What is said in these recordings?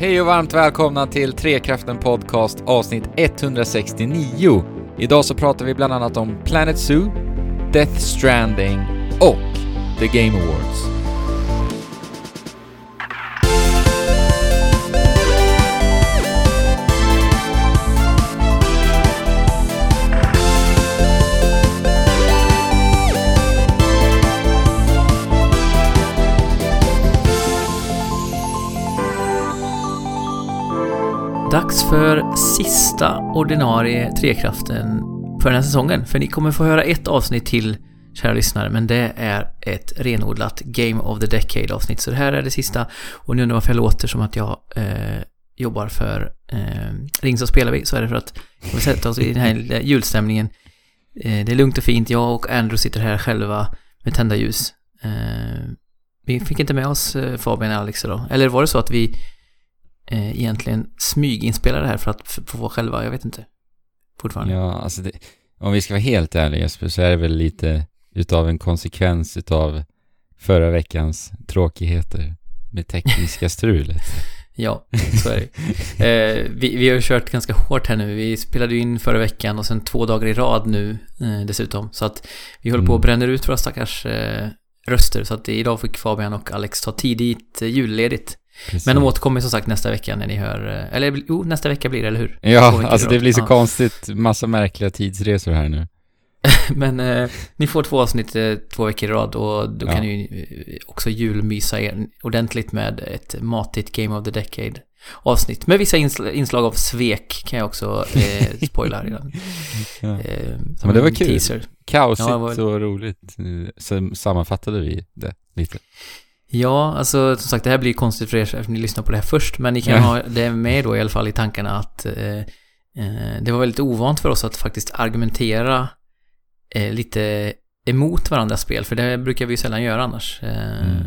Hej och varmt välkomna till Trekraften Podcast avsnitt 169. Idag så pratar vi bland annat om Planet Zoo, Death Stranding och The Game Awards. Dags för sista ordinarie Trekraften för den här säsongen. För ni kommer få höra ett avsnitt till, kära lyssnare, men det är ett renodlat Game of the Decade avsnitt. Så det här är det sista. Och nu undrar varför jag låter som att jag eh, jobbar för eh, Ring så spelar vi, så är det för att vi sätter oss i den här julstämningen. Eh, det är lugnt och fint, jag och Andrew sitter här själva med tända ljus. Eh, vi fick inte med oss eh, Fabian och Alex idag. Eller var det så att vi eh, egentligen smyginspelade det här för att få själva? Jag vet inte. Fortfarande. Ja, alltså det, om vi ska vara helt ärliga så är det väl lite utav en konsekvens utav förra veckans tråkigheter med tekniska strulet. Ja, så är det eh, vi, vi har ju kört ganska hårt här nu. Vi spelade ju in förra veckan och sen två dagar i rad nu eh, dessutom. Så att vi håller på och Mm. bränner ut våra stackars eh, röster. Så att idag fick Fabian och Alex ta tidigt eh, julledigt. Precis. Men de återkommer som sagt nästa vecka när ni hör... Eh, eller jo, nästa vecka blir det, eller hur? Ja, alltså det blir så Ja. konstigt. Massa märkliga tidsresor här nu. Men eh, ni får två avsnitt eh, två veckor i rad och då Ja. kan ni ju eh, också julmysa er ordentligt med ett matigt Game of the Decade avsnitt. Med vissa insl- inslag av svek kan jag också eh, spoila redan. Ja. Eh, Men det var kul. Teaser. Kaosigt Ja, var- och roligt. Så sammanfattade vi det lite. Ja, alltså som sagt det här blir konstigt för er eftersom ni lyssnar på det här först. Men ni kan Ja. ha det med då i alla fall i tankarna att eh, eh, det var väldigt ovant för oss att faktiskt argumentera eh, lite emot varandras spel. För det brukar vi ju sällan göra annars. Eh,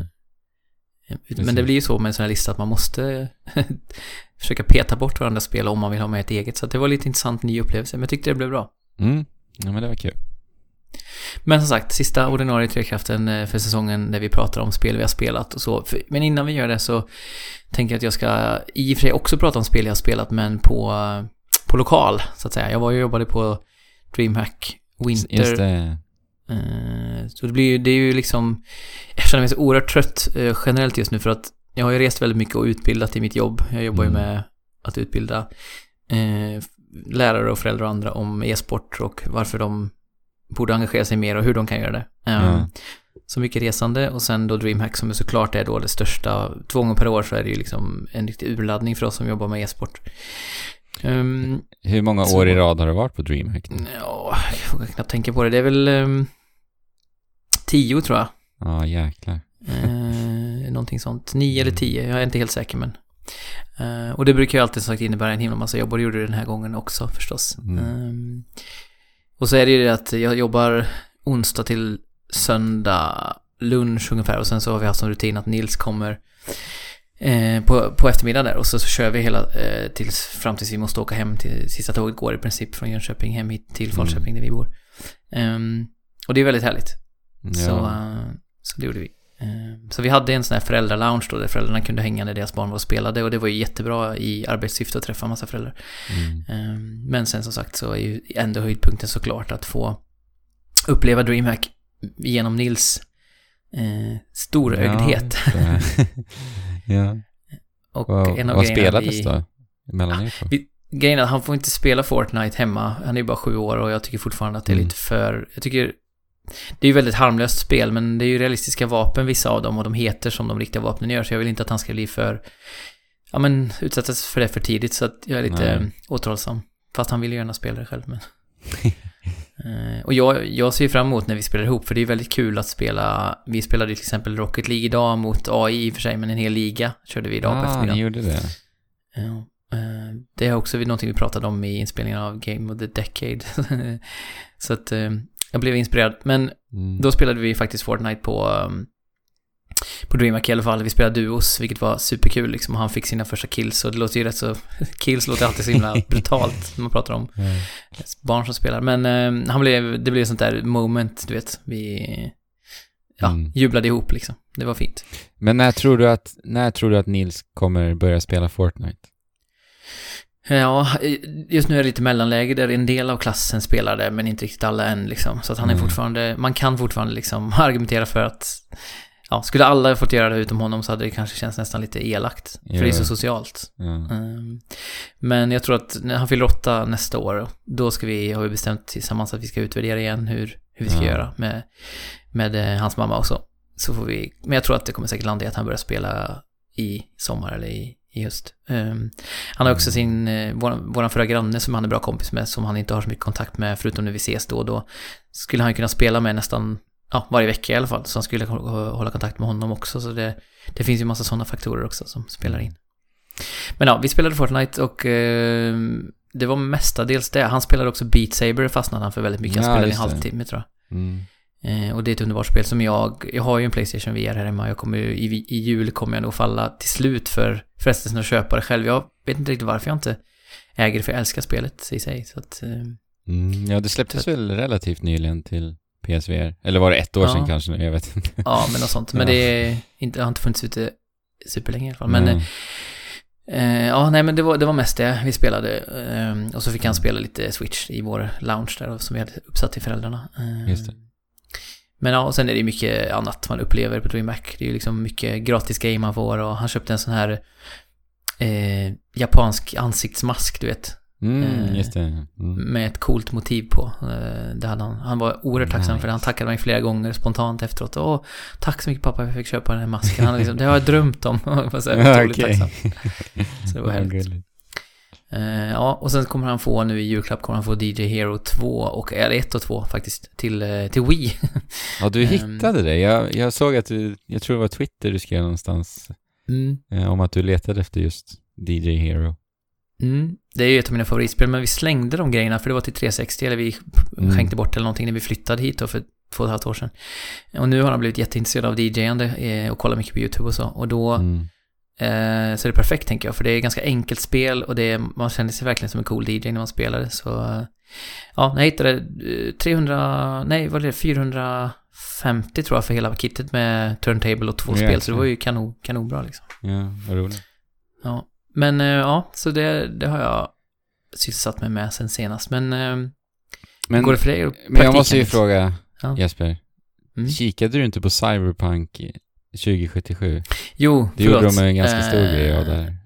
Mm. Men Precis. det blir ju så med en sån här lista att man måste försöka peta bort varandras spel om man vill ha med ett eget. Så det var lite intressant ny upplevelse, men jag tyckte det blev bra. Mm. Ja, men det var kul. Men som sagt, sista ordinarie Trekraften eh, för säsongen där vi pratar om spel vi har spelat och så. Men innan vi gör det så tänker jag att jag ska i och för sig också prata om spel jag har spelat, men på, eh, på lokal, så att säga. Jag var ju och jobbade på DreamHack Winter. Just det. Eh, Så det blir ju, det är ju liksom, jag känner mig så oerhört trött generellt just nu för att jag har ju rest väldigt mycket och utbildat i mitt jobb. Jag jobbar ju Mm. med att utbilda lärare och föräldrar och andra om e-sport och varför de borde engagera sig mer och hur de kan göra det. Ja. Så mycket resande och sen då DreamHack som är såklart är då det största, två gånger per år så är det ju liksom en riktig urladdning för oss som jobbar med e-sport. Ehm, Hur många Så- år i rad har det varit på DreamHack? Ja, jag vågar knappt tänka på det. Det är väl um, tio tror jag. Ja, jäklar. Eh, någonting sånt. Nio eller tio, jag är inte helt säker men. Eh, och det brukar ju alltid som sagt innebära en himla massa jobb och det gjorde det den här gången också förstås. Mm. Ehm, och så är det ju det att jag jobbar onsdag till söndag lunch ungefär och sen så har vi haft som rutin att Nils kommer eh, på, på eftermiddagen där och så, så kör vi hela eh, tills, fram tills vi måste åka hem till sista tåget går i princip från Jönköping hem hit till Falköping där vi bor. Ehm, och det är väldigt härligt. Ja. Så, eh, så det gjorde vi. Eh, Så vi hade en sån här föräldralounge då där föräldrarna kunde hänga när deras barn var och spelade och det var ju jättebra i arbetssyfte att träffa en massa föräldrar. Mm. Eh, Men sen som sagt så är ju ändå höjdpunkten såklart att få uppleva DreamHack genom Nils eh, storögdhet. Ja, ja. och Vad, en av vad spelades vi- då? Mellan två? Vi- Grejen är att han får inte spela Fortnite hemma. Han är ju bara sju år och jag tycker fortfarande att det är Mm. lite för... Jag tycker... Det är ju väldigt harmlöst spel, men det är ju realistiska vapen vissa av dem och de heter som de riktiga vapnen gör, så jag vill inte att han ska bli för... Ja men utsättas för det för tidigt, så att jag är lite Nej. återhållsam. Fast han vill ju gärna spela det själv, men... Eh, och jag, jag ser ju fram emot när vi spelar ihop, för det är väldigt kul att spela... Vi spelade ju till exempel Rocket League idag mot AI i och för sig, men en hel liga körde vi idag på ah, eftermiddagen. ni gjorde det. Ja, eh, det är också någonting vi pratade om i inspelningen av Game of the Decade. så att eh, jag blev inspirerad. Men Mm. då spelade vi faktiskt Fortnite på, um, på DreamHack i alla fall. Vi spelade duos, vilket var superkul liksom. Han fick sina första kills och det låter ju rätt så... kills låter alltid så himla brutalt när man pratar om Ja. barn som spelar. Men eh, han blev, det blev sånt där moment, du vet. Vi... ja, Mm. jublade ihop liksom. Det var fint. Men när tror du att, när tror du att Nils kommer börja spela Fortnite? Ja, just nu är det lite mellanläge där en del av klassen spelar det, men inte riktigt alla än liksom. Så att han är Mm. fortfarande, man kan fortfarande liksom argumentera för att, ja, skulle alla fått göra det utom honom så hade det kanske känts nästan lite elakt. För det är så socialt. Ja. Um, Men jag tror att när han fyller åtta nästa år, då ska vi, har vi bestämt tillsammans att vi ska utvärdera igen hur, hur vi ska Ja. göra med, med eh, hans mamma också. Så får vi, men jag tror att det kommer säkert landa i att han börjar spela i sommar eller i, höst. Um, han har också sin, eh, vår, våran förra granne som han är bra kompis med, som han inte har så mycket kontakt med, förutom när vi ses då och då. Skulle han kunna spela med nästan, ja, varje vecka i alla fall. Så han skulle hå- hålla kontakt med honom också. Så det, det finns ju massa sådana faktorer också som spelar in. Men ja, vi spelade Fortnite och eh, det var mestadels det. Han spelade också Beat Saber, fastnade han för väldigt mycket. Han Ja, spelade en just halvtimme tror jag. Mm. Eh, och det är ett underbart spel som jag, jag har ju en Playstation VR här hemma. Jag kommer ju, i, i jul kommer jag nog falla till slut för frestelsen att köpa det själv. Jag vet inte riktigt varför jag inte äger det, för jag älskar spelet i sig. Så att, eh, Mm. Ja, det släpptes väl relativt nyligen till PSVR? Eller var det ett år Ja. sedan kanske? Jag vet inte. ja, men något sånt. Men Ja. det är inte, har inte funnits ute superlänge i alla fall. Men Mm. Eh, ja, nej men det var, det var mest det vi spelade. Eh, och så fick han spela lite Switch i vår lounge där som vi hade uppsatt till föräldrarna. Eh, Just det. Men ja, och sen är det mycket annat man upplever på DreamHack. Det är ju liksom mycket gratis game man får och han köpte en sån här eh, japansk ansiktsmask, du vet. Mm, Eh, just det. Mm. Med ett coolt motiv på. Eh, det hade han. Han var oerhört tacksam för det. Han Nice. tackade mig flera gånger spontant efteråt. Åh, tack så mycket pappa, jag fick köpa den här masken. Han liksom, det har jag drömt om. Jag var så här Okej. tacksam. Så det var gulligt. Eh, ja, och sen kommer han få nu i julklapp kommer han få DJ Hero 2 och, eller 1 och 2 faktiskt, till, eh, till Wii. Ja, du Ehm. hittade det. Jag, jag såg att du, jag tror det var Twitter du skrev någonstans Mm. eh, om att du letade efter just DJ Hero. Mm. Det är ju ett av mina favoritspel, men vi slängde de grejerna för det var till 360 eller vi Mm. skänkte bort eller någonting när vi flyttade hit då för två och ett halvt år sedan. Och nu har han blivit jätteintresserad av DJande eh, och kollar mycket på YouTube och så. Och då Mm. Eh, så är det perfekt tänker jag, för det är ganska enkelt spel och det är, man känner sig verkligen som en cool DJ när man spelar det. Så eh, ja, jag hittade eh, 300, nej vad är det, 450 tror jag för hela kittet med turntable och två Jäklar. spel, så det var ju kanon, kanonbra liksom. Ja, vad roligt. Ja, men eh, ja, så det, det har jag sysselsatt mig med sen senast. Men, eh, Men, går det för dig? men jag måste ju fråga Ja. Jesper. Mm. Kikade du inte på Cyberpunk 2077? Jo, Det gjorde förlåt. de en ganska stor Eh, grej av där.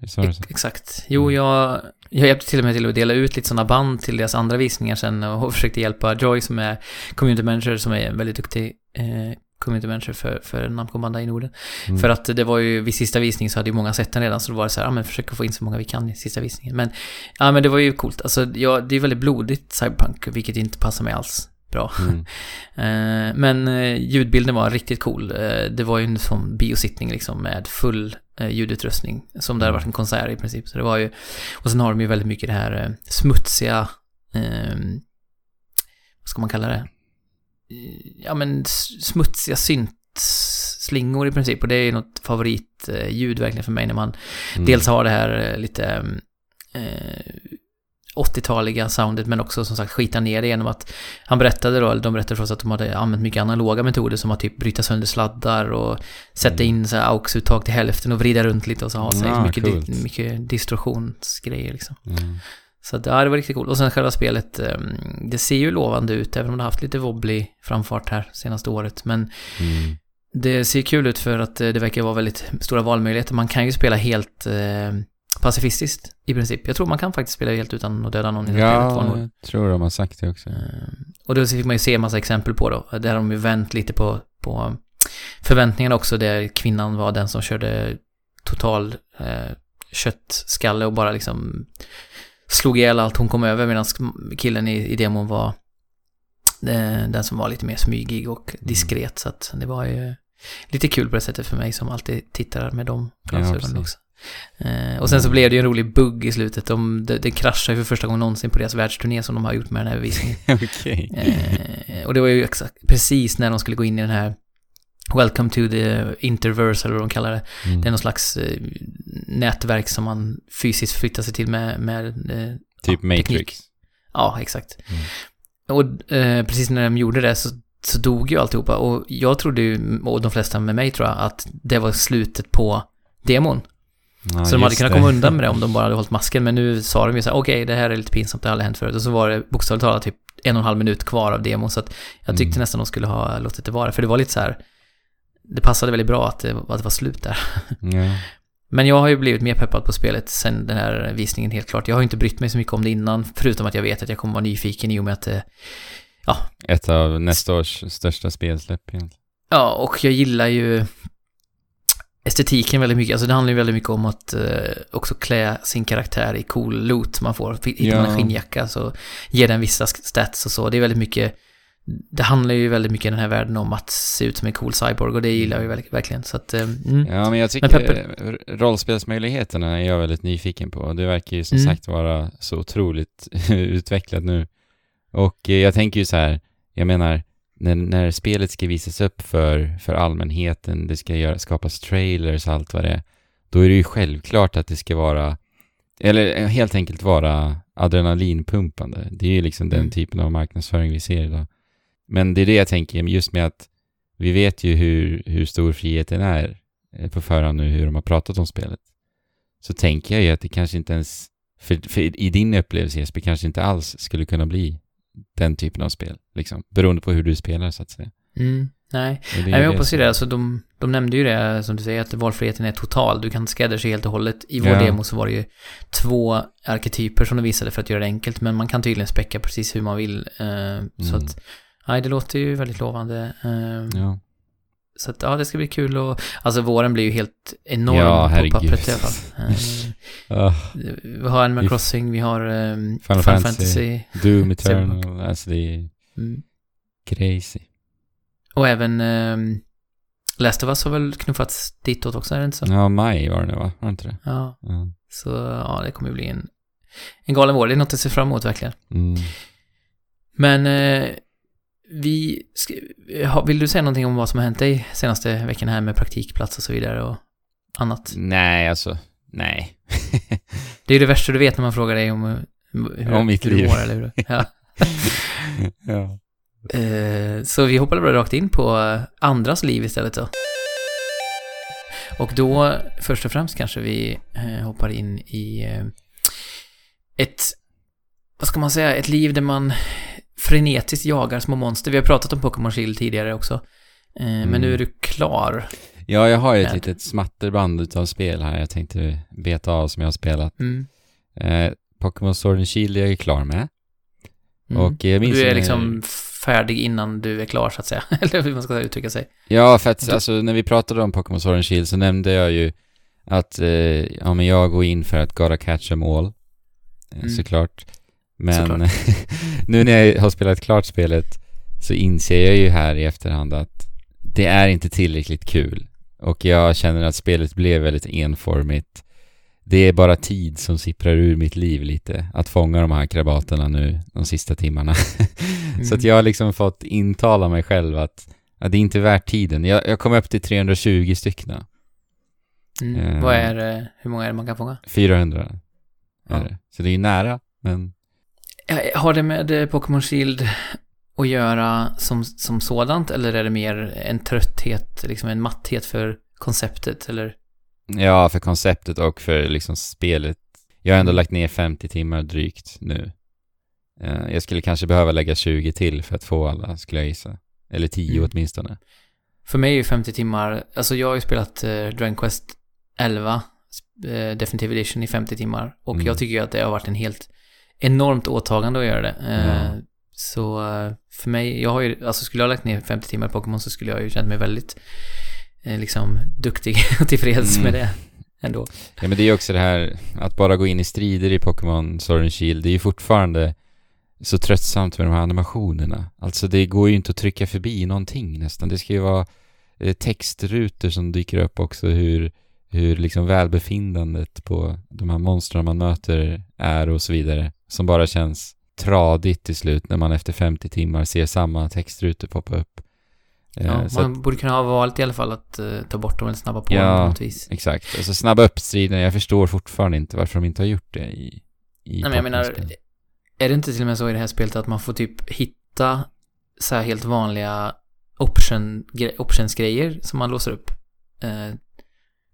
Exakt. Jo, jag, jag hjälpte till och med till att dela ut lite sådana band till deras andra visningar sen och försökte hjälpa Joy som är community manager, som är en väldigt duktig eh, community manager för, för Namco Bandai i Norden. Mm. För att det var ju, vid sista visning så hade ju många sett den redan, så då var det så här, ja men försök få in så många vi kan i sista visningen. Men, ja men det var ju coolt. Alltså, ja, det är väldigt blodigt Cyberpunk, vilket inte passar mig alls bra. Mm. Eh, men eh, ljudbilden var riktigt cool. Eh, det var ju en sån biosittning liksom med full ljudutrustning. Som det hade varit en konsert i princip. Så det var ju, och sen har de ju väldigt mycket det här smutsiga, eh, vad ska man kalla det? Ja men smutsiga syntslingor i princip. Och det är ju något favoritljud verkligen för mig när man Mm. dels har det här lite eh, 80-taliga soundet men också som sagt skita ner det genom att han berättade då, eller de berättade för oss att de hade använt mycket analoga metoder som att typ bryta sönder sladdar och sätta Mm. in så här aux-uttag till hälften och vrida runt lite och så ha sig Ah, mycket, coolt. di- mycket distorsionsgrejer liksom. Mm. Så att, ja, det var riktigt coolt. Och sen själva spelet, eh, det ser ju lovande ut även om det har haft lite wobbly framfart här senaste året. Men Mm. det ser kul ut för att eh, det verkar vara väldigt stora valmöjligheter. Man kan ju spela helt eh, pacifistiskt i princip. Jag tror man kan faktiskt spela helt utan att döda någon i det spelet. Ja, jag tror de har sagt det också. Eh, Och då fick man ju se en massa exempel på då. Där har de ju vänt lite på, på förväntningarna också. Där kvinnan var den som körde total eh, köttskalle och bara liksom slog ihjäl allt hon kom över. Medan killen i, i demon var eh, den som var lite mer smygig och diskret. Så att det var ju lite kul på det sättet för mig som alltid tittar med de glasögonen precis. också. Eh, och sen så blev det ju en rolig bugg i slutet. De, det, det kraschade ju för första gången någonsin på deras världsturné som de har gjort med den här visningen. Okej. Eh, och det var ju exakt, precis när de skulle gå in i den här Welcome to the Interverse, eller vad de kallar det. Mm. Det är någon slags eh, nätverk som man fysiskt flyttar sig till med, med eh, Typ ja, Matrix. teknik. Ja, exakt. Mm. Och eh, precis när de gjorde det så så dog ju alltihopa. Och jag trodde ju, och de flesta med mig tror jag, att det var slutet på demon. Ja, så de hade kunnat det. komma undan med det om de bara hade hållit masken. Men nu sa de ju så här, okej, det här är lite pinsamt, det har aldrig hänt förut. Och så var det bokstavligt talat typ en och en halv minut kvar av demon. Så att jag tyckte Mm. nästan de skulle ha låtit det vara. För det var lite så här, det passade väldigt bra att det, att det var slut där. Ja. Men jag har ju blivit mer peppad på spelet sen den här visningen helt klart. Jag har ju inte brytt mig så mycket om det innan, förutom att jag vet att jag kommer vara nyfiken i och med att det... Ett av nästa års största spelsläpp egentligen. Ja, och jag gillar ju estetiken väldigt mycket. Alltså det handlar ju väldigt mycket om att eh, också klä sin karaktär i cool loot man får. Hittar man Ja. en skinnjacka så ger den vissa stats och så. Det är väldigt mycket... Det handlar ju väldigt mycket i den här världen om att se ut som en cool cyborg och det gillar jag ju verk- verkligen. Så att... eh, Mm. Ja, men jag tycker Men Pepper- rollspelsmöjligheterna är jag väldigt nyfiken på. Det verkar ju som Mm. sagt vara så otroligt utvecklat nu. Och eh, jag tänker ju så här, jag menar, när, när spelet ska visas upp för, för allmänheten, det ska göra, skapas trailers och allt vad det är, då är det ju självklart att det ska vara, eller eh, helt enkelt vara adrenalinpumpande. Det är ju liksom den Mm. typen av marknadsföring vi ser idag. Men det är det jag tänker, just med att vi vet ju hur, hur stor friheten är eh, på förhand nu, hur de har pratat om spelet. Så tänker jag ju att det kanske inte ens, för, för i din upplevelse Jesper, kanske inte alls skulle kunna bli den typen av spel, liksom. Beroende på hur du spelar, så att säga. Mm. Nej, Nej, jag det hoppas ju det. Alltså, de, de nämnde ju det, som du säger, att valfriheten är total. Du kan skräddarsy helt och hållet. I vår Ja. demo så var det ju två arketyper som de visade för att göra det enkelt, men man kan tydligen späcka precis hur man vill. Så Mm. att, nej, det låter ju väldigt lovande. eh, Ja. Så att, ja, det ska bli kul och, alltså våren blir ju helt enorm Ja, på pappret i alla fall. Ah, vi har Animal Crossing, vi har eh, Final Final, Fantasy. Fantasy. Doom Eternal, alltså det är Mm. crazy. Och även um, Last of Us har väl knuffats ditåt också, är det inte så? Ja, maj var det nu va? Var det inte det? Ja. Ja. Så ja, det kommer ju bli en, en galen vår. Det är något att se fram emot verkligen. Mm. Men eh, vi... Vill du säga någonting om vad som har hänt dig senaste veckan här med praktikplats och så vidare och annat? Nej, alltså, nej. Det är ju det värsta du vet när man frågar dig om hur, Om mitt hur du liv. mår, eller hur? Ja. ja. Eh, så vi hoppade bara rakt in på andras liv istället då. Och då, först och främst kanske vi eh, hoppar in i eh, ett, vad ska man säga, ett liv där man frenetiskt jagar små monster. Vi har pratat om Pokémon Shield tidigare också. Eh, Mm. Men nu är du klar. Ja, jag har ju ett Med. litet smatterband utav spel här jag tänkte beta av som jag har spelat. Mm. Eh, Pokémon Sword and Shield är jag ju klar med. Mm. Och jag minns du är liksom färdig innan du är klar så att säga. Eller hur man ska uttrycka sig. Ja, för att Du- alltså när vi pratade om Pokémon Sword and Shield så nämnde jag ju att eh, ja, men jag går in för att gotta catch them all. Eh, Mm. Såklart. Men nu när jag har spelat klart spelet så inser jag ju här i efterhand att det är inte tillräckligt kul. Och jag känner att spelet blev väldigt enformigt. Det är bara tid som sipprar ur mitt liv lite. Att fånga de här krabaterna nu de sista timmarna. Så att Mm. jag har liksom fått intala mig själv att, att det är inte värt tiden. Jag, jag kom upp till 320 stycken. Mm. eh, Vad är det, hur många är det man kan fånga? 400 är Ja. det. Så det är ju nära, men Har det med eh, Pokémon Shield att göra som, som sådant eller är det mer en trötthet, liksom en matthet för konceptet eller? ja, för konceptet och för liksom spelet. Jag har ändå Mm. lagt ner 50 timmar drygt nu. Eh, Jag skulle kanske behöva lägga 20 till för att få alla, skulle jag gissa. Eller 10 Mm. åtminstone. För mig är ju 50 timmar, alltså jag har ju spelat eh, Dragon Quest 11 eh, Definitive Edition i 50 timmar och Mm. jag tycker ju att det har varit en helt enormt åtagande att göra det. Ja. Så eh, för mig, jag har ju, alltså skulle jag ha lagt ner 50 timmar i Pokémon så skulle jag ju känt mig väldigt eh, liksom duktig och tillfreds Mm. med det ändå. Ja men det är ju också det här att bara gå in i strider i Pokémon Sword and Shield, det är ju fortfarande så tröttsamt med de här animationerna. Alltså det går ju inte att trycka förbi någonting nästan. Det ska ju vara textrutor som dyker upp också hur, hur liksom välbefinnandet på de här monstren man möter är och så vidare. Som bara känns tradigt till slut när man efter 50 timmar ser samma textrutor poppa upp. Eh, Ja, så man att, borde kunna ha valt i alla fall att eh, ta bort dem eller snabba på Ja. dem på något vis. exakt. Alltså snabba upp striden. Jag förstår fortfarande inte varför de inte har gjort det i, i Nej, men jag menar, är det inte till och med så i det här spelet att man får typ hitta så här helt vanliga option, optionsgrejer som man låser upp. Eh,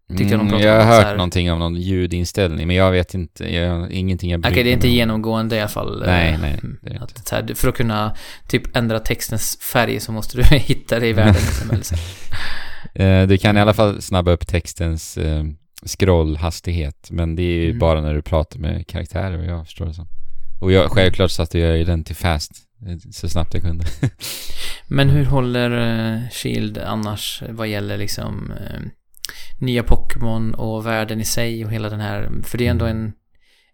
Tyckte jag de Mm, pratade jag om har så hört här- någonting om någon ljudinställning, men jag vet inte, jag, ingenting jag Okej, bryr det är inte mig om. genomgående i alla fall. eh, Nej, nej, det är det att, så här, för att kunna typ ändra textens färg så måste du hitta det i världen. liksom, eller så. Eh, du kan i alla fall snabba upp textens eh, scrollhastighet, men det är ju Mm. bara när du pratar med karaktärer, vad jag förstår det som. Och jag, självklart satte jag ju den till fast, eh, så snabbt jag kunde. Men hur håller eh, Shield annars vad gäller liksom eh, nya Pokémon och världen i sig och hela den här, för det är ändå en,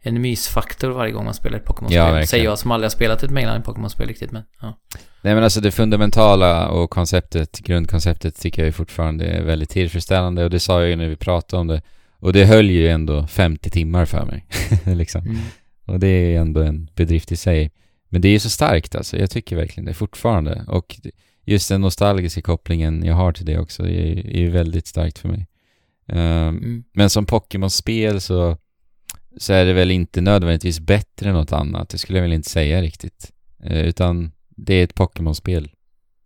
en mysfaktor varje gång man spelar ett Pokémon-spel. Ja. Säger jag som aldrig har spelat ett mainline Pokémon-spel riktigt, men ja. Nej men alltså det fundamentala och konceptet, grundkonceptet tycker jag ju fortfarande är väldigt tillfredsställande och det sa jag ju när vi pratade om det. Och det höll ju ändå 50 timmar för mig. liksom. Mm. Och det är ändå en bedrift i sig. Men det är ju så starkt alltså, jag tycker verkligen det fortfarande. Och just den nostalgiska kopplingen jag har till det också är, är väldigt starkt för mig. Ehm, Mm. men som Pokémon-spel så, så är det väl inte nödvändigtvis bättre än något annat. Det skulle jag väl inte säga riktigt. Eh, utan det är ett Pokémon-spel.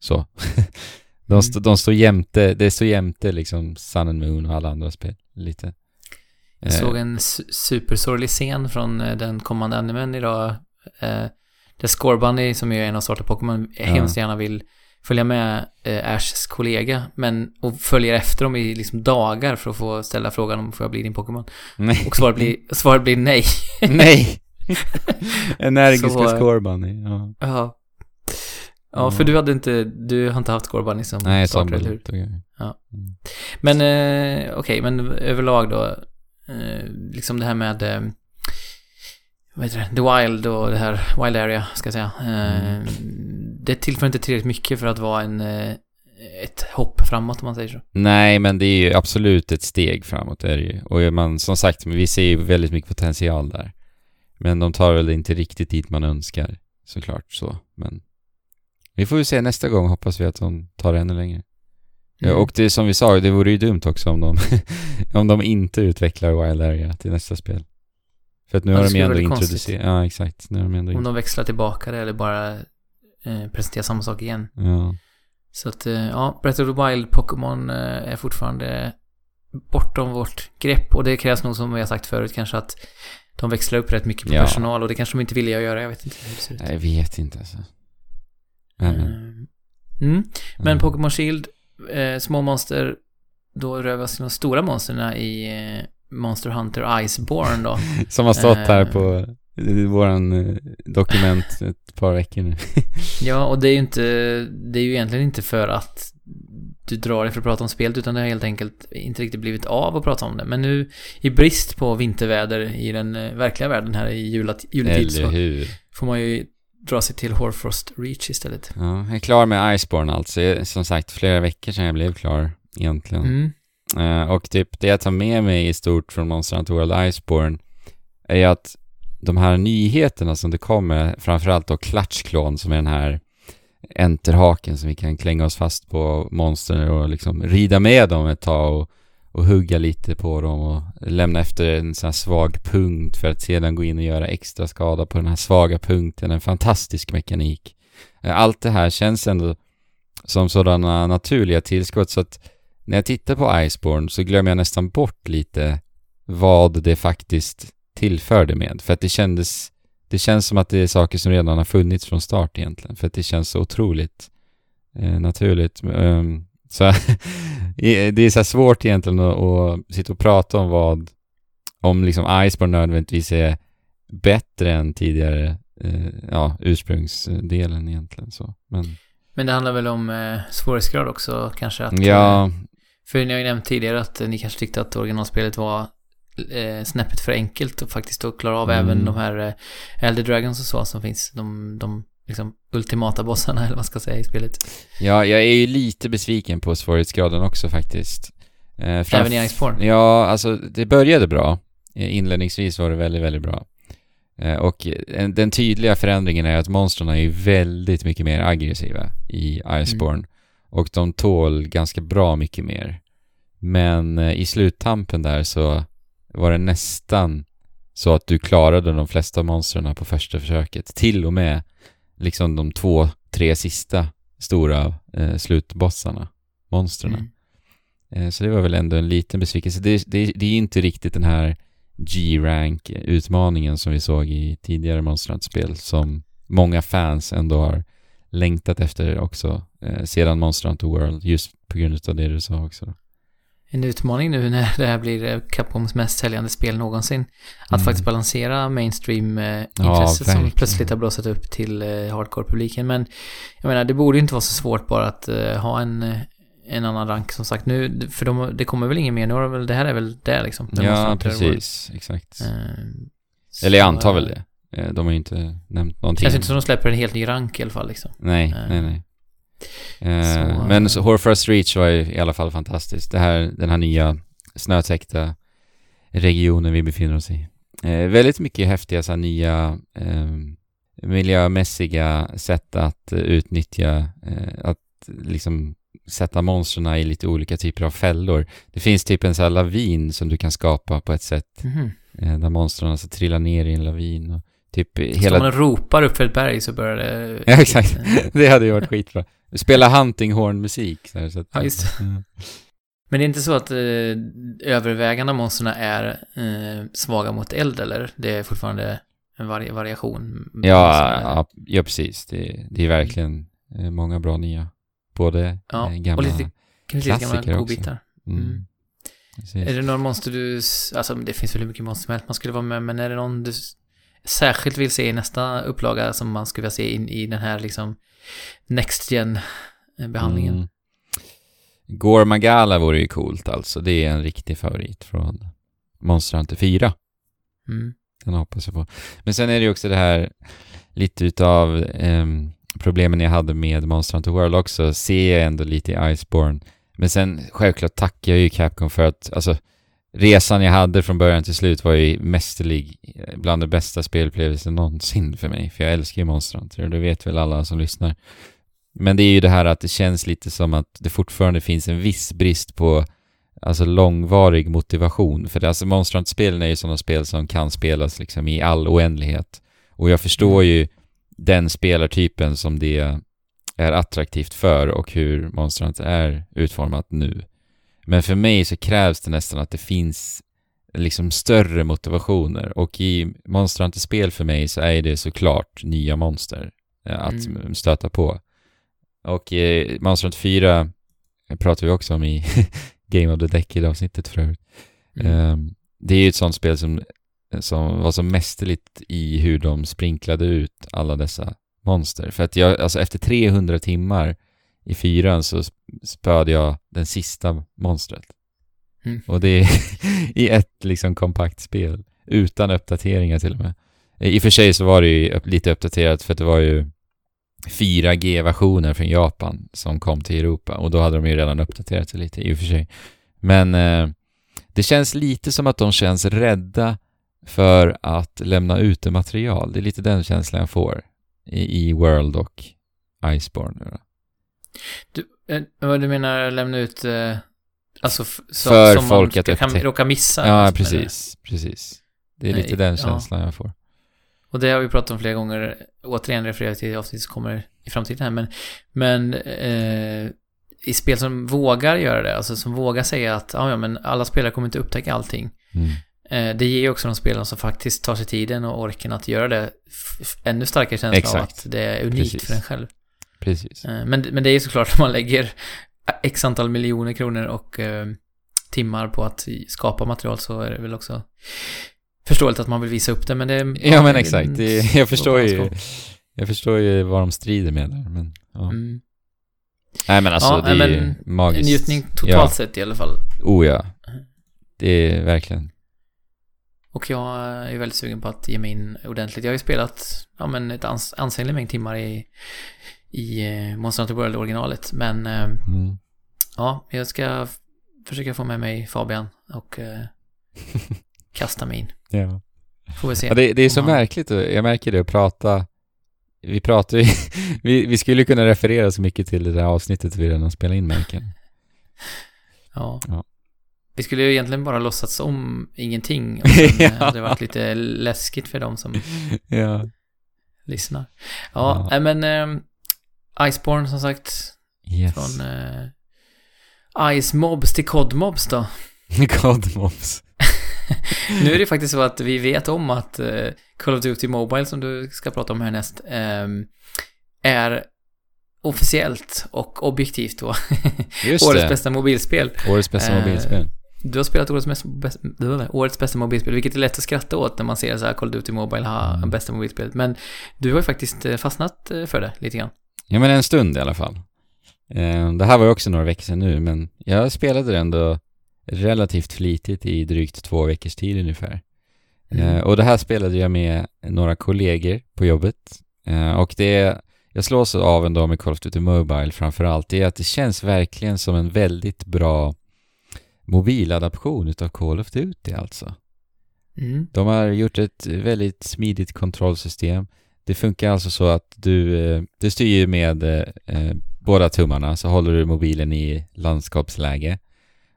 Så. de, Mm. st- de står jämte, det står jämte liksom Sun and Moon och alla andra spel. Lite. Jag Eh, såg en su- supersorglig scen från eh, den kommande animen idag. Eh, där Scorbunny, som är en av starta Pokémon, Ja. hemskt gärna vill följa med eh, Ashs kollega, men och följer efter dem i liksom dagar för att få ställa frågan om får jag bli din Pokémon. Nej. Och svaret blir, svaret blir nej. Nej! Energiska eh, Scorbunny. Ja. Ja. Ja, för du hade inte, du har inte haft Scorbunny som Nej, starter, eller hur? Tumble. tog jag. Men eh, okej, men överlag då, eh, liksom det här med eh, vad heter det, The Wild och det här Wild Area, ska jag säga. Eh, Det tillför inte tillräckligt mycket för att vara en, eh, ett hopp framåt om man säger så. Nej, men det är ju absolut ett steg framåt, är det ju. Och man, som sagt, vi ser ju väldigt mycket potential där. Men de tar väl inte riktigt dit man önskar, såklart så. Men vi får ju se nästa gång, hoppas vi att de tar det ännu längre. Ja, Mm. och det som vi sa, det vore ju dumt också om de, om de inte utvecklar Wild Area till nästa spel. För att nu Ja, har de ju ändå introducerat, ja exakt, nu har de ändå Om de växlar tillbaka det eller bara eh, presenterar samma sak igen. ja. Så att, eh, ja, Breath of the Wild Pokémon eh, är fortfarande bortom vårt grepp och det krävs nog som vi har sagt förut kanske att de växlar upp rätt mycket på Ja. personal och det kanske de inte vill göra, jag vet inte hur det ser ut. Jag vet inte alltså. Men. Eh, Mm. Men Mm. Pokémon Shield, eh, små monster, då till de stora monsterna i eh, Monster Hunter Iceborne då. Som har stått här Eh. på i våran eh, dokument ett par veckor nu. ja, och det är ju inte, det är ju egentligen inte för att du drar dig för att prata om spelet utan det har helt enkelt inte riktigt blivit av att prata om det. Men nu i brist på vinterväder i den eh, verkliga världen här i julat, juletid så får man ju dra sig till Horfrost Reach istället. Ja, jag är klar med Iceborne alltså. Jag- Som sagt, flera veckor sedan jag blev klar egentligen. Mm. Eh, och typ det jag tar med mig i stort från Monster Hunter World Iceborne är ju att de här nyheterna som det kommer, framförallt då klatschklon som är den här enterhaken som vi kan klänga oss fast på monstren och liksom rida med dem ett tag och, och hugga lite på dem och lämna efter en sån här svag punkt för att sedan gå in och göra extra skada på den här svaga punkten. En fantastisk mekanik. Eh, allt det här känns ändå som sådana naturliga tillskott så att när jag tittar på Iceborne så glömmer jag nästan bort lite vad det faktiskt tillförde med. För att det kändes, det känns som att det är saker som redan har funnits från start egentligen. För att det känns så otroligt eh, naturligt. Um, så det är så svårt egentligen att, att sitta och prata om vad, om liksom Iceborne nödvändigtvis är bättre än tidigare, eh, ja, ursprungsdelen egentligen så. Men Men det handlar väl om eh, svårighetsgrad också kanske att... ja, eh, För ni har ju nämnt tidigare att ni kanske tyckte att originalspelet var eh, snäppet för enkelt och faktiskt då klara av Mm. även de här eh, Elder Dragons och så som finns. De, de liksom ultimata bossarna eller vad man ska säga i spelet. Ja, jag är ju lite besviken på svårighetsgraden också faktiskt. Eh, framf- Även i Iceborne. Ja, alltså det började bra. Eh, Inledningsvis var det väldigt, väldigt bra. Eh, och en, den tydliga förändringen är att monstren är ju väldigt mycket mer aggressiva i Iceborne. Och de tål ganska bra mycket mer. Men eh, i sluttampen där så var det nästan så att du klarade de flesta monstren på första försöket. Till och med liksom de två, tre sista stora eh, slutbossarna, monstren. Mm. Eh, så det var väl ändå en liten besvikelse. Det, det, det är inte riktigt den här G-rank-utmaningen som vi såg i tidigare Monster Hunter-spel som många fans ändå har längtat efter också eh, sedan Monster Hunter World just på grund av det du sa också. En utmaning nu när det här blir eh, Capcoms mest säljande spel någonsin. Att Mm. faktiskt balansera mainstream-intresset Ja, som plötsligt har blossat upp till eh, hardcore-publiken. Men jag menar, det borde ju inte vara så svårt bara att eh, ha en, eh, en annan rank som sagt nu. För de, det kommer väl ingen mer nu, väl- det här är väl det liksom. Det Ja, det precis. Exakt. Eh, Eller jag antar väl eh, det. Eh, De har ju inte nämnt någonting. Känns inte som de släpper en helt ny rank i alla fall liksom. Nej, Eh, nej, nej. Eh, så- men så Horfrost Reach var ju i alla fall fantastiskt. Det här, den här nya snötäckta regionen vi befinner oss i. Eh, väldigt mycket häftiga så här, nya eh, miljömässiga sätt att eh, utnyttja, eh, att liksom sätta monstren i lite olika typer av fällor. Det finns typ en sån här lavin som du kan skapa på ett sätt Mhm. eh, där monstren alltså trillar ner i en lavin och typ Så hela... om man ropar upp för ett berg så börjar det... Ja, exakt. Det hade ju varit skitbra. Spela huntinghorn-musik. Så att, Ja, just det. Ja. Men det är inte så att eh, övervägande av monstren är eh, svaga mot eld eller? Det är fortfarande en vari variation? Ja, ja, ja, precis. Det, det är verkligen eh, många bra nya. Både Ja, eh, gamla... och lite lite gamla klassiker också. godbitar. mm. mm. Är det någon monster du... Alltså det finns väl hur mycket monster som helst man skulle vara med, men är det någon du särskilt vill se i nästa upplaga som man skulle vilja se in i den här liksom Next Gen eh, behandlingen? Mm. Gore Magala vore ju coolt alltså. Det är en riktig favorit från Monster Hunter 4. Mm. Den hoppas jag på. Men sen är det ju också det här lite utav ehm, problemen jag hade med Monster Hunter World också. Ser jag ändå lite i Iceborne. Men sen självklart tackar jag ju Capcom för att, alltså resan jag hade från början till slut var ju mästerlig. Bland de bästa spelupplevelsen någonsin för mig. För jag älskar ju Monster Hunter och det vet väl alla som lyssnar. Men det är ju det här att det känns lite som att det fortfarande finns en viss brist på alltså långvarig motivation. För det, alltså Monster Hunter-spelen är ju sådana spel som kan spelas liksom i all oändlighet. Och jag förstår ju den spelartypen som det är attraktivt för och hur Monster Hunter är utformat nu. Men för mig så krävs det nästan att det finns liksom större motivationer och i Monster Hunter-spel för mig så är det såklart nya monster eh, att Mm. stöta på. Och eh, Monster Hunter 4 pratar vi också om i Game of the Decade-avsnittet för övrigt. Mm. Ehm, det är ju ett sånt spel som, som var så mästerligt i hur de sprinklade ut alla dessa monster. För att jag, alltså efter 300 timmar i fyran så sp- spöade jag den sista monstret. Mm. Och det är i ett liksom kompakt spel. Utan uppdateringar till och med. I och för sig så var det ju lite uppdaterat för att det var ju 4G-versioner från Japan som kom till Europa och då hade de ju redan uppdaterat sig lite i och för sig. Men eh, det känns lite som att de känns rädda för att lämna ut det material. Det är lite den känslan jag får i, i World och Iceborne. Du, eh, vad du menar lämna ut... Eh, alltså som, För som folk man att kan råka missa? Ja, liksom, eller? precis. Precis. Det är Nej, lite den ja. känslan jag får. Och det har vi pratat om flera gånger, återigen refererat till avsnitt som kommer i framtiden här, men, men eh, i spel som vågar göra det, alltså som vågar säga att ja, ja, men alla spelare kommer inte upptäcka allting. Mm. Eh, det ger ju också de spelarna som faktiskt tar sig tiden och orken att göra det ännu starkare känsla av Exakt. att det är unikt Precis. för en själv. Precis. Eh, men, men det är ju såklart om man lägger x antal miljoner kronor och eh, timmar på att skapa material så är det väl också förståeligt att man vill visa upp det, men det... Ja, men är exakt. Det, jag förstår ju jag förstår ju vad de strider med där, men ja. Mm. Nej men alltså Ja, det är men ju magiskt. Njutning totalt Ja. sett i alla fall. Oh ja. Det är verkligen. Och jag är väldigt sugen på att ge mig in ordentligt. Jag har ju spelat ja, men ett ans ansenlig mängd timmar i, i eh, Monster Hunter World-originalet. Men eh, Mm. ja, jag ska försöka få med mig Fabian och eh, kasta mig in. Ja. Får vi se. ja det, det är så han- märkligt, jag märker det, att prata vi pratar ju, vi, vi skulle kunna referera så mycket till det där avsnittet vi redan spelat in märken. Ja. Ja. Vi skulle ju egentligen bara låtsats om ingenting. Och sen, Ja. hade det varit lite läskigt för dem som ja. lyssnar. Ja, Ja. men... Iceborne som sagt. Yes. Från eh, Ice Mobs till COD Mobs då. Codmobs. nu är det faktiskt så att vi vet om att eh, Call of Duty Mobile, som du ska prata om härnäst, eh, är officiellt och objektivt då årets bästa mobilspel. Årets bästa Eh, mobilspel. Du har spelat årets, mest, bäst, årets bästa mobilspel, vilket är lätt att skratta åt när man ser så här Call of Duty Mobile ha Mm. bästa mobilspelet. Men du har ju faktiskt eh, fastnat eh, för det lite grann. Ja men en stund i alla fall. Eh, Det här var ju också några veckor sedan nu, men jag spelade det ändå relativt flitigt i drygt två veckors tid ungefär. Mm. Eh, Och det här spelade jag med några kollegor på jobbet. Eh, Och det jag slås av ändå med Call of Duty Mobile framförallt, det är att det känns verkligen som en väldigt bra mobiladaption utav Call of Duty alltså. Mm. De har gjort ett väldigt smidigt kontrollsystem. Det funkar alltså så att du, eh, du styr ju med eh, eh, båda tummarna så håller du mobilen i landskapsläge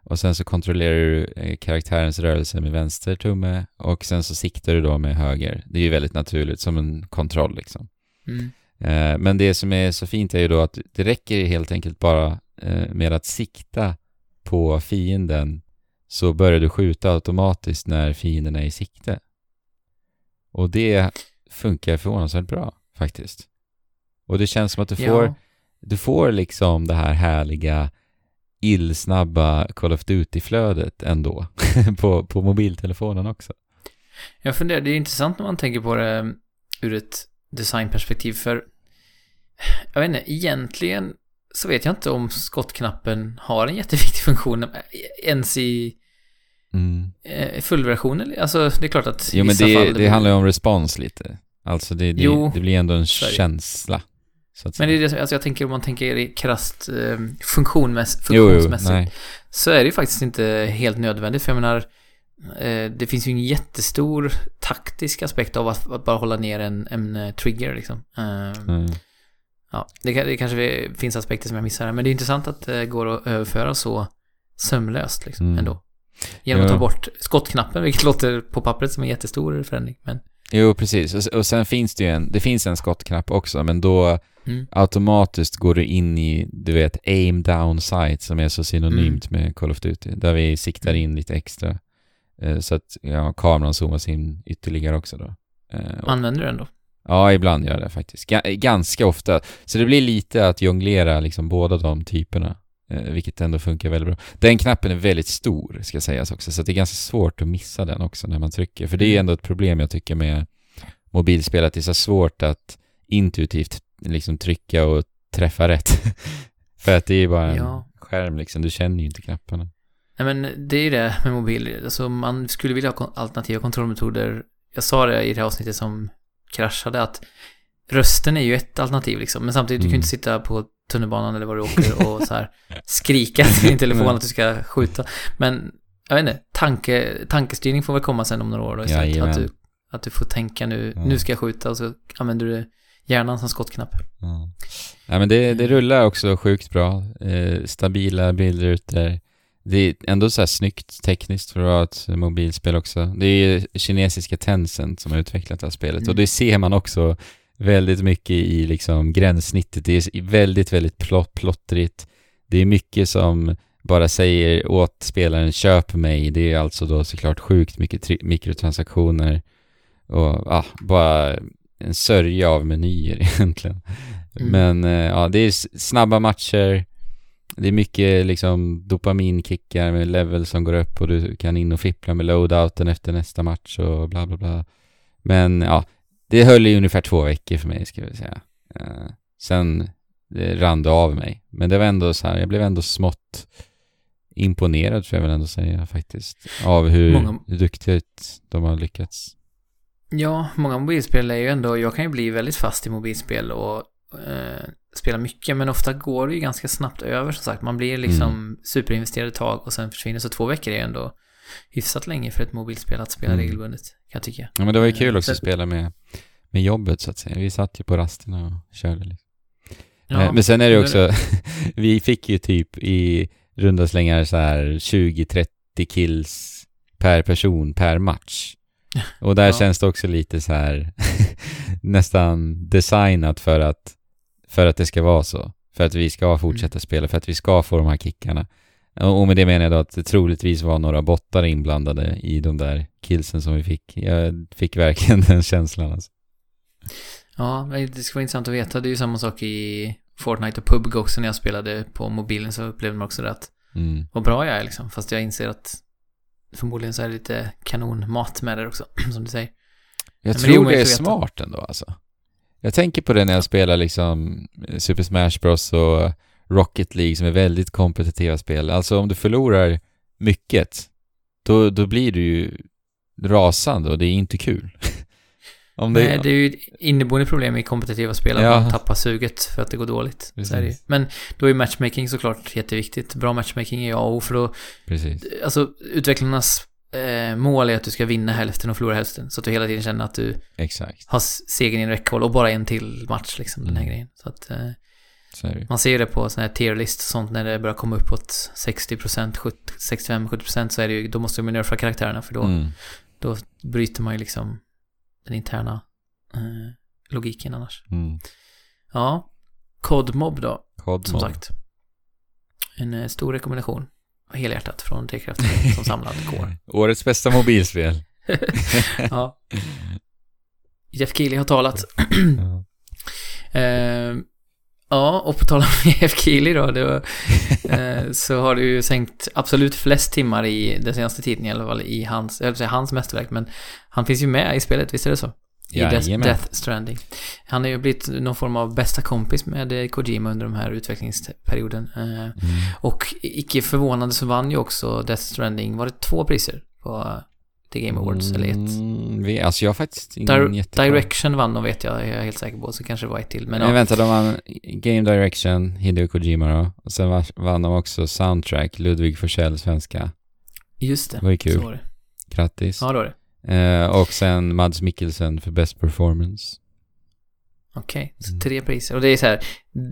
och sen så kontrollerar du eh, karaktärens rörelse med vänster tumme och sen så siktar du då med höger. Det är ju väldigt naturligt som en kontroll liksom. Mm. Eh, men det som är så fint är ju då att det räcker helt enkelt bara eh, med att sikta på fienden så börjar du skjuta automatiskt när fienden är i sikte. Och det funkar förvånansvärt bra faktiskt. Och det känns som att du får, Ja. du får liksom det här härliga illsnabba Call of Duty-flödet ändå på, på mobiltelefonen också. Jag funderar, det är intressant när man tänker på det ur ett designperspektiv för jag vet inte, egentligen så vet jag inte om skottknappen har en jätteviktig funktion ens i Mm. eh, fullversionen. Alltså det är klart att i Jo men vissa det, fall det handlar ju om respons lite. Alltså det, det, Jo, det blir ändå en det. känsla. Men det är det, alltså jag tänker om man tänker i krasst eh, funktionmäss, Jo, jo, funktionsmässigt nej. så är det ju faktiskt inte helt nödvändigt. För jag menar, eh, det finns ju en jättestor taktisk aspekt av att, att bara hålla ner en, en eh, trigger liksom. Eh, Mm. Ja, det, det kanske finns aspekter som jag missar här, men det är intressant att det går att överföra så sömlöst liksom Mm. ändå. Genom att ta bort skottknappen, vilket låter på pappret som en jättestor förändring. Men, Jo, precis. Och, sen finns det ju en, det finns en skottknapp också, men då mm. automatiskt går du in i, du vet, aim down sight som är så synonymt med Call of Duty. Där vi siktar in lite extra. Eh, så att ja, kameran zoomas in ytterligare också då. Eh, och, Använder du den då? ja, ibland gör jag det faktiskt. Ga- ganska ofta. Så det blir lite att jonglera liksom båda de typerna. Eh, vilket ändå funkar väldigt bra. Den knappen är väldigt stor, ska sägas också. Så det är ganska svårt att missa den också när man trycker. För det är Mm. ändå ett problem jag tycker med mobilspel, att det är så svårt att intuitivt liksom trycka och träffa rätt. För att det är bara en Ja. skärm liksom, du känner ju inte knapparna. Nej men det är ju det med mobil. Alltså man skulle vilja ha alternativa kontrollmetoder. Jag sa det i det här avsnittet som kraschade att rösten är ju ett alternativ liksom. Men samtidigt, du kan ju Mm. inte sitta på tunnelbanan eller var du åker och så här skrika till din telefon Nej. att du ska skjuta. Men jag vet inte, tanke, tankestyrning får väl komma sen om några år då istället. Jajamän. Att du, att du får tänka nu, Ja. nu ska jag skjuta och så använder du hjärnan som skottknapp. Ja. ja men det, det rullar också sjukt bra. Eh, stabila bildrutor. Det är ändå så här snyggt tekniskt för att vara ett mobilspel också. Det är ju kinesiska Tencent som har utvecklat det här spelet Mm. och det ser man också väldigt mycket i liksom gränssnittet. Det är väldigt, väldigt plott, plottrigt. Det är mycket som bara säger åt spelaren köp mig. Det är alltså då såklart sjukt mycket mikrotransaktioner och ja, bara en sörja av menyer egentligen. Mm. Men eh, ja, det är snabba matcher. Det är mycket liksom dopaminkickar med level som går upp och du kan in och fippla med loadouten efter nästa match och bla bla bla. Men ja, det höll i ungefär två veckor för mig ska vi säga. Eh, sen det rann det av mig. Men det var ändå så här, jag blev ändå smått imponerad får jag väl ändå säga faktiskt. Av hur, Många- hur duktigt de har lyckats. Ja, många mobilspel är ju ändå, jag kan ju bli väldigt fast i mobilspel och eh, spela mycket, men ofta går det ju ganska snabbt över som sagt. Man blir liksom Mm. superinvesterad ett tag och sen försvinner, så två veckor är ändå hyfsat länge för ett mobilspel att spela Mm. regelbundet, kan jag tycka. Ja men det var ju kul också att spela med, med jobbet så att säga. Vi satt ju på rasterna och körde liksom. Ja, Eh, Men sen är det det- också, vi fick ju typ i runda slängar så här 20-30 kills per person per match. Och där Ja. känns det också lite så här nästan designat för att för att det ska vara så. För att vi ska fortsätta Mm. spela, för att vi ska få de här kickarna. Och med det menar jag då att det troligtvis var några bottar inblandade i de där killsen som vi fick. Jag fick verkligen den känslan alltså. Ja, det ska vara intressant att veta. Det är ju samma sak i Fortnite och PubG också när jag spelade på mobilen så upplevde man också det att Mm. vad bra jag är liksom. Fast jag inser att förmodligen så är det lite kanonmat med det också, som du säger. Jag Men det är tror det är att veta. smart ändå alltså. Jag tänker på det när jag spelar liksom Super Smash Bros och Rocket League som är väldigt kompetitiva spel. Alltså om du förlorar mycket, då, då blir du ju rasande och det är inte kul. det, Nej, det är ju ett inneboende problem i kompetitiva spel att Ja. man tappar suget för att det går dåligt. Det. Men då är matchmaking såklart jätteviktigt. Bra matchmaking är A och O för då, Precis. alltså utvecklarnas eh, mål är att du ska vinna hälften och förlora hälften. Så att du hela tiden känner att du Exakt. har segern i räckhåll och bara en till match liksom, den här Mm. grejen. Så att eh, man ser ju det på sådana här tierlist och sånt när det börjar komma uppåt 60%, 70, 65-70% så är det ju, då måste man nerfa karaktärerna för då, Mm. då bryter man ju liksom den interna eh, logiken annars. Mm. Ja, COD-mob då, Cod som sagt. En eh, stor rekommendation. Helhjärtat från Trekraften som samlad kår. Årets bästa mobilspel. ja. Jeff Keely har talat. Eh, ja, och på tal om Jeff Keely då, var, eh, så har du ju sänkt absolut flest timmar i den senaste tiden i alla fall i hans, jag vill säga hans mästerverk, men han finns ju med i spelet, visst är det så? I Death, Jajamän. Death Stranding. Han har ju blivit någon form av bästa kompis med Kojima under den här utvecklingsperioden. Eh, Mm. och icke förvånande så vann ju också Death Stranding, var det två priser på The Game Awards, eller ett? Mm, vi- alltså jag har faktiskt ingen Dir- jättekoll. Direction vann de vet jag, är jag helt säker på, så kanske det var ett till. Men Men ja, vänta, de vann Game Direction, Hideo Kojima då. Och sen va- vann de också Soundtrack, Ludvig Forsell, svenska. just det. Det var ju kul. Så var det. Grattis. Ja, det var det. Eh, och sen Mads Mikkelsen för Best Performance. Okej, så Mm. tre priser. Och det är så här,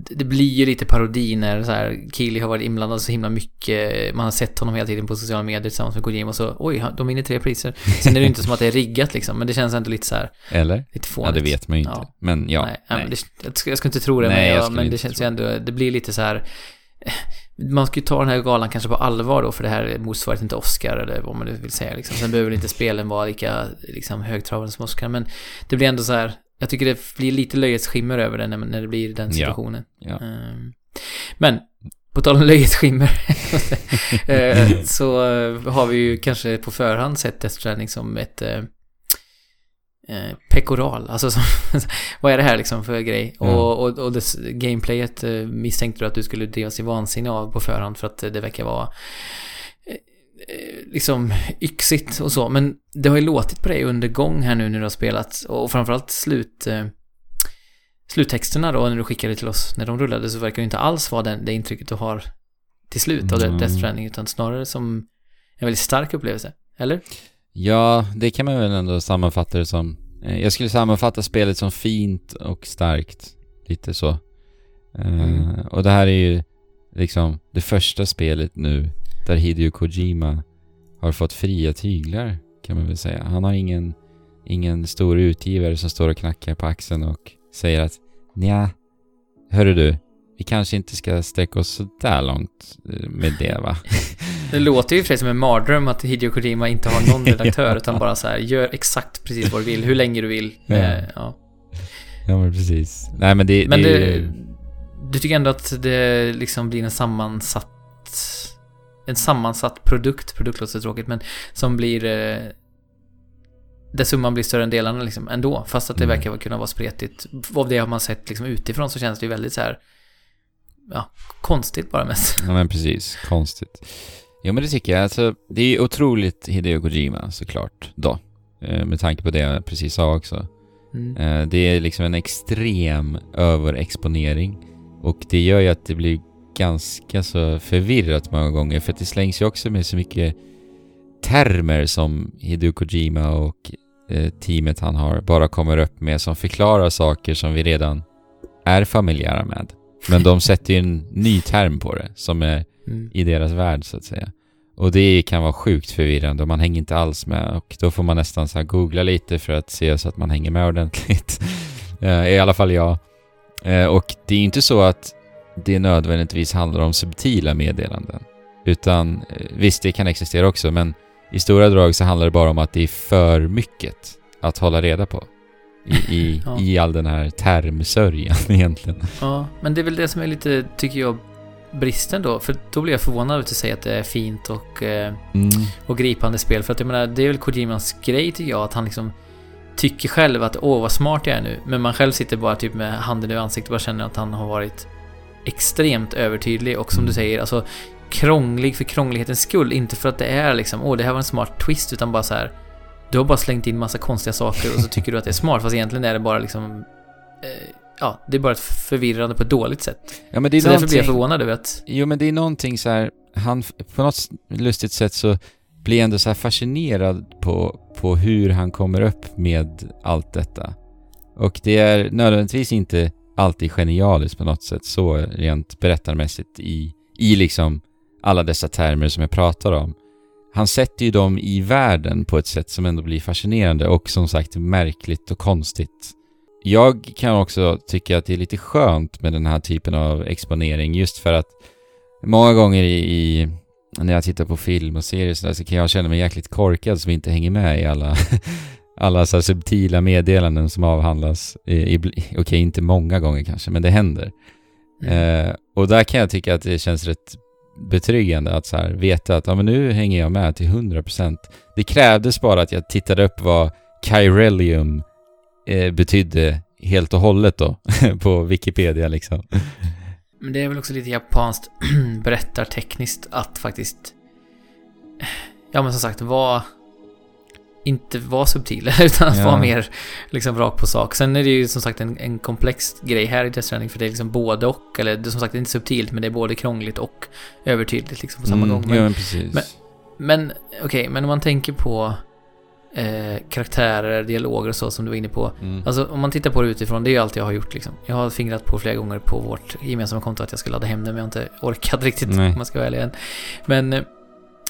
det blir ju lite parodi när så här, Keely har varit inblandad så himla mycket. Man har sett honom hela tiden på sociala medier tillsammans med Kojima och så, oj, de vinner tre priser. Sen är det ju inte som att det är riggat liksom, men det känns ändå lite så här, Eller? lite Ja, fånigt. det vet man ju inte. Ja. Men ja, nej, nej. Men det, jag, ska, jag ska inte tro det, Nej, men, ja, men det inte känns ju ändå, det blir lite så här, eh, man ska ju ta den här galan kanske på allvar då, för det här är motsvarigheten till Oscar eller vad man nu vill säga liksom. Sen behöver inte spelen vara lika liksom, högtravande som Oscar, men det blir ändå så här, jag tycker det blir lite löjets skimmer över det när, när det blir den Ja. situationen. Ja. Ehm, Men, på tal om löjets skimmer, eh, så eh, har vi ju kanske på förhand sett Death Stranding som ett eh, eh, pekoral. Alltså, som, vad är det här liksom för grej? Ja. Och, och, och det gameplayet misstänkte du att du skulle drivas i vansinne av på förhand för att det verkar vara liksom yxigt och så. Men det har ju låtit på dig under gång här nu när du har spelat och framförallt slut eh, sluttexterna då när du skickade till oss när de rullade så verkar det inte alls vara den, det intrycket du har till slut av Mm. Death Stranding utan snarare som en väldigt stark upplevelse. Eller? Ja, det kan man väl ändå sammanfatta det som. Eh, Jag skulle sammanfatta spelet som fint och starkt. Lite så. Eh, Mm. Och det här är ju liksom det första spelet nu där Hideo Kojima har fått fria tyglar kan man väl säga. Han har ingen, ingen stor utgivare som står och knackar på axeln och säger att Nja, hörru du, vi kanske inte ska sträcka oss så där långt eh, med det va? Det låter ju för sig som en mardröm att Hideo Kojima inte har någon redaktör Ja. utan bara så här, gör exakt precis vad du vill, hur länge du vill. Ja. Eh, ja. Ja men precis. Nej men det, Men det, det, du tycker ändå att det liksom blir en sammansatt en sammansatt produkt, produkt låter så tråkigt, men som blir eh, där summan blir större än delarna liksom ändå, fast att det Mm. verkar kunna vara spretigt. Av det har man sett liksom utifrån så känns det ju väldigt så här ja, konstigt bara mest. Ja men precis, konstigt. Jo men det tycker jag. Alltså, det är otroligt Hideo Kojima såklart då. Eh, Med tanke på det jag precis sa också. Mm. Eh, Det är liksom en extrem överexponering. Och det gör ju att det blir ganska så förvirrat många gånger. För att det slängs ju också med så mycket termer som Hideo Kojima och eh, teamet han har bara kommer upp med som förklarar saker som vi redan är familjära med. Men de sätter ju en ny term på det som är Mm. i deras värld så att säga. Och det kan vara sjukt förvirrande och man hänger inte alls med och då får man nästan så googla lite för att se så att man hänger med ordentligt. Eh, I alla fall jag. Eh, och det är ju inte så att det nödvändigtvis handlar om subtila meddelanden. Utan eh, visst, det kan existera också, men i stora drag så handlar det bara om att det är för mycket att hålla reda på. I, i, Ja. i all den här termsörjan egentligen. Ja, men det är väl det som är lite, tycker jag, bristen då. För då blir jag förvånad över att du säger att det är fint och, eh, Mm. och gripande spel. För att jag menar, det är väl Kojimas grej tycker jag, att han liksom tycker själv att åh vad smart jag är nu. Men man själv sitter bara typ med handen i ansiktet och bara känner att han har varit extremt övertydlig och som du säger, alltså krånglig för krånglighetens skull. Inte för att det är liksom, åh det här var en smart twist, utan bara så här. Du har bara slängt in massa konstiga saker och så tycker du att det är smart, fast egentligen är det bara liksom... Eh, ja, det är bara ett förvirrande på ett dåligt sätt. Ja, men det är Så därför blir jag förvånad över att... Jo, men det är någonting så här, han, på något lustigt sätt så blir jag ändå så här fascinerad på, på hur han kommer upp med allt detta. Och det är nödvändigtvis inte alltid genialiskt på något sätt så rent berättarmässigt i, i liksom alla dessa termer som jag pratar om. Han sätter ju dem i världen på ett sätt som ändå blir fascinerande och som sagt märkligt och konstigt. Jag kan också tycka att det är lite skönt med den här typen av exponering just för att många gånger i, i när jag tittar på film och serier så, där, så kan jag känna mig jäkligt korkad som inte hänger med i alla, alla så här subtila meddelanden som avhandlas. Okej, inte många gånger kanske, men det händer. Mm. Eh, och där kan jag tycka att det känns rätt betryggande att så här veta att ja, men nu hänger jag med till 100%. Det krävdes bara att jag tittade upp vad Chirelium eh, betydde helt och hållet då på Wikipedia liksom. Men det är väl också lite japanskt berättartekniskt att faktiskt... Ja men som sagt, vara... Inte vara subtil, utan att Ja. vara mer liksom rakt på sak. Sen är det ju som sagt en, en komplex grej här i Death Stranding, för det är liksom både och. Eller det är som sagt det är inte subtilt, men det är både krångligt och övertydligt liksom på samma Mm, gång. Men, ja, men precis. men- Men okej, men om man tänker på eh, karaktärer, dialoger och så som du var inne på. mm. Alltså om man tittar på det utifrån, det är ju allt jag har gjort liksom. Jag har fingrat på flera gånger på vårt gemensamma konto att jag ska ladda hem det, men jag har inte orkat riktigt Nej. om man ska vara ärlig än. Men eh,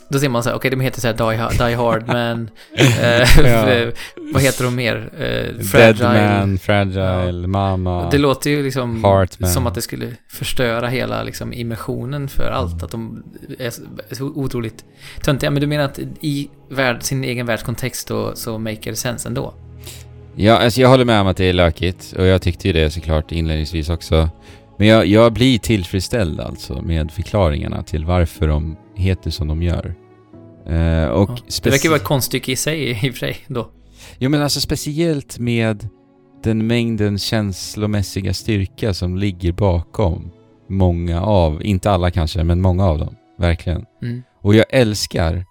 då ser man så här, okej de heter så här Die, Die Hard Man, eh, vad heter de mer? Eh, Dead Man, Fragile, Mama, Det låter ju liksom Heartman. som att det skulle förstöra hela liksom, immersionen för allt. Att de är så otroligt töntiga. Men du menar att i värld, sin egen världskontext då, så maker det sense ändå? Ja, alltså jag håller med om att det är lökigt och jag tyckte ju det såklart inledningsvis också. Men jag, jag blir tillfredsställd alltså med förklaringarna till varför de heter som de gör. Eh, och Ja. Det verkar ju vara ett konststycke i sig, i och för sig, då. Jo men alltså speciellt med den mängden känslomässiga styrka som ligger bakom många av, inte alla kanske, men många av dem. Verkligen. Mm. Och jag älskar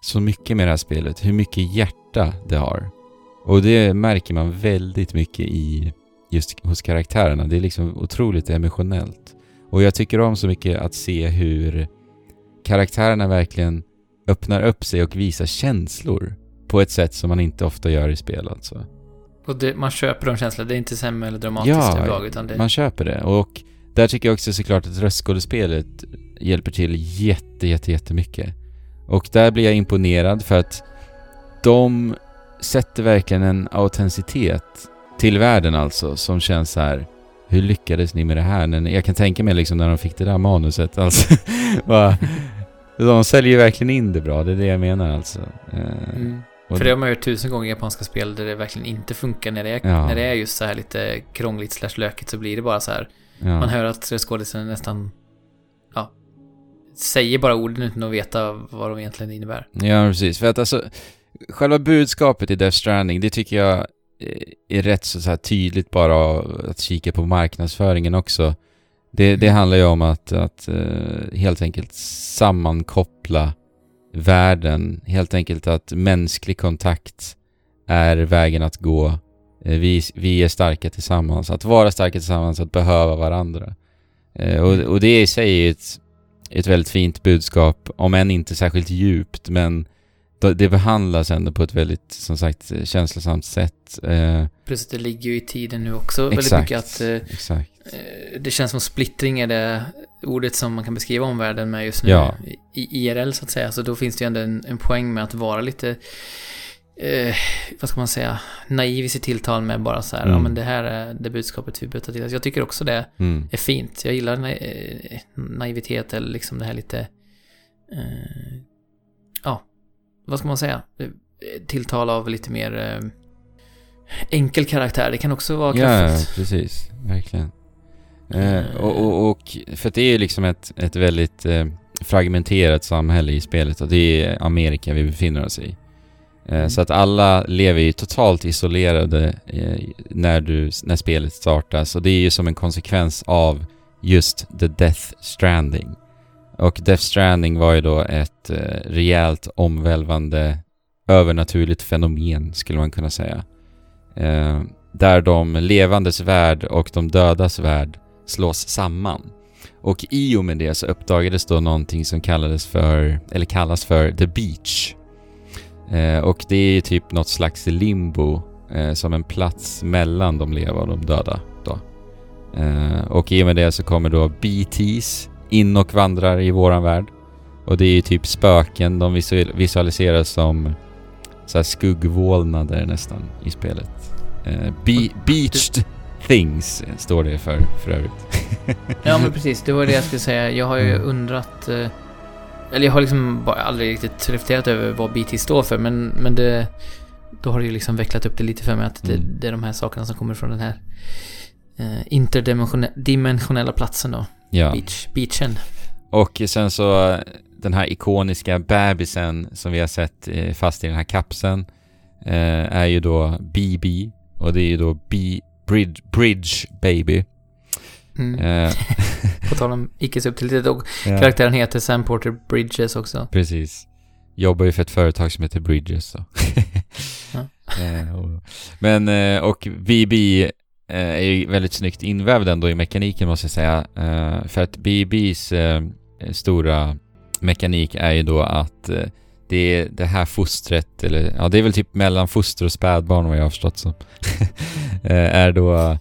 så mycket med det här spelet, hur mycket hjärta det har. Och det märker man väldigt mycket i just hos karaktärerna. Det är liksom otroligt emotionellt. Och jag tycker om så mycket att se hur karaktärerna verkligen öppnar upp sig och visar känslor på ett sätt som man inte ofta gör i spel alltså. Och det, man köper de känslorna, det är inte sämre eller dramatiskt Ja, överlag, utan det... Man köper det. Och där tycker jag också såklart att röstskådespelet hjälper till jätte, jätte, jättemycket. Och där blir jag imponerad för att de sätter verkligen en autenticitet till världen alltså som känns så här. Hur lyckades ni med det här? Jag kan tänka mig liksom när de fick det där manuset alltså. Bara, de säljer ju verkligen in det bra, det är det jag menar alltså. Eh, Mm. För det har man hört tusen gånger i japanska spel där det verkligen inte funkar. När det är, Ja. när det är just så här lite krångligt slash lökigt så blir det bara så här. ja. Man hör att skådisen nästan... Ja. Säger bara orden utan att veta vad de egentligen innebär. Ja, precis. För att alltså, själva budskapet i Death Stranding, det tycker jag är rätt så, så tydligt bara att kika på marknadsföringen också. Det, det Mm. handlar ju om att, att eh, helt enkelt sammankoppla världen, helt enkelt att mänsklig kontakt är vägen att gå. Eh, Vi, vi är starka tillsammans, att vara starka tillsammans, att behöva varandra. Eh, Och, och det i sig är ett, ett väldigt fint budskap, om än inte särskilt djupt, men det behandlas ändå på ett väldigt, som sagt, känslosamt sätt. Eh, Plus att det ligger ju i tiden nu också väldigt Exakt. mycket att... Eh, exakt. eh, det känns som splittring är det ordet som man kan beskriva omvärlden med just nu. Ja. I IRL så att säga. Så då finns det ju ändå en, en poäng med att vara lite eh, vad ska man säga, naiv i sitt tilltal med bara så här, Mm. ja men det här är det budskapet vi bör ta till oss. Jag tycker också det Mm. är fint. Jag gillar na naivitet eller liksom det här lite, eh, ja, vad ska man säga, tilltal av lite mer eh, enkel karaktär. Det kan också vara Ja, kraftfullt. precis. Verkligen. Eh, och, och, och, för det är ju liksom ett, ett väldigt eh, fragmenterat samhälle i spelet och det är Amerika vi befinner oss i. Eh, Mm. Så att alla lever ju totalt isolerade när, du, när spelet startas och det är ju som en konsekvens av just The Death Stranding. Och Death Stranding var ju då ett eh, rejält omvälvande övernaturligt fenomen skulle man kunna säga. Eh, där de levandes värld och de dödas värld slås samman. Och i och med det så uppdagades då någonting som kallades för, eller kallas för The Beach. Eh, och det är typ något slags limbo eh, som en plats mellan de leva och de döda då. Eh, och i och med det så kommer då BTs in och vandrar i våran värld. Och det är ju typ spöken, de visu- visualiseras som så skuggvålnader nästan i spelet. Eh, be- beached things står det för, för övrigt. Ja men precis, det var det jag skulle säga. Jag har ju Mm. undrat... eh, Eller jag har liksom bara aldrig riktigt reflekterat över vad BT står för, men, men det... Då har det ju liksom vecklat upp det lite för mig att det, Mm. det är de här sakerna som kommer från den här eh, interdimensionella platsen då. Ja. Beach, beachen. Och sen så den här ikoniska bebisen som vi har sett eh, fast i den här kapseln eh, är ju då BB och det är ju då B Bridge, Bridge Baby. Mm. Eh, På tal om icke-subtilitet och ja, karaktären heter Sam Porter Bridges också. precis. Jobbar ju för ett företag som heter Bridges så. Ja. eh, och, men eh, och BB Eh, är ju väldigt snyggt invävd ändå i mekaniken måste jag säga. Eh, för att BBs eh, stora mekanik är ju då att eh, det är det här fostret, eller ja det är väl typ mellan foster och spädbarn vad jag har förstått som. eh, är då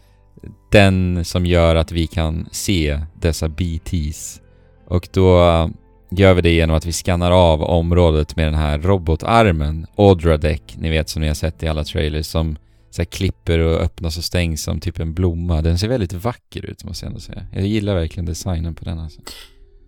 den som gör att vi kan se dessa BTs. Och då gör vi det genom att vi skannar av området med den här robotarmen, Audradec, ni vet som ni har sett i alla trailers, som så här klipper och öppnas och stängs som typ en blomma. Den ser väldigt vacker ut måste jag ändå säga. Jag gillar verkligen designen på den alltså.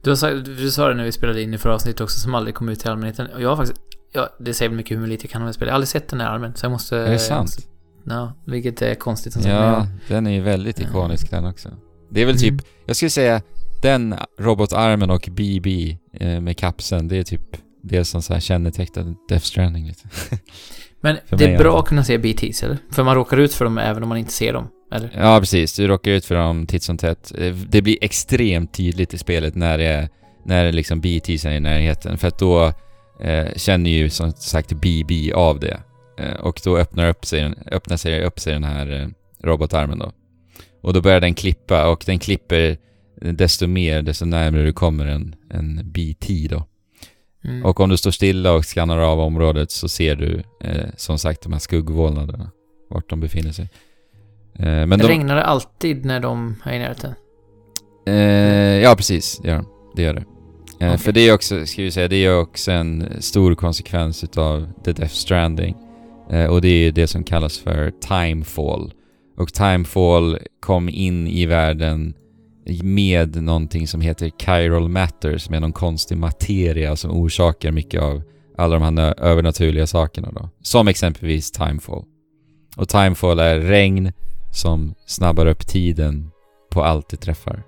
Du, har sagt, du sa det när vi spelade in i förra avsnittet också, som aldrig kom ut till allmänheten. Och jag har faktiskt... Ja, det säger mycket hur lite jag kan om det spelet. Jag har aldrig sett den här armen, så jag måste... Är det sant? Ja, vilket är konstigt som. Ja, den är ju väldigt ikonisk den också. Det är väl typ, Mm. jag skulle säga den robotarmen och BB eh, med kapseln, det är typ det som så här kännetecknar Death Stranding lite. Men För det är bra att kunna se BTs, eller? För man råkar ut för dem även om man inte ser dem, eller? Ja, precis. Du råkar ut för dem titt som tätt. Eh, Det blir extremt tydligt i spelet när det är, när det liksom BTs är i närheten. För att då eh, känner ju som sagt BB av det. Eh, och då öppnar, upp sig, öppnar sig upp sig den här eh, robotarmen då. Och då börjar den klippa och den klipper desto mer, desto närmare du kommer en, en BT då. Mm. Och om du står stilla och skannar av området så ser du eh, som sagt de här skuggvålnaderna. Vart de befinner sig. Eh, men de, Regnar det alltid när de är i närheten? Eh, ja, precis. Det gör, de. det gör det. Eh, Okej. För det är också, ska vi säga, det är också en stor konsekvens utav The Death Stranding. Eh, och det är det som kallas för Timefall. Och Timefall kom in i världen med någonting som heter Chiral Matter, som är någon konstig materia som orsakar mycket av alla de här övernaturliga sakerna då. Som exempelvis Timefall. Och Timefall är regn som snabbar upp tiden på allt det träffar.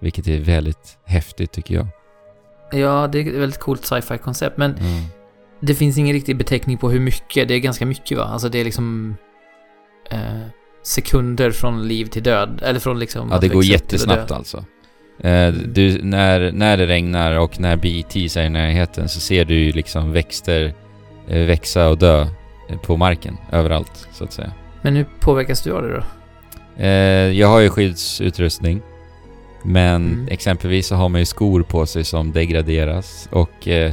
Vilket är väldigt häftigt tycker jag. Ja, det är ett väldigt coolt sci-fi koncept, men Mm. det finns ingen riktig beteckning på hur mycket. Det är ganska mycket va? Alltså det är liksom... Eh, sekunder från liv till död. Eller från liksom... Ja, det går jättesnabbt alltså. Eh, du, när, när det regnar och när BTs är i närheten så ser du ju liksom växter eh, växa och dö eh, på marken överallt så att säga. Men hur påverkas du av det då? Eh, jag har ju skyddsutrustning. Men Mm. exempelvis så har man ju skor på sig som degraderas och eh,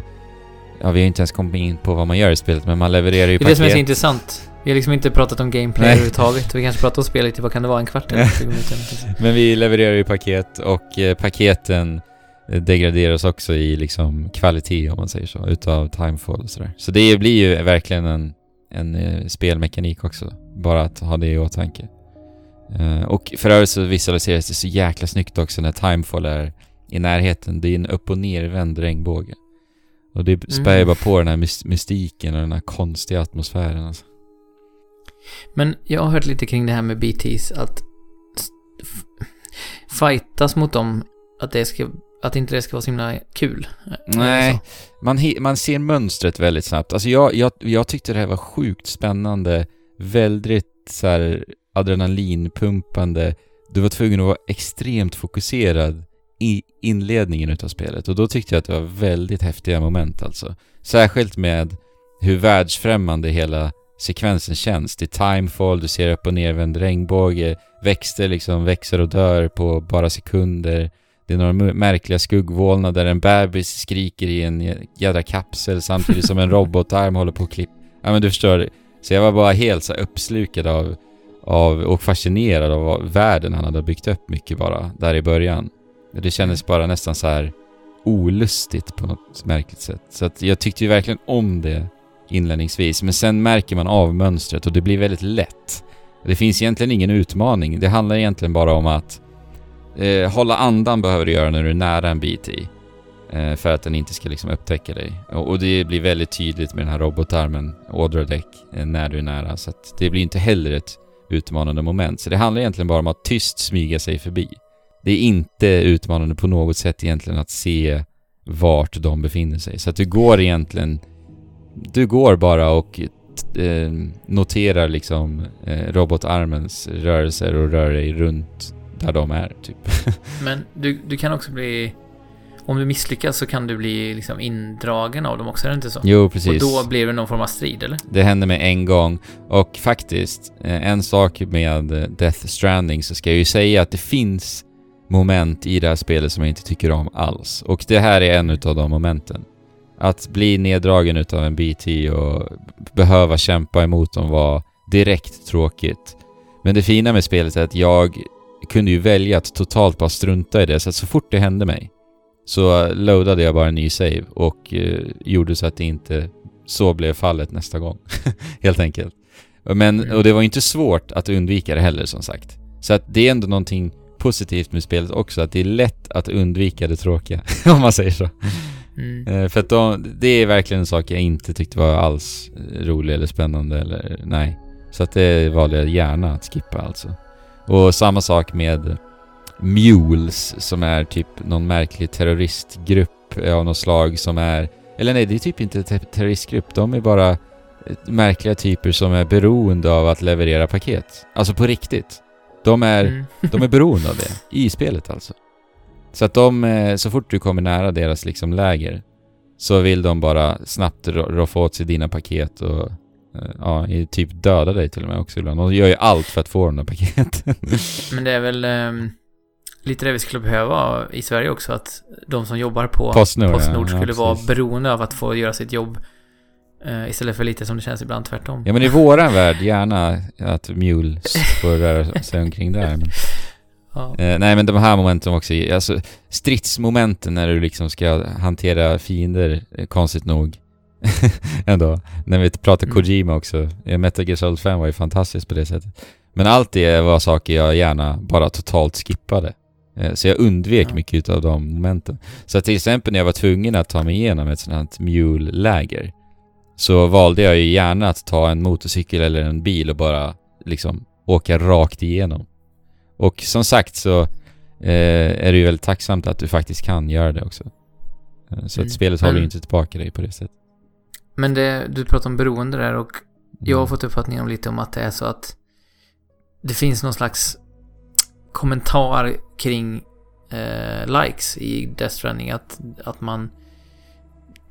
ja, vi har ju inte ens kommit in på vad man gör i spelet men man levererar ju Det är det som är så paket. intressant. Vi har liksom inte pratat om gameplay Nej. överhuvudtaget. Vi kanske pratar om spelet i, vad kan det vara, en kvart eller 20 minuter? Men vi levererar ju paket och eh, paketen eh, degraderas också i liksom kvalitet om man säger så, utav Timefall och sådär. Så det blir ju verkligen en, en eh, spelmekanik också, bara att ha det i åtanke. Och för övrigt så visualiseras det så jäkla snyggt också när Timefall är i närheten. Det är en upp och nervänd regnbåge. Och det spär ju Mm. bara på den här mystiken och den här konstiga atmosfären alltså. Men jag har hört lite kring det här med BTs, att fightas mot dem, att det ska, att inte det ska vara så himla kul. Nej, så? man, man ser mönstret väldigt snabbt. Alltså jag, jag, jag tyckte det här var sjukt spännande, väldigt så här adrenalinpumpande. Du var tvungen att vara extremt fokuserad i inledningen utav spelet och då tyckte jag att det var väldigt häftiga moment alltså. Särskilt med hur världsfrämmande hela sekvensen känns. Det är timefall, du ser upp och nervänd regnbåge, växter liksom växer och dör på bara sekunder. Det är några märkliga skuggvålnader där en bebis skriker i en jädra kapsel samtidigt som en robotarm håller på att klippa. Ja men du förstår. Så jag var bara helt så här uppslukad av, av och fascinerad av världen han hade byggt upp mycket bara där i början. Det kändes bara nästan så här olustigt på något märkligt sätt. Så att jag tyckte ju verkligen om det inledningsvis. Men sen märker man av mönstret och det blir väldigt lätt. Det finns egentligen ingen utmaning. Det handlar egentligen bara om att eh, hålla andan behöver du göra när du är nära en BT. Eh, för att den inte ska liksom upptäcka dig. Och, och det blir väldigt tydligt med den här robotarmen, ådradäck, eh, när du är nära. Så att det blir inte heller ett utmanande moment. Så det handlar egentligen bara om att tyst smyga sig förbi. Det är inte utmanande på något sätt egentligen att se vart de befinner sig. Så att du går egentligen... Du går bara och eh, noterar liksom eh, robotarmens rörelser och rör dig runt där de är, typ. Men du, du kan också bli... Om du misslyckas så kan du bli liksom indragen av dem också, är det inte så? Jo, precis. Och då blir det någon form av strid, eller? Det hände med en gång. Och faktiskt, eh, en sak med eh, Death Stranding så ska jag ju säga att det finns moment i det här spelet som jag inte tycker om alls. Och det här är en utav de momenten. Att bli neddragen utav en BT och behöva kämpa emot dem var direkt tråkigt. Men det fina med spelet är att jag kunde ju välja att totalt bara strunta i det, så att så fort det hände mig så loadade jag bara en ny save och eh, gjorde så att det inte så blev fallet nästa gång. Helt enkelt. Men, Mm. och det var inte svårt att undvika det heller som sagt. Så att det är ändå någonting positivt med spelet också, att det är lätt att undvika det tråkiga, om man säger så. Mm. Eh, För att de, det är verkligen en sak jag inte tyckte var alls rolig eller spännande eller nej. Så att det valde jag gärna att skippa alltså. Och samma sak med Mules som är typ någon märklig terroristgrupp av något slag som är... Eller nej, det är typ inte te- terroristgrupp. De är bara eh, märkliga typer som är beroende av att leverera paket. Alltså på riktigt. De är... Mm. De är beroende av det. I spelet alltså. Så att de, eh, så fort du kommer nära deras liksom läger så vill de bara snabbt ro- roffa åt sig dina paket och eh, ja, typ döda dig till och med också ibland. De gör ju allt för att få de där paketen. Men det är väl ehm, lite det vi skulle behöva i Sverige också, att de som jobbar på Postnord, Postnord skulle ja, vara beroende av att få göra sitt jobb eh, istället för lite som det känns ibland tvärtom. Ja men i våran värld gärna att Mules får röra sig omkring där. Men, Ja. eh, nej men de här momenten också, alltså stridsmomenten när du liksom ska hantera fiender, eh, konstigt nog. Ändå. När vi pratar Mm. Kojima också. Metal Gear Solid 5 var ju fantastiskt på det sättet. Men allt det var saker jag gärna bara totalt skippade. Eh, Så jag undvek Ja. mycket av de momenten. Så till exempel när jag var tvungen att ta mig igenom ett sånt här mule-läger så valde jag ju gärna att ta en motorcykel eller en bil och bara liksom åka rakt igenom. Och som sagt så eh, är det ju väldigt tacksamt att du faktiskt kan göra det också. Eh, så Mm. att spelet håller ju inte tillbaka dig på det sättet. Men det, du pratar om beroende där och jag har Mm. fått uppfattningen om lite om att det är så att det finns någon slags kommentar kring eh, likes i Death Stranding. Att, att man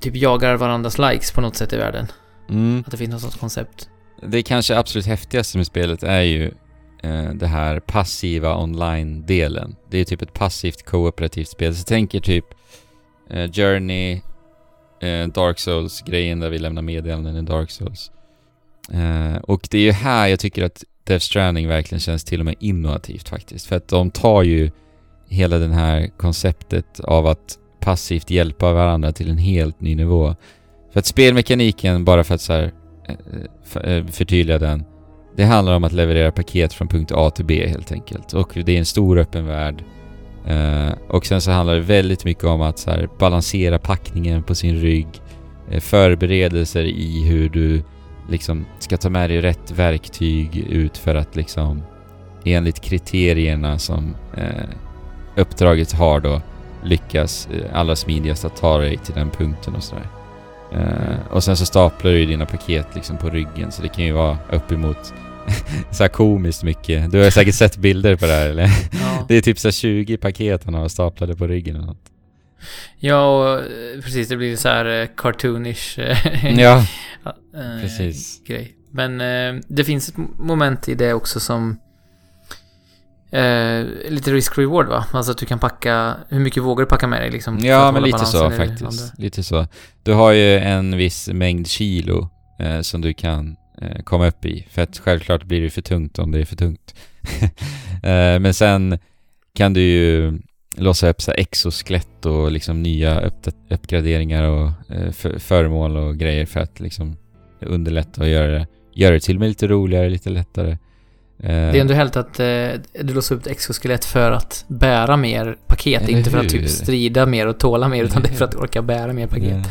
typ jagar varandras likes på något sätt i världen. Mm. Att det finns något sånt koncept. Det kanske absolut häftigaste med spelet är ju eh, det här passiva online-delen. Det är typ ett passivt kooperativt spel. Så tänker typ eh, Journey, eh, Dark Souls-grejen där vi lämnar meddelanden i Dark Souls. Eh, och det är ju här jag tycker att Death Stranding verkligen känns till och med innovativt faktiskt. För att de tar ju hela det här konceptet av att passivt hjälpa varandra till en helt ny nivå. För att spelmekaniken, bara för att så här, eh, eh, eh, förtydliga den, det handlar om att leverera paket från punkt A till B helt enkelt. Och det är en stor öppen värld. Uh, och sen så handlar det väldigt mycket om att så här, balansera packningen på sin rygg. Uh, förberedelser i hur du liksom ska ta med dig rätt verktyg ut för att liksom enligt kriterierna som uh, uppdraget har då lyckas allra smidigast att ta dig till den punkten och sådär. och sen så staplar du dina paket liksom på ryggen så det kan ju vara uppemot så här komiskt mycket. Du har säkert sett bilder på det här eller? Ja. Det är typ så 20 paket han har staplade på ryggen och något. Ja, och eh, precis. Det blir så här eh, cartoonish eh, ja, precis. grej. Men det finns ett moment i det också som Eh, lite risk-reward va? Alltså att du kan packa, hur mycket vågar du packa med dig liksom? Ja, men lite så faktiskt. Lite så. Du har ju en viss mängd kilo som du kan komma upp i. För att självklart blir det för tungt om det är för tungt. eh, men sen kan du ju låsa upp så exoskelett och liksom nya upp uppgraderingar och eh, för föremål och grejer för att liksom underlätta och göra det, göra det till och med lite roligare, lite lättare. Eh, det är ändå helt att eh, du låser upp ett exoskelett för att bära mer paket, inte för att typ strida mer och tåla mer, utan det är för att orka bära mer paket.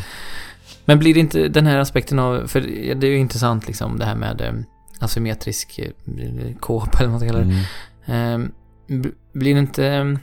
Men blir det inte den här aspekten av, för det är ju intressant liksom det här med eh, asymmetrisk eh, kåpa eller vad man ska kalla det. Mm. Eh, blir det inte,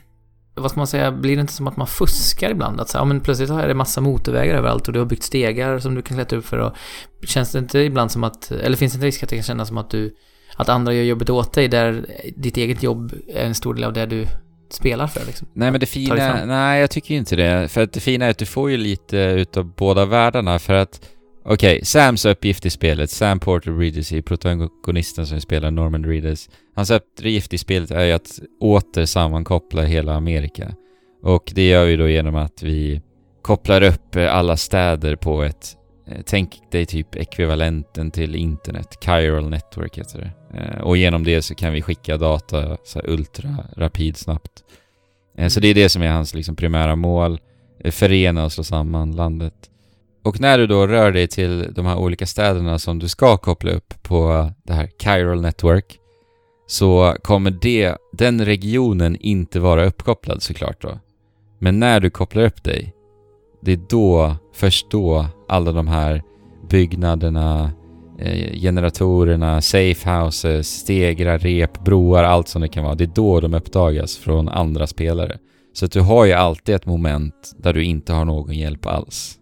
vad ska man säga, blir det inte som att man fuskar ibland? Att så, ja, men plötsligt har det massa motorvägar överallt och du har byggt stegar som du kan klättra upp för och känns det inte ibland som att, eller finns det inte risk att det kan kännas som att du, att andra gör jobbet åt dig där ditt eget jobb är en stor del av det du spelar för liksom. Nej men det fina, nej jag tycker inte det. För att det fina är att du får ju lite utav båda världarna för att Okej, okay, Sams uppgift i spelet, Sam Porter Reedus, protagonisten som spelar Norman Reedus. Hans uppgift i spelet är ju att åter sammankoppla hela Amerika. Och det gör vi då genom att vi kopplar upp alla städer på ett Eh, tänk dig typ ekvivalenten till internet, Chiral Network heter det. Eh, och genom det så kan vi skicka data så ultra rapid snabbt. Eh, så det är det som är hans liksom primära mål. Förena och slå samman landet. Och när du då rör dig till de här olika städerna som du ska koppla upp på det här Chiral Network så kommer det, den regionen inte vara uppkopplad såklart då. Men när du kopplar upp dig, det är då, först då, alla de här byggnaderna, eh, generatorerna, safe houses, stegrar, rep, broar, allt som det kan vara. Det är då de uppdagas från andra spelare. Så att du har ju alltid ett moment där du inte har någon hjälp alls.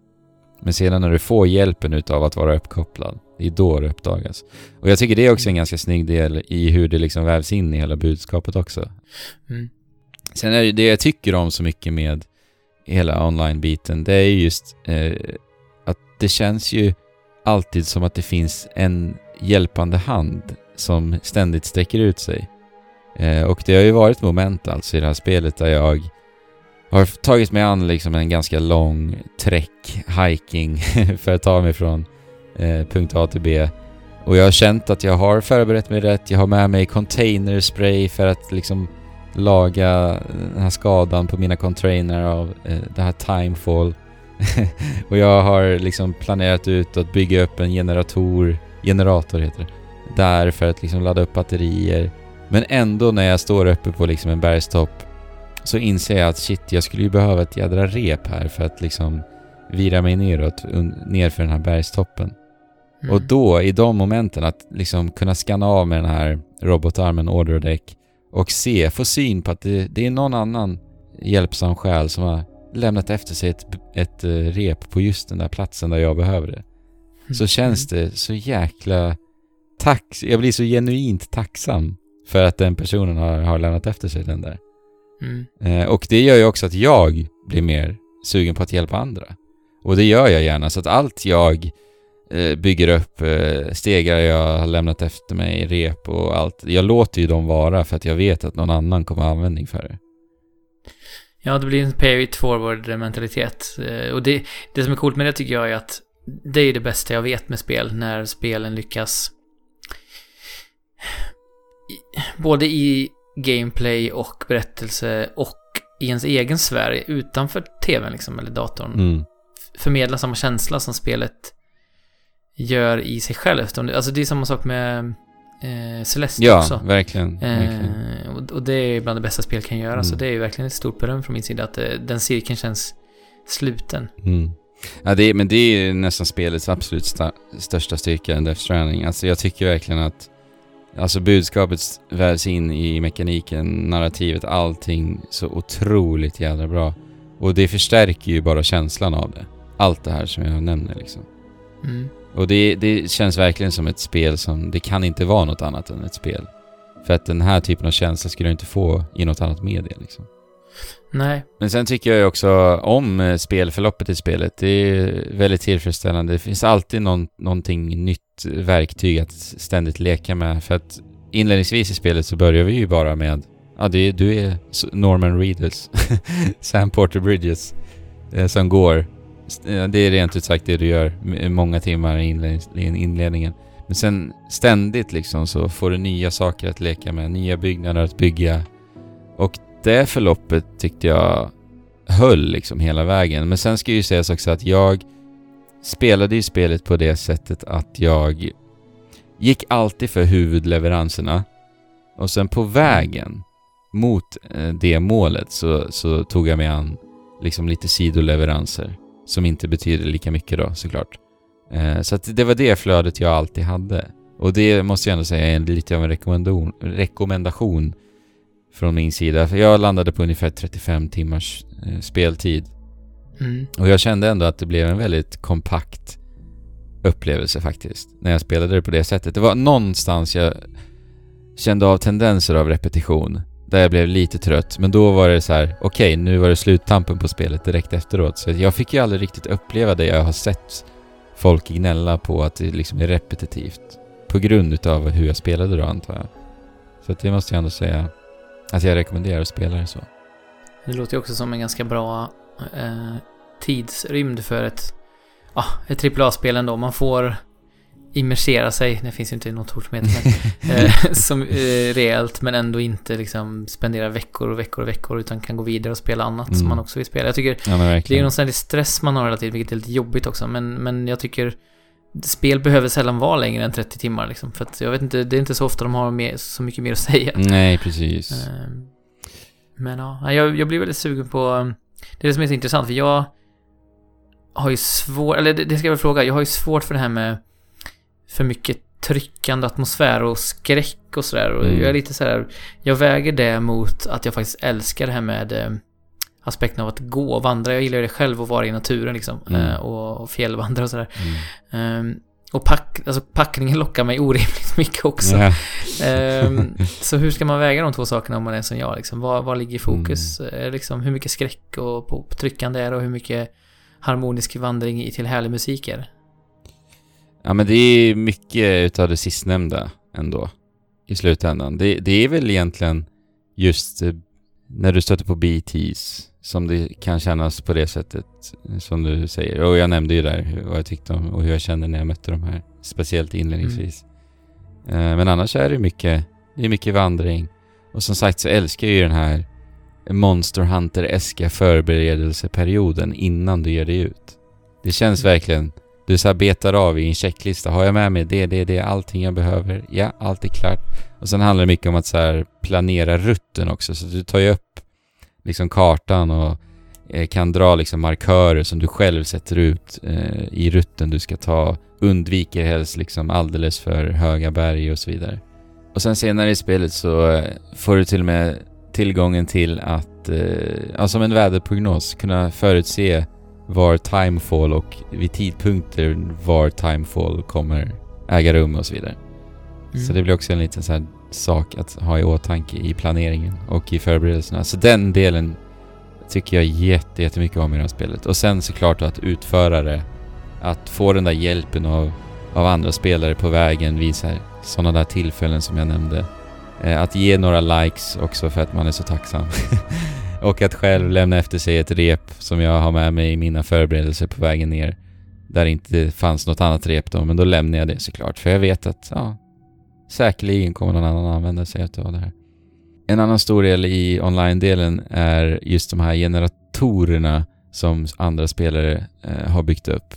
Men sedan när du får hjälpen utav att vara uppkopplad, det är då det uppdagas. Och jag tycker det är också en ganska snygg del i hur det liksom vävs in i hela budskapet också. Mm. Sen är det det jag tycker om så mycket med hela online-biten, det är just eh, att det känns ju alltid som att det finns en hjälpande hand som ständigt sträcker ut sig. Eh, och det har ju varit moment alltså i det här spelet där jag har tagit mig an liksom en ganska lång träck, hiking, för att ta mig från eh, punkt A till B. Och jag har känt att jag har förberett mig rätt. Jag har med mig containerspray för att liksom laga den här skadan på mina container av eh, det här timefall. och jag har liksom planerat ut att bygga upp en generator, generator heter det, där för att liksom ladda upp batterier. Men ändå när jag står uppe på liksom en bergstopp så inser jag att shit, jag skulle ju behöva ett jädra rep här för att liksom vira mig neråt, ner för den här bergstoppen. Mm. Och då, i de momenten, att liksom kunna scanna av med den här robotarmen order deck och se, få syn på att det, det är någon annan hjälpsam själ som har lämnat efter sig ett, ett uh, rep på just den där platsen där jag behöver det. Mm. Så känns det så jäkla tack, jag blir så genuint tacksam för att den personen har, har lämnat efter sig den där. Mm. Eh, och det gör ju också att jag blir mer sugen på att hjälpa andra. Och det gör jag gärna, så att allt jag eh, bygger upp, eh, stegar jag har lämnat efter mig, rep och allt. Jag låter ju dem vara för att jag vet att någon annan kommer ha användning för det. Ja, det blir en pay it forward mentalitet. Eh, och det, det som är coolt med det tycker jag är att det är det bästa jag vet med spel, när spelen lyckas både i gameplay och berättelse och i ens egen sfär utanför tvn liksom, eller datorn Mm. förmedla samma känsla som spelet gör i sig självt. Det- Alltså det är samma sak med eh, Celeste Ja, också. verkligen. verkligen. Eh, och, och det är bland det bästa spel kan göra, Mm. så det är ju verkligen ett stort beröm från min sida att eh, den cirkeln känns sluten. Mm. Ja, det, men det är ju nästan spelets absolut sta- största styrka, Death Stranding. Alltså jag tycker verkligen att Alltså budskapet vävs in i mekaniken, narrativet, allting så otroligt jävla bra. Och det förstärker ju bara känslan av det. Allt det här som jag nämner liksom. Mm. Och det, det känns verkligen som ett spel som, det kan inte vara något annat än ett spel. För att den här typen av känsla skulle du inte få i något annat media liksom. Nej, Men sen tycker jag ju också om eh, spelförloppet i spelet. Det är väldigt tillfredsställande. Det finns alltid någon, någonting nytt verktyg att ständigt leka med. För att inledningsvis i spelet så börjar vi ju bara med Ja, är, du är Norman Reedus. Sam Porter Bridges. eh, Som går. Eh, det är rent ut sagt det du gör. Många timmar i inledningen. Men sen ständigt liksom så får du nya saker att leka med. Nya byggnader att bygga. Och det förloppet tyckte jag höll liksom hela vägen. Men sen ska ju sägas också att jag spelade ju spelet på det sättet att jag gick alltid för huvudleveranserna och sen på vägen mot eh, det målet så, så tog jag mig an liksom lite sidoleveranser som inte betyder lika mycket då såklart. Eh, så att det var det flödet jag alltid hade. Och det måste jag ändå säga är lite av en rekommendation, rekommendation från min sida. För jag landade på ungefär 35 timmars eh, speltid. mm. Och jag kände ändå att det blev en väldigt kompakt upplevelse faktiskt. När jag spelade det på det sättet. Det var någonstans jag kände av tendenser av repetition. Där jag blev lite trött. Men då var det så här: okej nu var det sluttampen på spelet direkt efteråt. Så jag fick ju aldrig riktigt uppleva det jag har sett folk gnälla på att det liksom är repetitivt. På grund utav hur jag spelade då antar jag. Så att det måste jag ändå säga att jag rekommenderar att spela det så. Det låter ju också som en ganska bra eh, tidsrymd för ett, ja, ett AAA-spel ändå. Man får immersera sig, det finns ju inte något ord som heter men, eh, som, eh, rejält, men ändå inte liksom spendera veckor och veckor och veckor utan kan gå vidare och spela annat som Mm. man också vill spela. Jag tycker Ja det är ju någon ständig stress man har hela tiden, vilket är lite jobbigt också, men, men jag tycker spel behöver sällan vara längre än 30 timmar liksom, för att jag vet inte, det är inte så ofta de har mer, så mycket mer att säga. Nej precis. Ehm, Men ja, jag, jag blir väldigt sugen på... Det är det som är så intressant, för jag har ju svårt... Eller det, det ska jag väl fråga, jag har ju svårt för det här med för mycket tryckande atmosfär och skräck och sådär. Och Mm. jag är lite sådär... Jag väger det mot att jag faktiskt älskar det här med eh, aspekten av att gå och vandra. Jag gillar ju det själv att vara i naturen liksom. Mm. Eh, och, och fjällvandra och sådär. Mm. Ehm, och pack, alltså packningen lockar mig orimligt mycket också. Ehm, så hur ska man väga de två sakerna om man är som jag? Liksom? Var, var ligger fokus? Mm. Eh, liksom, hur mycket skräck och på, på tryckande är det och hur mycket harmonisk vandring i- till härlig musik är det? Ja men det är mycket utav det sistnämnda ändå. I slutändan. Det, det är väl egentligen just eh, när du stöter på BTs som det kan kännas på det sättet som du säger. Och jag nämnde ju där vad jag tyckte om och hur jag kände när jag mötte de här. Speciellt inledningsvis. Mm. Men annars är det mycket, det är mycket vandring. Och som sagt så älskar jag ju den här Monster Hunter-eska förberedelseperioden innan du ger dig ut. Det känns verkligen, du så här betar av i en checklista. Har jag med mig det, det, det, allting jag behöver? Ja, allt är klart. Och sen handlar det mycket om att så här planera rutten också. Så du tar ju upp liksom kartan och eh, kan dra liksom markörer som du själv sätter ut eh, i rutten du ska ta. Undviker helst liksom alldeles för höga berg och så vidare. Och sen senare i spelet så eh, får du till och med tillgången till att, eh, ja, som en väderprognos, kunna förutse var timefall och vid tidpunkter var timefall kommer äga rum och så vidare. Mm. Så det blir också en liten så här sak att ha i åtanke i planeringen och i förberedelserna. Så den delen tycker jag jätte, jättemycket om i det här spelet. Och sen såklart att utföra det, att få den där hjälpen av, av andra spelare på vägen vid sådana där tillfällen som jag nämnde. Eh, att ge några likes också för att man är så tacksam. och att själv lämna efter sig ett rep som jag har med mig i mina förberedelser på vägen ner. Där det inte fanns något annat rep då, men då lämnar jag det såklart. För jag vet att, ja, säkerligen kommer någon annan använda sig av det här. en annan stor del i online-delen är just de här generatorerna som andra spelare eh, har byggt upp.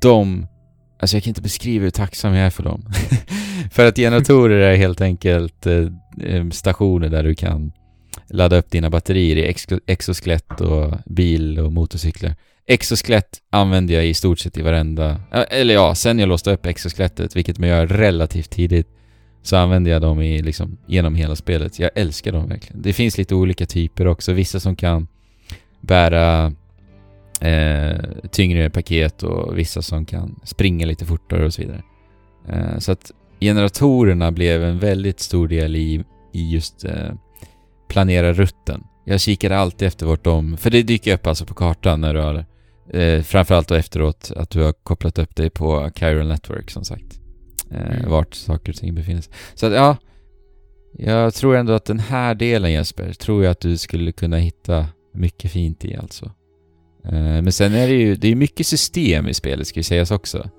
De, alltså jag kan inte beskriva hur tacksam jag är för dem. för att generatorer är helt enkelt eh, eh, stationer där du kan ladda upp dina batterier i exoskelett och bil och motorcyklar. Exoskelett använder jag i stort sett i varenda... Eller ja, sen jag låste upp exoskelettet, vilket man gör relativt tidigt, så använder jag dem i, liksom, genom hela spelet. Jag älskar dem verkligen. Det finns lite olika typer också. Vissa som kan bära eh, tyngre paket och vissa som kan springa lite fortare och så vidare. Eh, så att generatorerna blev en väldigt stor del i, i just eh, planera rutten. Jag kikade alltid efter vart de... För det dyker upp alltså på kartan när du har... Eh, framförallt då efteråt att du har kopplat upp dig på Chiral Network som sagt. Eh, mm. Vart saker och ting befinner sig. Så att ja... Jag tror ändå att den här delen Jesper, tror jag att du skulle kunna hitta mycket fint i alltså. Eh, men sen är det ju, det är mycket system i spelet ska ju sägas också.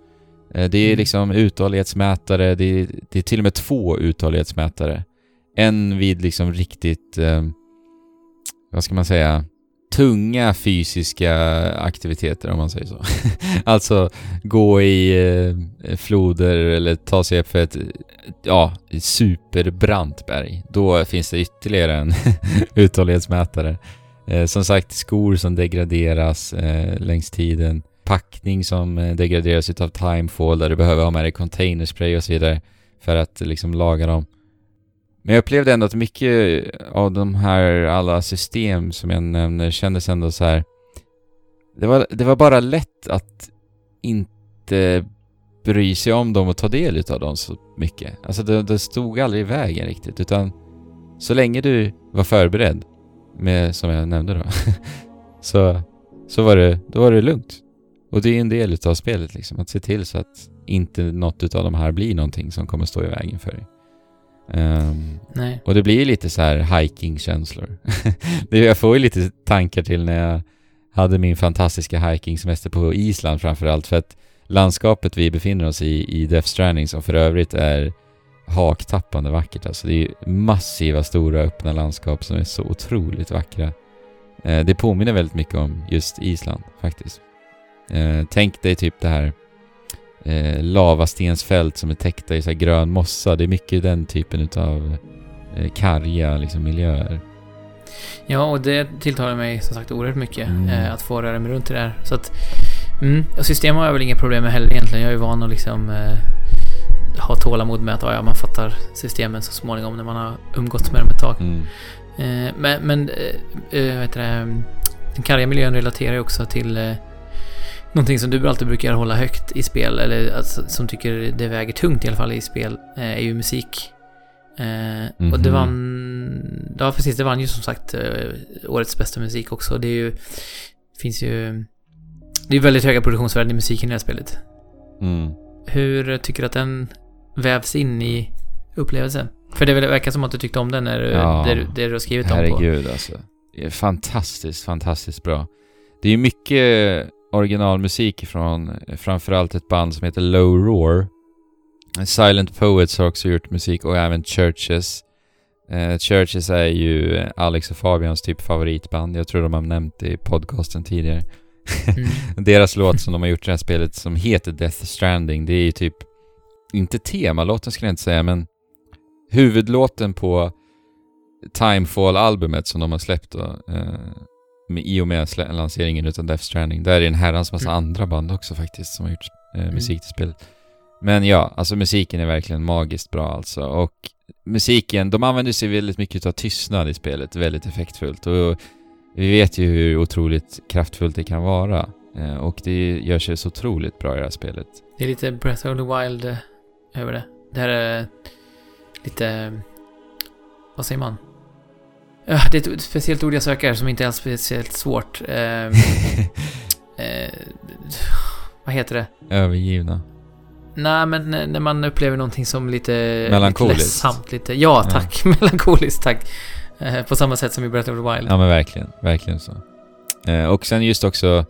Eh, det är mm. liksom uthållighetsmätare, det är, det är till och med två uthållighetsmätare. En vid liksom riktigt, eh, vad ska man säga, tunga fysiska aktiviteter om man säger så. alltså gå i eh, floder eller ta sig upp för ett ja, superbrant berg. Då finns det ytterligare en uthållighetsmätare. Eh, som sagt, skor som degraderas eh, längs tiden. Packning som eh, degraderas utav timefall där du behöver ha med dig containerspray och så vidare för att eh, liksom laga dem. Men jag upplevde ändå att mycket av de här alla system som jag nämner kändes ändå så här. Det var, det var bara lätt att inte bry sig om dem och ta del utav dem så mycket. Alltså det, det stod aldrig i vägen riktigt utan så länge du var förberedd med, som jag nämnde då, så, så var det, då var det lugnt. Och det är en del utav spelet liksom, att se till så att inte något utav de här blir någonting som kommer stå i vägen för dig. Um. Och det blir lite så här hiking-känslor. jag får ju lite tankar till när jag hade min fantastiska hiking-semester på Island framförallt för att landskapet vi befinner oss i, i Death Stranding som för övrigt är haktappande vackert alltså. Det är massiva stora öppna landskap som är så otroligt vackra. Eh, det påminner väldigt mycket om just Island faktiskt. Eh, tänk dig typ det här eh, lavastensfält som är täckta i så grön mossa. Det är mycket den typen utav eh, karga liksom, miljöer. Ja, och det tilltalar mig som sagt oerhört mycket mm. eh, att få röra mig runt i det här. Så att, mm, system har jag väl inga problem med heller egentligen. Jag är ju van att liksom eh, ha tålamod med att ja, man fattar systemen så småningom när man har umgåtts med dem ett tag. Mm. Eh, men, men eh, eh vet det, den karga miljön relaterar ju också till eh, Någonting som du alltid brukar hålla högt i spel, eller alltså, som tycker det väger tungt i alla fall i spel, eh, är ju musik. Eh, mm -hmm. Och det mhm. vann... Ja, precis. Det vann ju som sagt eh, årets bästa musik också. Det är ju... finns ju... Det är väldigt höga produktionsvärden i musiken i det här spelet. Mm. Hur tycker du att den vävs in i upplevelsen? För det verkar som att du tyckte om den när du, ja, det, det du har skrivit om på. Herregud alltså. Det är fantastiskt, fantastiskt bra. Det är ju mycket originalmusik från framförallt ett band som heter Low Roar. Silent Poets har också gjort musik och även Churches. Uh, Churches är ju Alex och Fabians typ favoritband. Jag tror de har nämnt det i podcasten tidigare. Mm. Deras låt som de har gjort i det här spelet som heter Death Stranding, det är ju typ, inte temalåten skulle jag inte säga, men huvudlåten på Timefall-albumet som de har släppt då. Uh, med, i och med lanseringen utav Death Stranding. Där är det en herrans massa mm. andra band också faktiskt som har gjort eh, mm. musik till spelet. Men ja, alltså musiken är verkligen magiskt bra alltså. Och musiken, de använder sig väldigt mycket av tystnad i spelet, väldigt effektfullt. Och vi vet ju hur otroligt kraftfullt det kan vara. Eh, och det gör sig så otroligt bra i det här spelet. Det är lite Breath of the Wild eh, över det. Det här är lite... Vad säger man? Det är ett speciellt ord jag söker som inte är speciellt svårt. Eh, eh, vad heter det? Övergivna. Nej, men när man upplever någonting som lite... Melankoliskt. Lite ledsamt, lite... Ja, tack. Ja. Melankoliskt, tack. Eh, på samma sätt som i Breath of the Wild. Ja, men verkligen. Verkligen så. Eh, och sen just också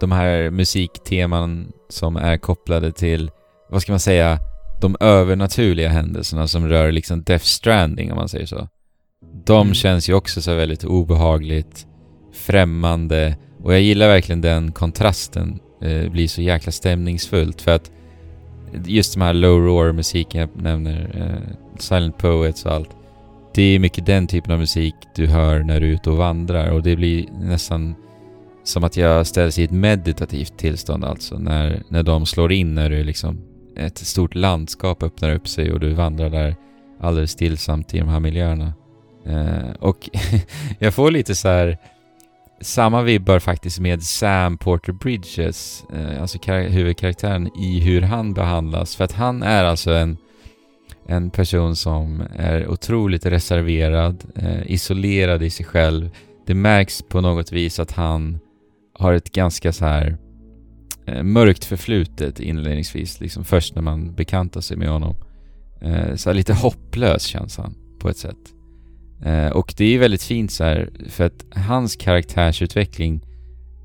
de här musikteman som är kopplade till, vad ska man säga, de övernaturliga händelserna som rör liksom Death Stranding, om man säger så De Mm. känns ju också så väldigt obehagligt främmande och jag gillar verkligen den kontrasten. Eh, blir så jäkla stämningsfullt för att just de här low roar musiken jag nämner, eh, Silent Poets och allt. Det är mycket den typen av musik du hör när du är ute och vandrar och det blir nästan som att jag ställs i ett meditativt tillstånd alltså när, när de slår in när du liksom ett stort landskap öppnar upp sig och du vandrar där alldeles stillsamt i de här miljöerna. Eh, och jag får lite så här samma vibbar faktiskt med Sam Porter Bridges, eh, alltså huvudkaraktären, i hur han behandlas. För att han är alltså en, en person som är otroligt reserverad, eh, isolerad i sig själv. Det märks på något vis att han har ett ganska så här eh, mörkt förflutet inledningsvis, liksom först när man bekantar sig med honom. Eh, så lite hopplös känns han på ett sätt. Eh, och det är ju väldigt fint så här, för att hans karaktärsutveckling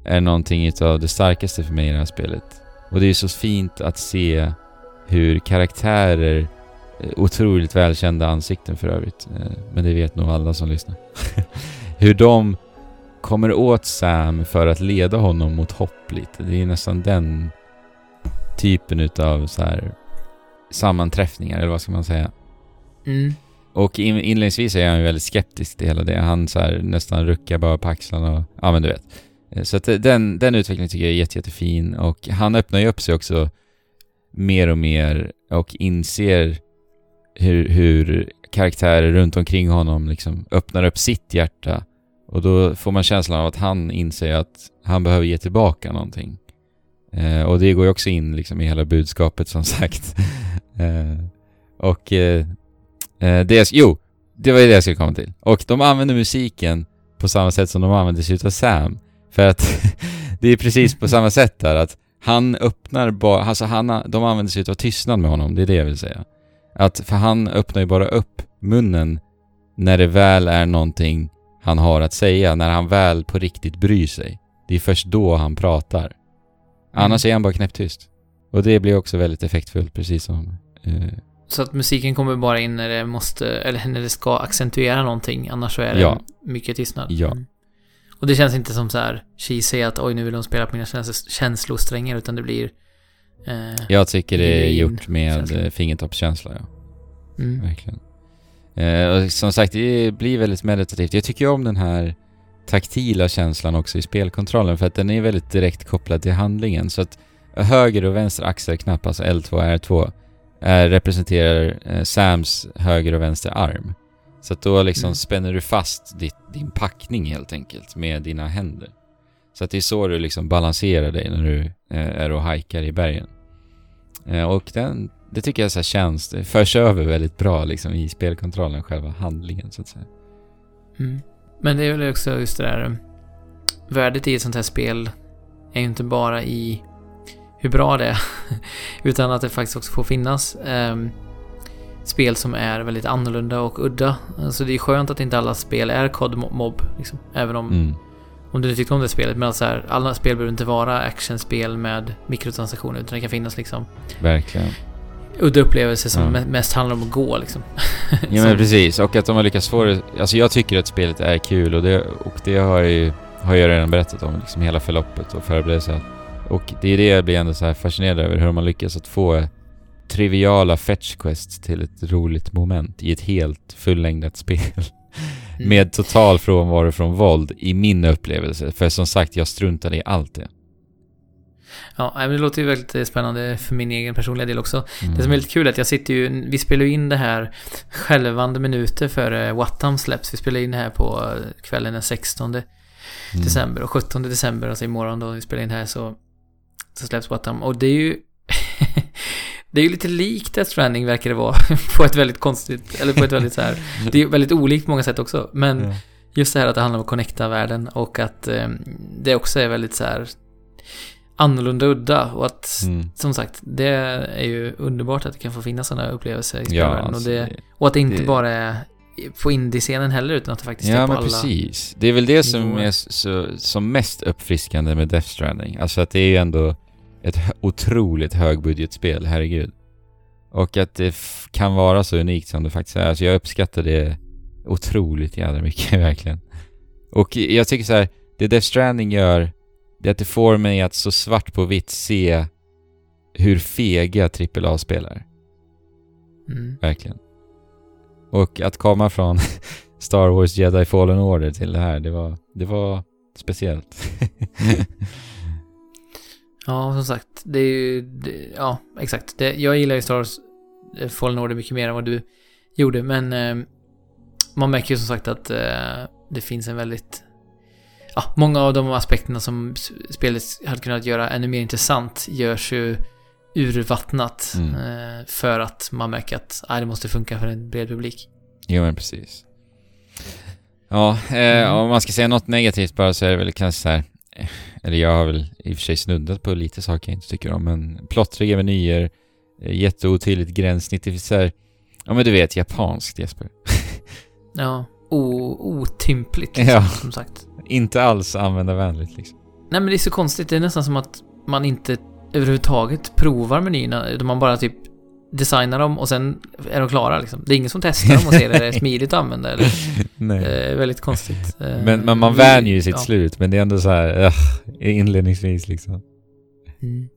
är någonting utav det starkaste för mig i det här spelet. Och det är ju så fint att se hur karaktärer, eh, otroligt välkända ansikten för övrigt, eh, men det vet nog alla som lyssnar. hur de kommer åt Sam för att leda honom mot hopp lite. Det är nästan den typen utav så här sammanträffningar, eller vad ska man säga? Mm. Och in, inledningsvis är han ju väldigt skeptisk till hela det. Han så här, nästan ruckar bara på axlarna och... Ja, men du vet. Eh, så att eh, den, den utvecklingen tycker jag är jätte, jättefin och han öppnar ju upp sig också mer och mer och inser hur, hur karaktärer runt omkring honom liksom öppnar upp sitt hjärta och då får man känslan av att han inser att han behöver ge tillbaka någonting. Eh, och det går ju också in liksom i hela budskapet som sagt. eh, och eh, eh, det, jag- jo, det var ju det jag skulle komma till. Och de använder musiken på samma sätt som de använder sig utav Sam. För att det är precis på samma sätt där att han öppnar bara, alltså han, de använder sig utav tystnad med honom, det är det jag vill säga. Att, för han öppnar ju bara upp munnen när det väl är någonting han har att säga, när han väl på riktigt bryr sig. Det är först då han pratar. Annars är han bara knäpptyst. Och det blir också väldigt effektfullt, precis som... Eh, Så att musiken kommer bara in när det måste, eller när det ska accentuera någonting, annars så är det Ja. mycket tystnad. Ja. Mm. Och det känns inte som så här cheesy att oj nu vill de spela på mina käns- känslosträngar, utan det blir... Eh, jag tycker det är gjort med känsla. fingertoppskänsla, ja. mm. Verkligen. Eh, och som sagt, det blir väldigt meditativt. Jag tycker om den här taktila känslan också i spelkontrollen för att den är väldigt direkt kopplad till handlingen. Så att höger och vänster axelknapp, alltså L2 och R2, är, representerar eh, Sams höger och vänster arm. Så att då liksom Mm. spänner du fast ditt, din packning helt enkelt med dina händer. Så att det är så du liksom balanserar dig när du eh, är och hajkar i bergen. Eh, och den, det tycker jag så här känns, det förs över väldigt bra liksom i spelkontrollen, själva handlingen så att säga. Mm. Men det är väl också just det där... eh, Värdet i ett sånt här spel är ju inte bara i hur bra det är, utan att det faktiskt också får finnas ehm, spel som är väldigt annorlunda och udda. Alltså det är skönt att inte alla spel är COD Mob, liksom. Även om, Mm. om du tycker om det spelet. Men att så här, alla spel behöver inte vara actionspel med mikrotransaktioner, utan det kan finnas liksom Verkligen. udda upplevelser som Ja. me- mest handlar om att gå liksom. Ja men precis, och att de har lyckats få det, alltså jag tycker att spelet är kul och det, och det har jag ju, har jag redan berättat om, liksom hela förloppet och förberedelser. Och det är det jag blir ändå så här fascinerad över, hur de har lyckats att få triviala fetch quests till ett roligt moment i ett helt fullängdat spel. Mm. Med total frånvaro från våld i min upplevelse. För som sagt, jag struntade i allt det. Ja, det låter ju väldigt spännande för min egen personliga del också. Mm. Det som är lite kul är att jag sitter ju, vi spelar ju in det här skälvande minuter före Wattam släpps. Vi spelar in det här på eh, kvällen den 16 Mm. december och 17 december, alltså imorgon då vi spelar in det här så, så släpps Wattam. Och det är ju Det är ju lite likt Death Stranding verkar det vara på ett väldigt konstigt, eller på ett väldigt så här. Det är ju väldigt olikt på många sätt också. Men Ja. just det här att det handlar om att connecta världen och att eh, det också är väldigt så här annorlunda udda och att Mm. som sagt, det är ju underbart att det kan få finnas sådana upplevelser i Ja, spelvärlden. alltså, och, det, och att det inte det- bara är på indie-scenen heller, utan att det faktiskt är Ja på men alla... precis. Det är väl det som är så, som mest uppfriskande med Death Stranding. Alltså att det är ju ändå ett otroligt högbudgetspel, herregud. Och att det kan vara så unikt som det faktiskt är. Alltså jag uppskattar det otroligt jävla mycket verkligen. Och jag tycker så här, det Death Stranding gör, det är att det får mig att så svart på vitt se hur fega AAA-spel är. Mm. Verkligen. Och att komma från Star Wars Jedi Fallen Order till det här, det var, det var speciellt. Ja, som sagt. Det är ju... Det, ja, exakt. Det, jag gillar ju Star Wars eh, Fallen Order mycket mer än vad du gjorde, men... Eh, man märker ju som sagt att eh, det finns en väldigt... Ja, många av de aspekterna som spelet hade kunnat göra ännu mer intressant görs ju urvattnat. Mm. Eh, för att man märker att ah, det måste funka för en bred publik. jo men precis. Ja, eh, Mm. om man ska säga något negativt bara så är det väl kanske så här. eh, Eller jag har väl i och för sig snuddat på lite saker jag inte tycker om, men plottriga menyer, eh, jätteotydligt gränssnitt, det är så här, Ja men du vet, japanskt Jesper. Ja, o, otympligt liksom, Ja. som sagt. Inte alls användarvänligt liksom. Nej men det är så konstigt, det är nästan som att man inte överhuvudtaget provar menyerna, utan man bara typ designar dem och sen är de klara liksom. Det är ingen som testar dem och ser det är smidigt att använda eller, Nej. eh, väldigt konstigt. Eh, Men, men man vänjer ju sitt ja. slut, men det är ändå så här, ugh, inledningsvis liksom. Mm.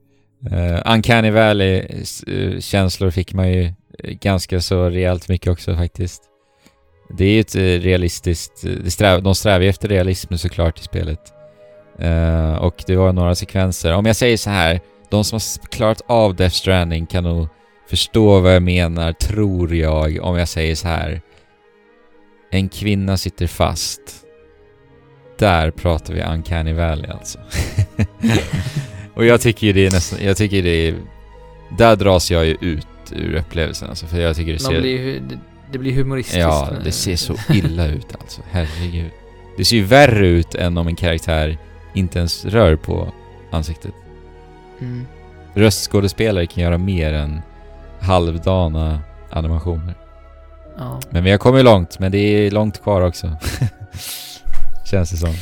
Uh, Uncanny Valley-känslor fick man ju ganska så rejält mycket också faktiskt. Det är ju ett realistiskt, sträv, de strävar ju efter realism såklart i spelet. Eh, och det var några sekvenser. Om jag säger så här, de som har klarat av Death Stranding kan nog förstå vad jag menar, tror jag, om jag säger så här. En kvinna sitter fast. Där pratar vi Uncanny Valley alltså. och jag tycker ju det är nästan, jag tycker det är, där dras jag ju ut ur upplevelsen alltså, för jag tycker det ser... blir, det blir humoristiskt. Ja, det ser så illa ut alltså. Herregud. Det ser ju värre ut än om en karaktär inte ens rör på ansiktet. Mm. Röstskådespelare kan göra mer än halvdana animationer. Ja. Men vi har kommit långt, men det är långt kvar också. Känns det som.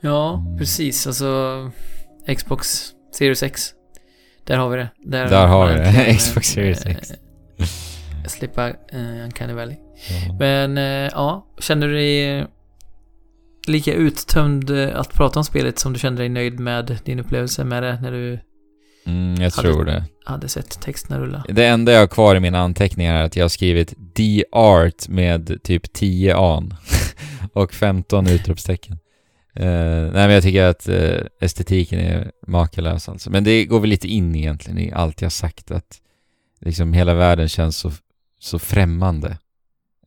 ja, Mm. precis. Alltså, Xbox Series X. Där har vi det. Där, Där har vi det. Xbox Series eh, X. Slippa uh, Uncanny Valley. Ja. Men eh, ja, känner du dig eh, lika uttömd eh, att prata om spelet som du kände dig nöjd med din upplevelse med det när du Mm, jag Hade- tror det. hade sett texterna rulla? Det enda jag har kvar i mina anteckningar är att jag har skrivit The Art med typ 10 an och 15 utropstecken. Eh, nej men jag tycker att eh, estetiken är makalös alltså. Men det går väl lite in egentligen i allt jag sagt att liksom hela världen känns så, så främmande.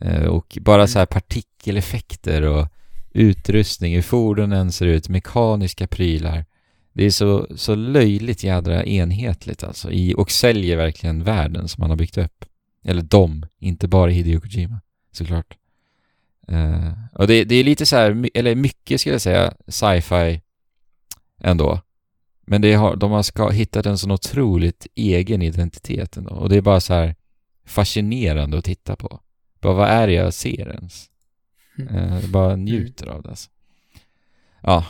Eh, och bara Mm. så här partikeleffekter och utrustning, hur fordonen ser ut, mekaniska prylar. Det är så, så löjligt jädra enhetligt alltså i, och säljer verkligen världen som man har byggt upp. Eller dom, inte bara Hideo Kojima, såklart. Uh, och det, det är lite så här, eller mycket skulle jag säga, sci-fi ändå. Men det har, de har ska, hittat en sån otroligt egen identitet ändå. Och det är bara så här fascinerande att titta på. Bara vad är det jag ser ens? Mm. Eh, bara njuter av det alltså. Ja.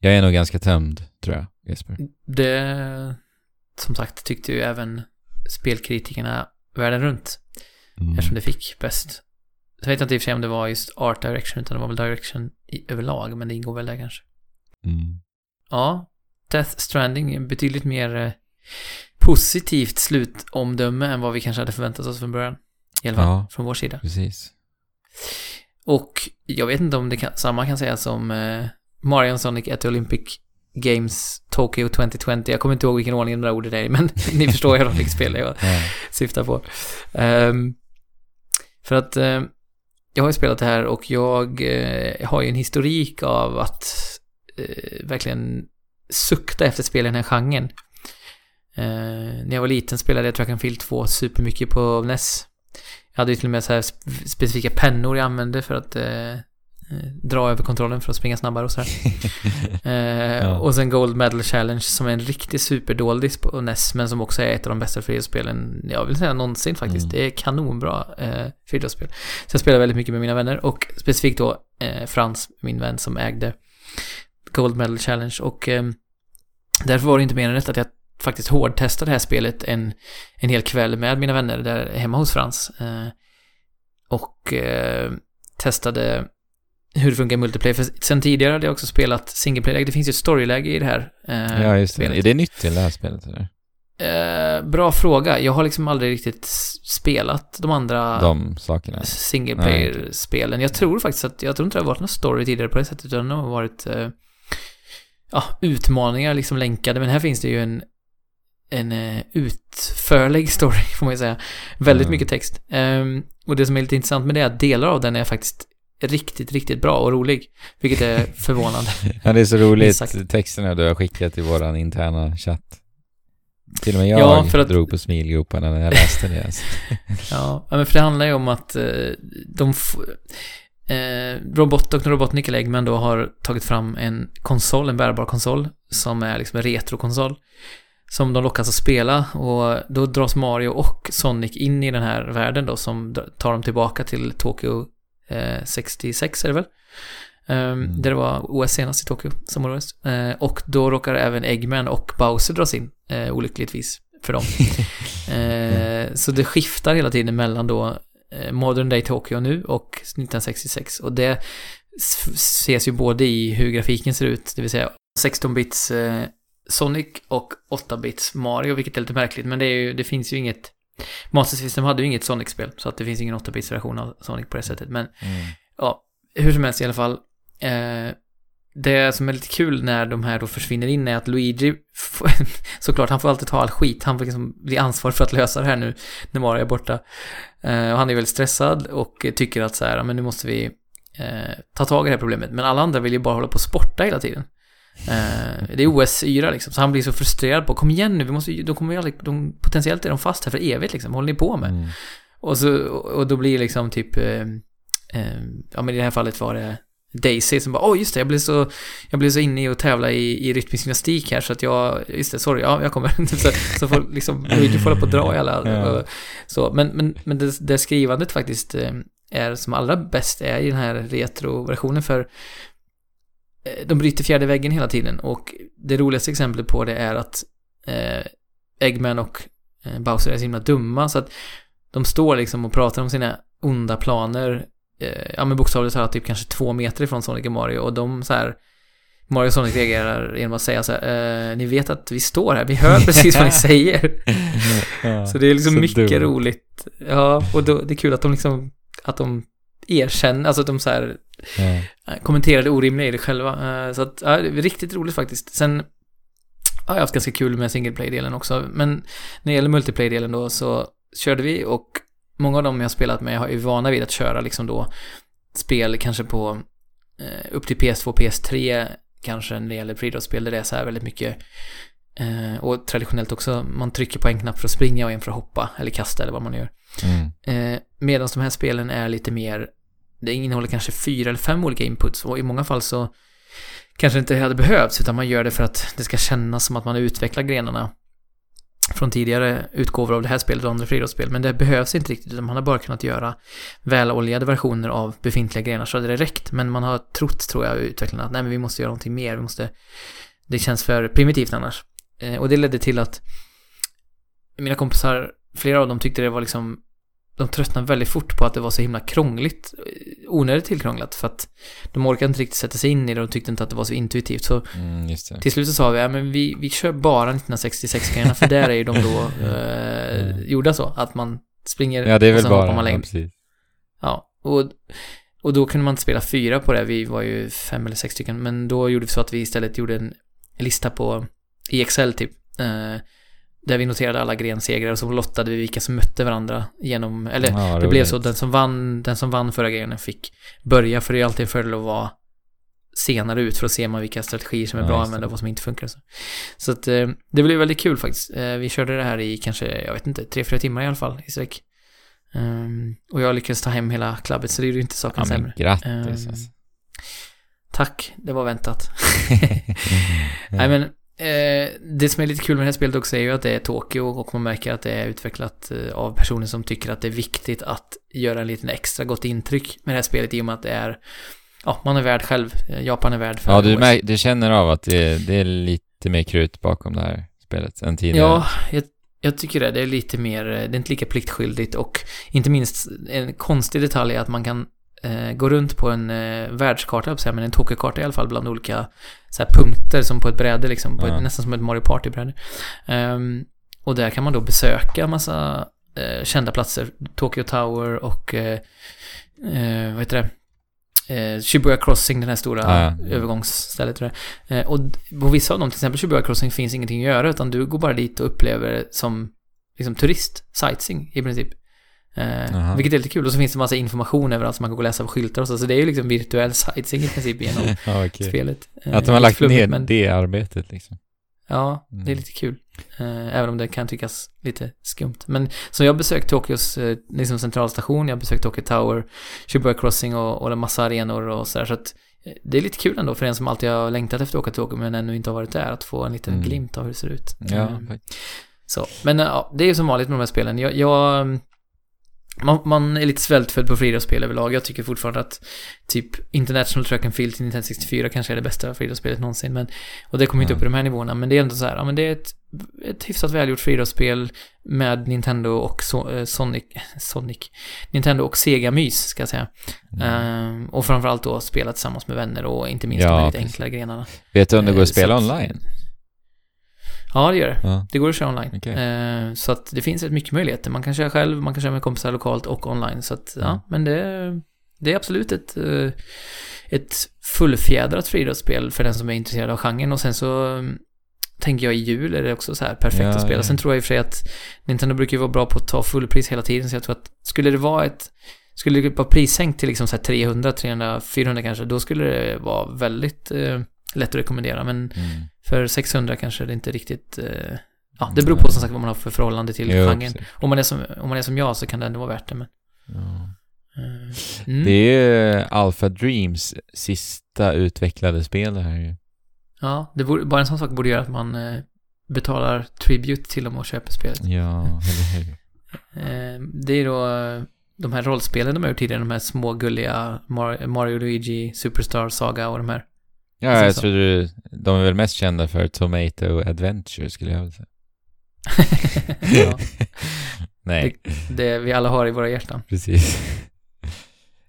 Jag är nog ganska tömd, tror jag, Jesper. Det, som sagt, tyckte ju även spelkritikerna världen runt. Mm. Eftersom det fick bäst. Så vet jag inte i och för sig om det var just art direction, utan det var väl direction i, överlag, men det ingår väl där kanske. Mm. Ja, Death Stranding betydligt mer eh, positivt slutomdöme än vad vi kanske hade förväntat oss från början. I alla fall, Ja. från vår sida. Precis. Och jag vet inte om det kan, samma kan sägas om eh, Mario Sonic at Olympic Games Tokyo 2020. Jag kommer inte ihåg vilken ordning de där orden är i, men ni förstår ju vilket spel jag Ja. syftar på. Ehm, för att eh, jag har ju spelat det här och jag eh, har ju en historik av att eh, verkligen sukta efter spel i den här genren. Eh, när jag var liten spelade jag Track and Field 2 supermycket på NES. Jag hade ju till och med så här sp- specifika pennor jag använde för att eh, eh, dra över kontrollen för att springa snabbare och så här. Eh, Ja. Och sen Gold Medal Challenge som är en riktig superdoldis på NES men som också är ett av de bästa friidrottsspelen jag vill säga någonsin faktiskt. Mm. Det är kanonbra eh, friidrottsspel. Så jag spelar väldigt mycket med mina vänner och specifikt då eh, Frans, min vän som ägde Gold Medal Challenge och eh, därför var det inte mer än rätt att jag faktiskt hårdtestade det här spelet en, en hel kväll med mina vänner där hemma hos Frans. Eh, och eh, testade hur det funkar i multiplayer. För sen tidigare hade jag också spelat single player Det finns ju ett storyläge i det här eh, Ja, just det. spelet. Är det nytt till det här spelet eller? Eh, bra fråga. Jag har liksom aldrig riktigt spelat de andra De sakerna? single Nej, player-spelen. Jag tror faktiskt att, jag tror inte det har varit någon story tidigare på det sättet, utan det har varit eh, ja, utmaningar liksom länkade, men här finns det ju en en eh, utförlig story, får man ju säga. Väldigt Mm. mycket text. Ehm, och det som är lite intressant med det är att delar av den är faktiskt riktigt, riktigt bra och rolig. Vilket är förvånande. Ja, det är så roligt. Texterna du har skickat i våran interna chatt. Till och med jag Ja, för att- drog på smilgroparna när jag läste det. Alltså. Ja, men för det handlar ju om att eh, de... Eh, Robot och Robotnik Eggman då har tagit fram en konsol, en bärbar konsol, som är liksom en retrokonsol. Som de lockas att spela och då dras Mario och Sonic in i den här världen då som tar dem tillbaka till Tokyo eh, 66 är det väl? Ehm, Mm. Där det var OS senast i Tokyo, Sommar-OS. Eh, och då råkar även Eggman och Bowser dras in, eh, olyckligtvis för dem. Eh, så det skiftar hela tiden mellan då eh, Modern Day Tokyo nu och 1966. Och det ses ju både i hur grafiken ser ut, det vill säga 16-bits eh, Sonic och 8-bits Mario, vilket är lite märkligt, men det, är ju, det finns ju inget Master System hade ju inget Sonic-spel, så att det finns ingen 8-bits version av Sonic på det sättet, men Mm. ja, hur som helst i alla fall. Eh, det som är lite kul när de här då försvinner in är att Luigi, får, såklart, han får alltid ta all skit. Han får liksom bli ansvarig för att lösa det här nu när Mario är borta. Eh, och han är väldigt stressad och tycker att så här, "Ja, men nu måste vi eh, ta tag i det här problemet. Men alla andra vill ju bara hålla på och sporta hela tiden. Eh, det är OS-yra liksom, så han blir så frustrerad på, kom igen nu, vi måste, de kommer ju aldrig, de, potentiellt är de fast här för evigt liksom, håller ni på med? Mm. Och, så, och då blir liksom typ, eh, eh, ja men i det här fallet var det Daisy som bara, åh just det, jag blev så, jag blev så inne i att tävla i, i rytmisk gymnastik här så att jag, just det, sorry, ja jag kommer. så, så får liksom, Luigi får på att dra i alla, Ja. och, så, men, men, men det, det skrivandet faktiskt eh, är som allra bäst är i den här retro-versionen för de bryter fjärde väggen hela tiden och det roligaste exemplet på det är att eh, Eggman och eh, Bowser är så himla dumma så att de står liksom och pratar om sina onda planer eh, ja men bokstavligt talat typ kanske två meter ifrån Sonic och Mario och de så här Mario och Sonic reagerar genom att säga så här, eh, ni vet att vi står här, vi hör precis vad ni säger. Ja, Så det är liksom så mycket dumt. roligt. Ja, och då, det är kul att de liksom, att de erkänner, alltså de så här Ja. eh, kommenterar det orimliga i det själva. Eh, Så att, ja, det är riktigt roligt faktiskt. Sen har jag haft ganska kul med single play-delen också, men när det gäller multiplayer-delen då så körde vi och många av dem jag har spelat med är ju vana vid att köra liksom då spel kanske på eh, upp till PS2, PS3 kanske när det gäller friidrottsspel där det är så här väldigt mycket och traditionellt också, man trycker på en knapp för att springa och en för att hoppa eller kasta eller vad man gör. Mm. Medan de här spelen är lite mer, det innehåller kanske fyra eller fem olika inputs och i många fall så kanske det inte hade behövts utan man gör det för att det ska kännas som att man utvecklar grenarna från tidigare utgåvor av det här spelet och andra friidrottsspel. Men det behövs inte riktigt utan man har bara kunnat göra väloljade versioner av befintliga grenar så hade det räckt. Men man har trott, tror jag, utvecklarna att nej men vi måste göra någonting mer, vi måste det känns för primitivt annars. Eh, och det ledde till att mina kompisar, flera av dem tyckte det var liksom de tröttnade väldigt fort på att det var så himla krångligt. eh, Onödigt tillkrånglat för att de orkade inte riktigt sätta sig in i det och tyckte inte att det var så intuitivt. Så Mm, till slut så sa vi, ja men vi, vi kör bara 1966-grejerna för där är ju de då eh, Mm. gjorda så. Att man springer Ja, det är väl bara... man Ja, längd. precis. Ja, och, och då kunde man inte spela fyra på det. Vi var ju fem eller sex stycken. Men då gjorde vi så att vi istället gjorde en lista på i Excel typ. Eh, där vi noterade alla grensegrar och så lottade vi vilka som mötte varandra genom, eller Ja, det blev så, den som vann, den som vann förra grenen fick börja, för det är alltid en fördel att vara senare ut för att se man vilka strategier som är Ja, bra att använda och vad som inte funkar. Så, så att eh, det blev väldigt kul faktiskt. Eh, vi körde det här i kanske, jag vet inte, tre, fyra timmar i alla fall i sträck. Ehm, och jag lyckades ta hem hela klubbet, så det gjorde ju inte saken Ja, sämre. grattis alltså. Tack, det var väntat. Nej men, eh, det som är lite kul med det här spelet också är ju att det är Tokyo och man märker att det är utvecklat eh, av personer som tycker att det är viktigt att göra en liten extra gott intryck med det här spelet i och med att det är, ja, man är värd själv. Eh, Japan är värd för Ja, du, du känner av att det, det är lite mer krut bakom det här spelet än tidigare. Ja, jag, Jag tycker det, det är lite mer, det är inte lika pliktskyldigt och inte minst en konstig detalj är att man kan eh, gå runt på en eh, världskarta, jag men en Tokyo-karta i alla fall, bland olika så här, punkter som på ett bräde liksom, Ja. ett, nästan som ett Mario Party-bräde. Ehm, och där kan man då besöka massa eh, kända platser, Tokyo Tower och, eh, eh, vad heter det? Eh, Shibuya Crossing, den här stora Ja, ja. övergångsstället. Eh, och på vissa av dem, till exempel Shibuya Crossing, finns ingenting att göra, utan du går bara dit och upplever det som liksom turist, sightseeing i princip. Eh, vilket är lite kul. Och så finns det massa information överallt som man kan gå och läsa på skyltar och så. Så det är ju liksom virtuell sightseeing i princip genom ja, okej. spelet. Eh, Att de har lagt flummigt, ner men- det arbetet liksom. Ja, det är Mm. lite kul. Eh, även om det kan tyckas lite skumt. Men så jag besökt Tokyos eh, liksom centralstation, jag har besökt Tokyo Tower, Shibuya Crossing och, och en massa arenor och sådär. Så att eh, det är lite kul ändå för en som alltid har längtat efter att åka Tokyo men ännu inte har varit där, att få en liten Mm. glimt av hur det ser ut. Ja, Eh, så, men ja, det är ju som vanligt med de här spelen. Jag, jag mm, man, man är lite svältfödd på friidrottsspel överlag. Jag tycker fortfarande att typ International Track and Field till Nintendo 64 kanske är det bästa friidrottsspelet någonsin. Men, och det kommer inte upp i de här nivåerna, men det är ändå så här, ja men det är ett, ett hyfsat välgjort friidrottsspel med Nintendo och so, eh, Sonic, Sonic, Nintendo och Sega-mys ska jag säga. Mm. Ehm, och framförallt då spela tillsammans med vänner och inte minst Ja, de lite precis. enklare grenarna. Vet du om det går Eh, att spela så att- online? Ja, det gör det. Ja. Det går att köra online. Okej. Eh, så att det finns rätt mycket möjligheter. Man kan köra själv, man kan köra med kompisar lokalt och online. Så att, ja, Mm. men det, det är absolut ett, eh, ett fullfjädrat friidrottsspel för den som är intresserad av genren. Och sen så mm, tänker jag i jul är det också så här perfekt Ja, att spela. ja. Sen tror jag i och för sig att Nintendo brukar ju vara bra på att ta fullpris hela tiden. Så jag tror att skulle det vara ett skulle det vara prissänkt till liksom så här 300, 300, 400 kanske, då skulle det vara väldigt eh, lätt att rekommendera. Men Mm. För 600 kanske det inte riktigt... Eh, ja, det beror på som sagt vad man har för förhållande till Jo, genren. precis. Om man, är som, om man är som jag så kan det ändå vara värt det, men... Ja. eh, mm. Det är ju Alpha Dreams sista utvecklade spel det här ju. Ja, det borde, bara en sån sak borde göra att man eh, betalar tribute till dem och köper spelet. Ja, eller hur? Eh, det är då de här rollspelen de har gjort tidigare, de här små gulliga Mar- Mario Luigi, Superstar Saga och de här. Ja, jag så. tror du, de är väl mest kända för Tomato Adventure skulle jag vilja säga. ja, Nej, det vi alla har i våra hjärtan. precis.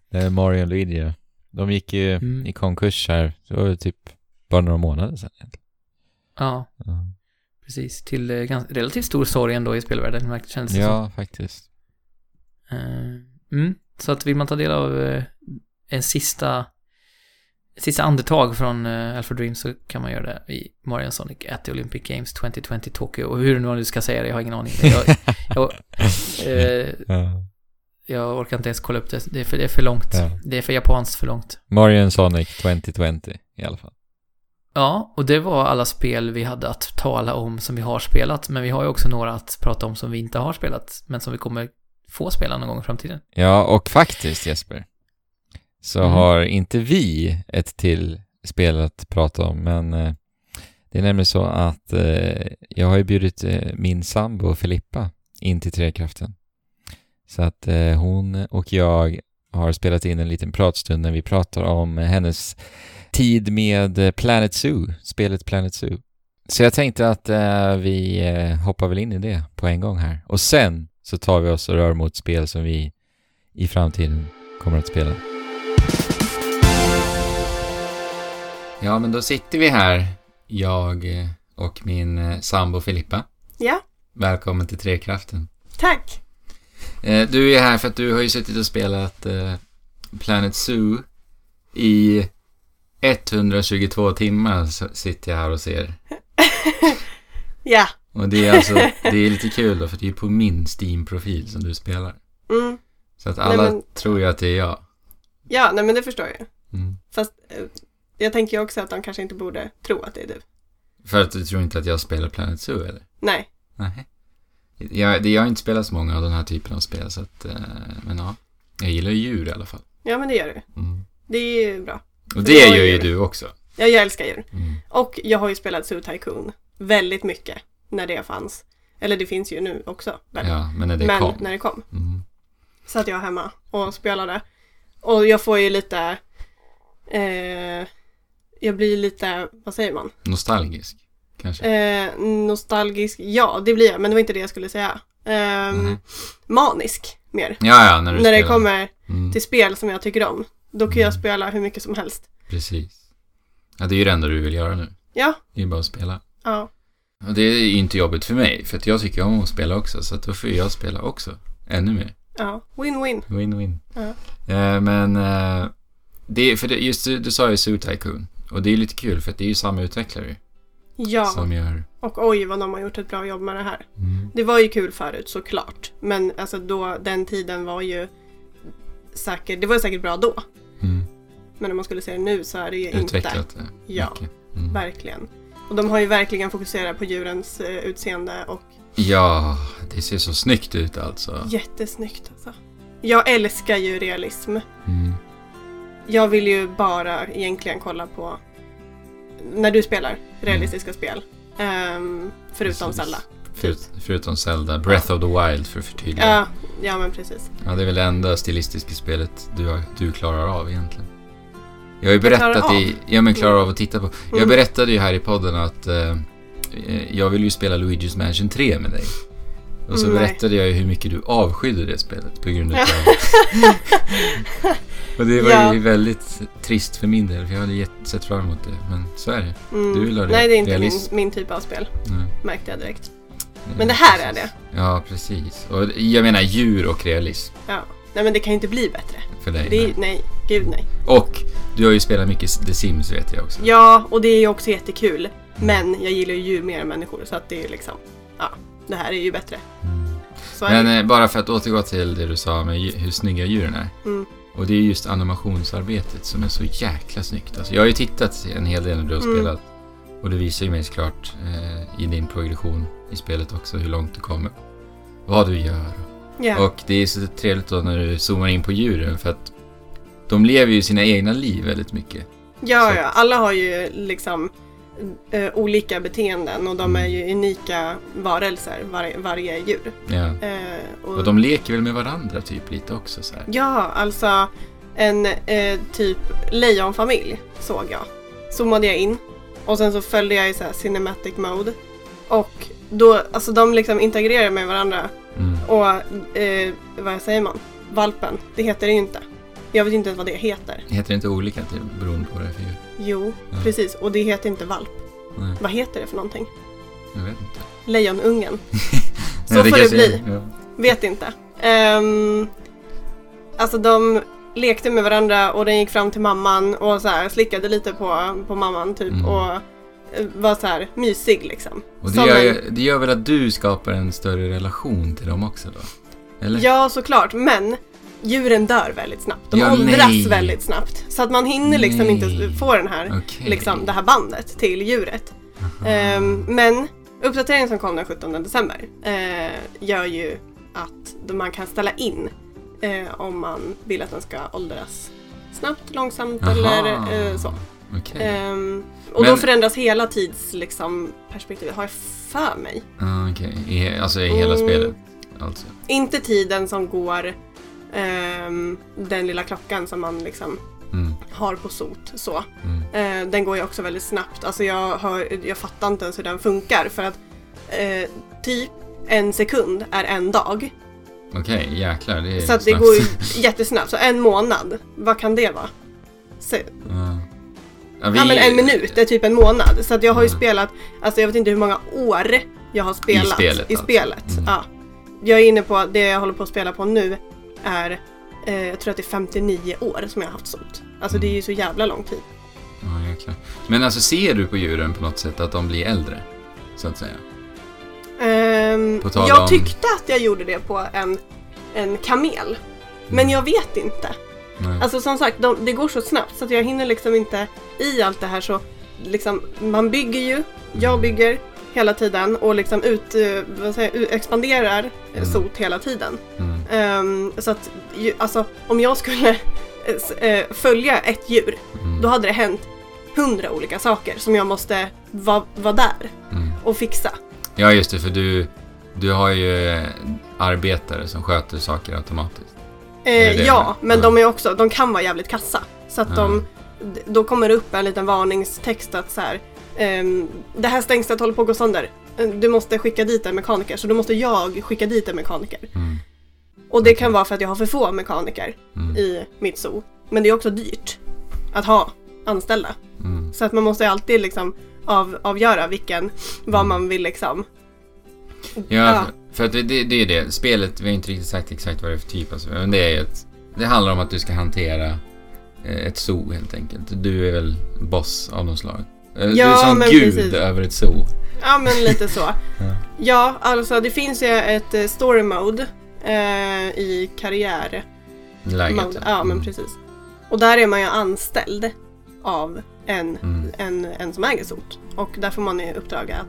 Det är Mario och Luigi. De gick ju Mm. i konkurs här, det var typ bara några månader sedan egentligen. Ja, Ja, precis. Till eh, ganska, relativt stor sorg ändå i spelvärlden, verkar- kändes det ja faktiskt. Eh, Mm, så att vill man ta del av eh, en sista sista andetag från uh, Alpha Dream så kan man göra det i Mario Sonic at the Olympic Games 2020 Tokyo. Och hur nu ska säga det, jag har ingen aning. Jag, jag, eh, Ja. jag orkar inte ens kolla upp det. Det är för, det är för långt. Ja. Det är för japanskt för långt. Mario Sonic 2020 i alla fall. Ja, och det var alla spel vi hade att tala om som vi har spelat. Men vi har ju också några att prata om som vi inte har spelat. Men som vi kommer få spela någon gång i framtiden. Ja, och faktiskt Jesper, så Mm. har inte vi ett till spel att prata om, men eh, det är nämligen så att eh, jag har ju bjudit eh, min sambo Filippa in till Trekraften. Så att hon och jag har spelat in en liten pratstund när vi pratar om hennes tid med Planet Zoo, spelet Planet Zoo. Så jag tänkte att vi hoppar väl in i det på en gång här. Och sen så tar vi oss och rör mot spel som vi i framtiden kommer att spela. Ja, men då sitter vi här, jag och min eh, sambo Filippa. Ja, Välkommen till Trekraften. tack. Eh, Du är här för att du har ju suttit och spelat eh, Planet Zoo i 122 timmar så sitter jag här och ser. Ja, Och det är alltså, det är lite kul då för det är på min Steam-profil som du spelar. mm. Så att alla men- tror ju att det är jag. Ja, nej men det förstår jag. Mm. Fast eh, jag tänker ju också att de kanske inte borde tro att det är du. För att du tror inte att jag spelar Planet Zoo eller? Nej, Nej. Jag, jag har inte spelat så många av den här typen av spel så att, eh, men ja. Jag gillar ju djur i alla fall. ja men det gör du. Mm. Det är ju bra. Och Det gör ju du också. Ja, jag älskar djur. Mm. Och jag har ju spelat Zoo Tycoon väldigt mycket när det fanns. Eller det finns ju nu också. väl? Ja, men när det men kom. när det kom. Mm. Satt jag hemma och spelade. Och jag får ju lite... Eh, jag blir lite, vad säger man? Nostalgisk. kanske? Eh, nostalgisk, ja det blir jag, men det var inte det jag skulle säga. Ehm, Mhm. Manisk mer. Ja, ja, när När det kommer Mm, till spel som jag tycker om. Då kan jag Mm. spela hur mycket som helst. precis. Ja, det är ju det enda du vill göra nu. Ja, Det är bara att spela. ja. Och det är ju inte jobbigt för mig, för att jag tycker om att spela också, så att då får jag spela också. Ännu mer. Ja, win-win. Win-win. Ja. Eh, men, eh, det, för det, just du, du sa ju Zoo Tycoon. Och det är lite kul, för det är ju samma utvecklare Ja, som gör... och oj vad de har gjort ett bra jobb med det här. Mm. Det var ju kul förut såklart. Men alltså då, den tiden var ju säkert, det var säkert bra då. Mm. Men om man skulle se det nu så är det ju inte. Utvecklat det Ja. Mm. Verkligen. Och de har ju verkligen fokuserat på djurens eh, utseende och Ja, det ser så snyggt ut alltså. jättesnyggt alltså. Jag älskar ju realism. Mm. Jag vill ju bara egentligen kolla på när du spelar realistiska spel. Ehm, förutom Precis. Zelda. Förut, förutom Zelda. Breath of the Wild för att förtydliga. Ja, ja men precis. Ja, det är väl det enda stilistiska spelet du, har- du klarar av egentligen. Jag har ju berättat i... Ja, men klarar av att titta på. Jag Mm. berättade ju här i podden att eh, jag vill ju spela Luigi's Mansion 3 med dig. Och så Mm, nej. berättade jag ju hur mycket du avskydde det spelet på grund av... och det var Ja. ju väldigt trist för min del, för jag hade sett fram emot det. Men så är det. Mm. Du vill ha Nej, det är inte min, min typ av spel. Nej. Märkte jag direkt. Men det här är det. Ja, precis. Och jag menar djur och realism Ja. Nej men det kan ju inte bli bättre. för dig. Det nej. nej, gud nej. Och du har ju spelat mycket The Sims vet jag också. Ja, och det är ju också jättekul. Men jag gillar ju djur mer än människor så att det är liksom, ja, det här är ju bättre. Mm. Men eh, bara för att återgå till det du sa med hur snygga djuren är. Mm. Och det är just animationsarbetet som är så jäkla snyggt. Alltså, jag har ju tittat en hel del när du har Mm. spelat. Och det visar ju mig såklart eh, i din progression i spelet också hur långt du kommer. Vad du gör. Ja. Och det är så trevligt då när du zoomar in på djuren för att de lever ju sina egna liv väldigt mycket. ja, så- ja, alla har ju liksom eh, olika beteenden och de är Mm. ju unika varelser, var, varje djur. Ja. Eh, och, Och de leker väl med varandra typ lite också så här. Ja, alltså en eh, typ lejonfamilj såg jag. Zoomade jag in och sen så följde jag i så här cinematic mode. Och då, alltså de liksom interagerar med varandra Mm. och eh, vad säger man? Valpen, det heter det ju inte. Jag vet inte ens vad det heter. Heter det inte olika typ, beroende på vad det är för djur? Jo, Ja. precis. Och det heter inte valp. Nej, Vad heter det för någonting? jag vet inte. Lejonungen. Så Ja, får det bli. Ja. Vet inte. Um, alltså de lekte med varandra och den gick fram till mamman och så här, slickade lite på, på mamman typ Mm. och eh, var så här mysig liksom. Och det gör, en- det gör väl att du skapar en större relation till dem också då? Eller? Ja, såklart. Men djuren dör väldigt snabbt. De Ja, åldras nej. väldigt snabbt. Så att man hinner liksom Nej. inte få den här, Okej. liksom, det här bandet till djuret. Ehm, men uppdateringen som kom den 17 december eh, gör ju att man kan ställa in eh, om man vill att den ska åldras snabbt, långsamt Aha. eller eh, så. Okej. Ehm, och Men- då förändras hela tids liksom, perspektivet, har jag för mig. Ah, Okej, I, alltså i hela Mm. spelet? Alltså. Inte tiden som går, ehm, den lilla klockan som man liksom Mm, har på sot. Så. mm. Eh, den går ju också väldigt snabbt. Alltså jag, hör, jag fattar inte ens hur den funkar för att eh, typ en sekund är en dag. Okej, jäklar. Det är Så att det går ju jättesnabbt. Så en månad, vad kan det vara? Se, Ja. Ja, vi- Ja men en minut är typ en månad. Så att jag har ju Mm. spelat, alltså jag vet inte hur många år jag har spelat. spelet I alltså. spelet. Mm. Ja. Jag är inne på, det jag håller på att spela på nu är, eh, jag tror att det är 59 år som jag har haft sot. Alltså det är ju så jävla lång tid. Ja, jäklar. Men alltså ser du på djuren på något sätt att de blir äldre? Så att säga. Tal jag om- tyckte att jag gjorde det på en, en kamel. Men jag vet inte. Nej. Alltså som sagt, de, det går så snabbt så att jag hinner liksom inte i allt det här så liksom, man bygger ju, jag bygger hela tiden och liksom ut, eh, vad säger, expanderar Mm. sot hela tiden. Mm. Ehm, så att alltså om jag skulle eh, eh, följa ett djur Mm. då hade det hänt hundra olika saker som jag måste vara vara där Mm. och fixa. Ja, just det, för du, du har ju arbetare som sköter saker automatiskt. Det det? ja, men de är också, de kan vara jävligt kassa. Så att de, d- då kommer det upp en liten varningstext att så här, det här stängslet håller på att gå sönder. Eh, Du måste skicka dit en mekaniker, så då måste jag skicka dit en mekaniker. Mm. Och det kan vara för att jag har för få mekaniker Mm. i mitt zoo. Men det är också dyrt att ha anställda. Mm. Så att man måste alltid liksom av, avgöra vilken, vad man vill liksom. Ja, Ja. För, att det, det, är det. Spelet, vi har inte riktigt sagt exakt vad det är för typ. Alltså, men det är ett... Det handlar om att du ska hantera eh, ett zoo helt enkelt. Du är väl boss av något slag. Eh, du är Ja, som men gud precis. över ett zoo. Ja men lite så. Ja. Ja, alltså det finns ju ett eh, story mode eh, i karriär Läget. Ja men Mm. precis. Och där är man ju anställd av en, Mm. en, en som äger zoot. Och där får man i uppdrag att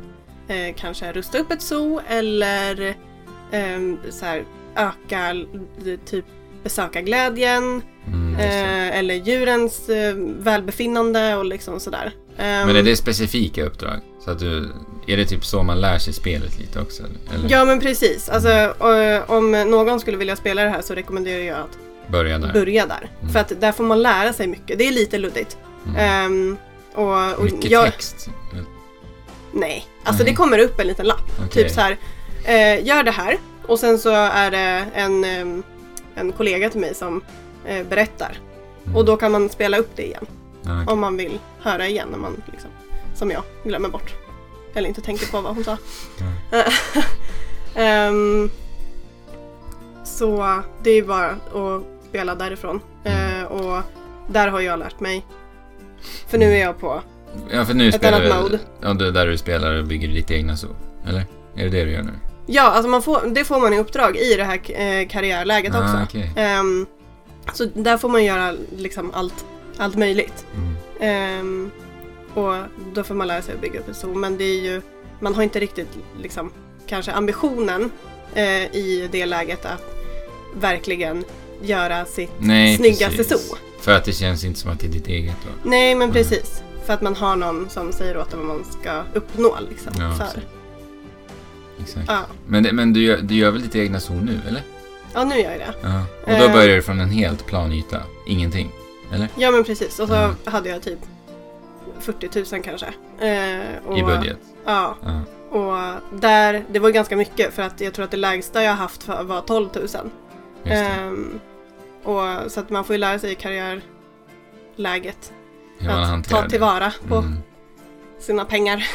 eh, kanske rusta upp ett zoo eller eh, så här, öka typ besökarglädjen Mm, det. eh, eller djurens eh, välbefinnande och liksom sådär. Ehm, Men är det specifika uppdrag? Så att du... Är det typ så man lär sig spelet lite också? Eller Ja men precis. Alltså, eh, om någon skulle vilja spela det här så rekommenderar jag att börja där? börja där. Mm. För att där får man lära sig mycket. Det är lite luddigt. Mm. Ehm, och, och Mycket jag, text? Nej, alltså Nej. det kommer upp en liten lapp. Okej. Typ så här, eh, gör det här. Och sen så är det en, em, en kollega till mig som eh, berättar. Mm. Och då kan man spela upp det igen. Okej. Om man vill höra igen när man liksom, som jag, glömmer bort. Eller inte tänker på vad hon sa. Ehm, så det är bara att spela därifrån. Mm. Eh, och där har jag lärt mig. För nu är jag på, Ja, för nu Ett spelar annat du... mode. Ja, du, där du spelar och bygger ditt egna zoo. Eller? Är det det du gör nu? ja alltså man får, det får man i uppdrag i det här eh, karriärläget Ah, också. okej. Ehm, så där får man göra liksom allt, allt möjligt. Mm. Ehm, och då får man lära sig att bygga upp ett zoo. Men det är ju, man har inte riktigt liksom, kanske ambitionen eh, i det läget att verkligen göra sitt Nej, snyggaste precis. zoo. För att det känns inte som att det är ditt eget då. Nej men Mm. precis. För att man har någon som säger åt en vad man ska uppnå. Liksom, Ja, för. Exakt. Ja. Men, det- men du, gör, du gör väl ditt egna zoo nu, eller? ja, nu gör jag det. Ja. Och då Eh. börjar du från en helt plan yta. Ingenting. Eller? Ja men precis. Och så Ja. hade jag typ 40 000 kanske. Eh, och, I budget. Ja. Ja. Och där, det var ganska mycket för att jag tror att det lägsta jag haft var 12 000. Just det. Ehm, och, så att man får ju lära sig i karriärläget Hur man att ta tillvara på Mm. sina pengar.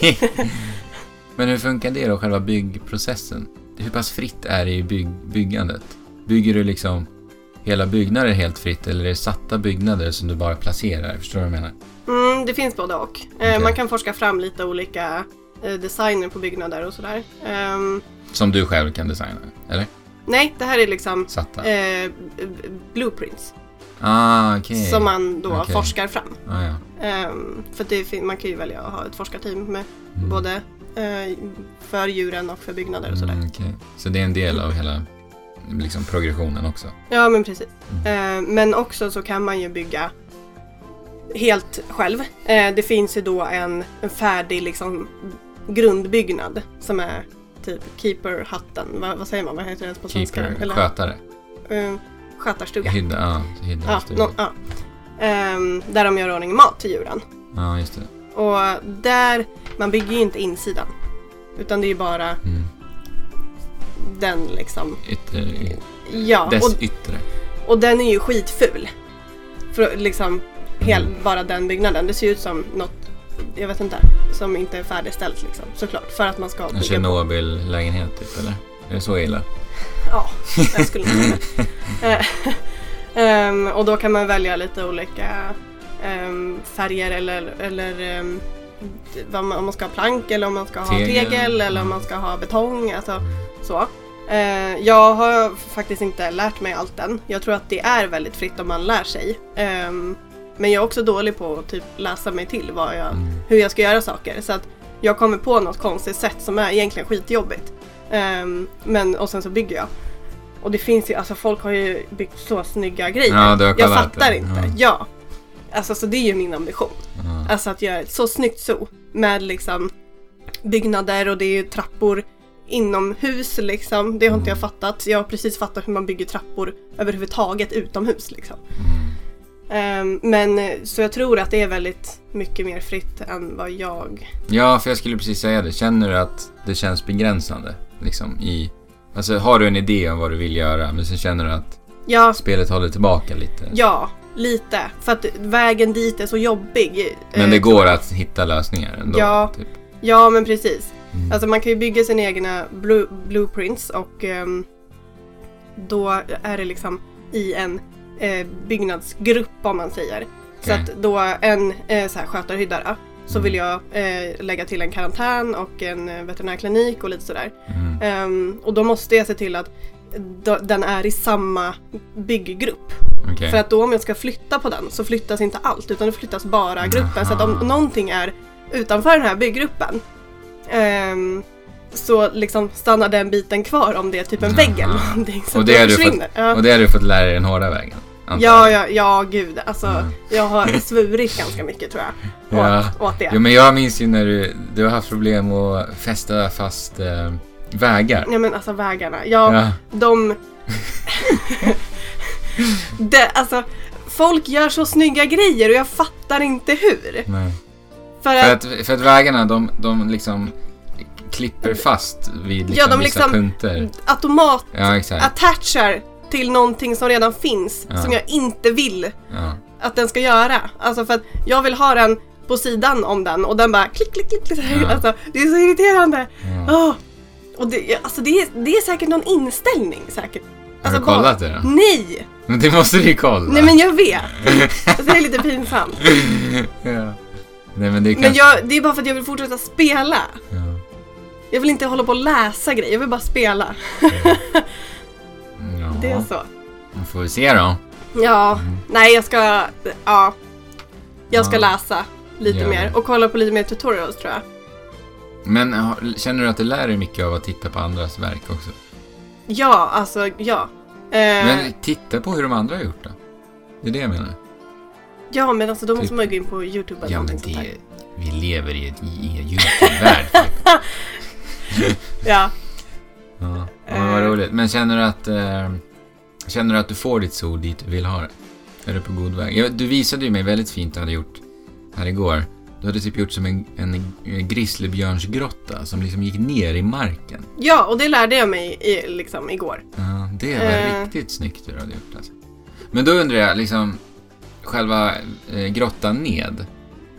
Men hur funkar det då, själva byggprocessen? Hur pass fritt är det i bygg, byggandet? Bygger du liksom hela byggnader helt fritt eller är det satta byggnader som du bara placerar? Förstår du vad jag menar? Mm, det finns både och. Eh, Okej. Man kan forska fram lite olika eh, designer på byggnader och sådär. Ehm, Som du själv kan designa? Eller? nej, det här är liksom Satta? eh, blueprints ah, okej. som man då Okej. forskar fram. Ah, ja. Ehm, för det, man kan ju välja att ha ett forskarteam med Mm. både eh, för djuren och för byggnader och sådär. Mm, okej. Så det är en del av hela liksom, progressionen också? Ja, men precis. Mm. Eh, men också så kan man ju bygga helt själv. Eh, det finns ju då en, en färdig liksom, grundbyggnad som är typ keeper-hatten. Va, vad säger man? Vad heter det på svenska? Keeper, Eller, skötare? eh, skötarstuga. Hydda, ja. Hydda Ja, nå- ja. Ehm, där de gör ordning mat till djuren. Ja, just det. Och där, man bygger ju inte insidan. Utan det är ju bara Mm. Den liksom. Yttre, Ja, dess och, yttre. och den är ju skitful. För liksom, hel, Mm. bara den byggnaden. Det ser ut som något, jag vet inte, som inte är färdigställt liksom. Såklart, för att man ska En bygga på. Tjernobyl-lägenhet typ, eller? Är det så illa? Ja, jag skulle nog säga ehm, Och då kan man välja lite olika ehm, färger eller, eller man, om man ska ha plank eller om man ska ha Tegel. tegel, eller om Mm. man ska ha betong. Alltså, så. Eh, jag har faktiskt inte lärt mig allt än. Jag tror att det är väldigt fritt om man lär sig. Ehm, men jag är också dålig på att typ läsa mig till vad jag, Mm. hur jag ska göra saker. Så att jag kommer på något konstigt sätt som är egentligen skitjobbigt. Ehm, men, och sen så bygger jag. Och det finns ju, alltså folk har ju byggt så snygga grejer. Ja, jag fattar det. inte. Ja. Ja. Alltså så det är ju min ambition. Ja. Alltså att göra ett så snyggt zoo. Med liksom byggnader och det är ju trappor inomhus liksom. Det har inte jag Mm. fattat. Jag har precis fattat hur man bygger trappor överhuvudtaget utomhus liksom. Ehm, men så jag tror att det är väldigt mycket mer fritt än vad jag... Ja, för jag skulle precis säga det. Känner du att det känns begränsande? Liksom i... Alltså har du en idé om vad du vill göra men sen känner du att Ja, spelet håller tillbaka lite? ja lite. För att vägen dit är så jobbig. Men det eh, går att hitta lösningar ändå? Ja. Typ. Ja, men precis. Mm. Alltså man kan ju bygga sina egna blu- blueprints och ehm, då är det liksom i en eh, byggnadsgrupp om man säger. Så Okej. att då en eh, så här skötarhyddare så Mm. vill jag eh, lägga till en karantän och en eh, veterinärklinik och lite sådär. Mm. Ehm, och då måste jag se till att den är i samma bygggrupp. Okej. För att då om jag ska flytta på den så flyttas inte allt utan det flyttas bara gruppen. Så att Aha. om någonting är utanför den här byggruppen ehm, så liksom stannar den biten kvar om det är typ en vägg eller någonting. Så Och det du försvinner. Ja. Och det har du fått lära dig den hårda vägen? Ja, ja, ja, gud. Alltså, Mm. jag har svurit ganska mycket tror jag. Ja. Åt, åt det. Jo men jag minns ju när du, du har haft problem att fästa fast eh, vägar. Ja men alltså vägarna. Ja, Ja. de... det, alltså, folk gör så snygga grejer och jag fattar inte hur. Nej. För För att, att, för att vägarna de, de liksom klipper fast vid liksom Ja, de vissa liksom- punkter. automat Ja attachar till någonting som redan finns Ja. som jag inte vill Ja. att den ska göra. Alltså för att jag vill ha den på sidan om den och den bara klick, klick, klick. klick. Ja. Alltså, det är så irriterande. Åh. Och det, alltså det, är, det är säkert någon inställning säkert. Har Alltså du bara- kollat det då? Nej! Men det måste du ju kolla. Nej men jag vet. Alltså, det är lite pinsamt. ja. Nej men det Men kanske... jag, det är bara för att jag vill fortsätta spela. Ja. Jag vill inte hålla på och läsa grejer, jag vill bara spela. Ja. Det är så. Nu får vi se då. Ja, nej jag ska, ja. Jag ska Ja. läsa lite Gör mer och kolla på lite mer tutorials tror jag. Men känner du att du lär dig mycket av att titta på andras verk också? Ja, alltså ja. Eh, Men titta på hur de andra har gjort det. Det är det jag menar. Ja, men alltså då måste typ- man ju gå in på YouTube eller Ja men det... där. Vi lever i ett- i en YouTube-värld. typ. Ja. ja. ja, men vad Eh. roligt. Men känner du att... Eh, känner du att du får ditt sol dit du vill ha det? Är du på god väg? Ja, du visade ju mig väldigt fint du hade gjort här igår. Du hade typ gjort som en, en grizzlybjörnsgrotta som liksom gick ner i marken. ja, och det lärde jag mig i, liksom igår. Ja, det var Eh. riktigt snyggt du hade gjort alltså. Men då undrar jag, liksom, själva eh, grottan ned.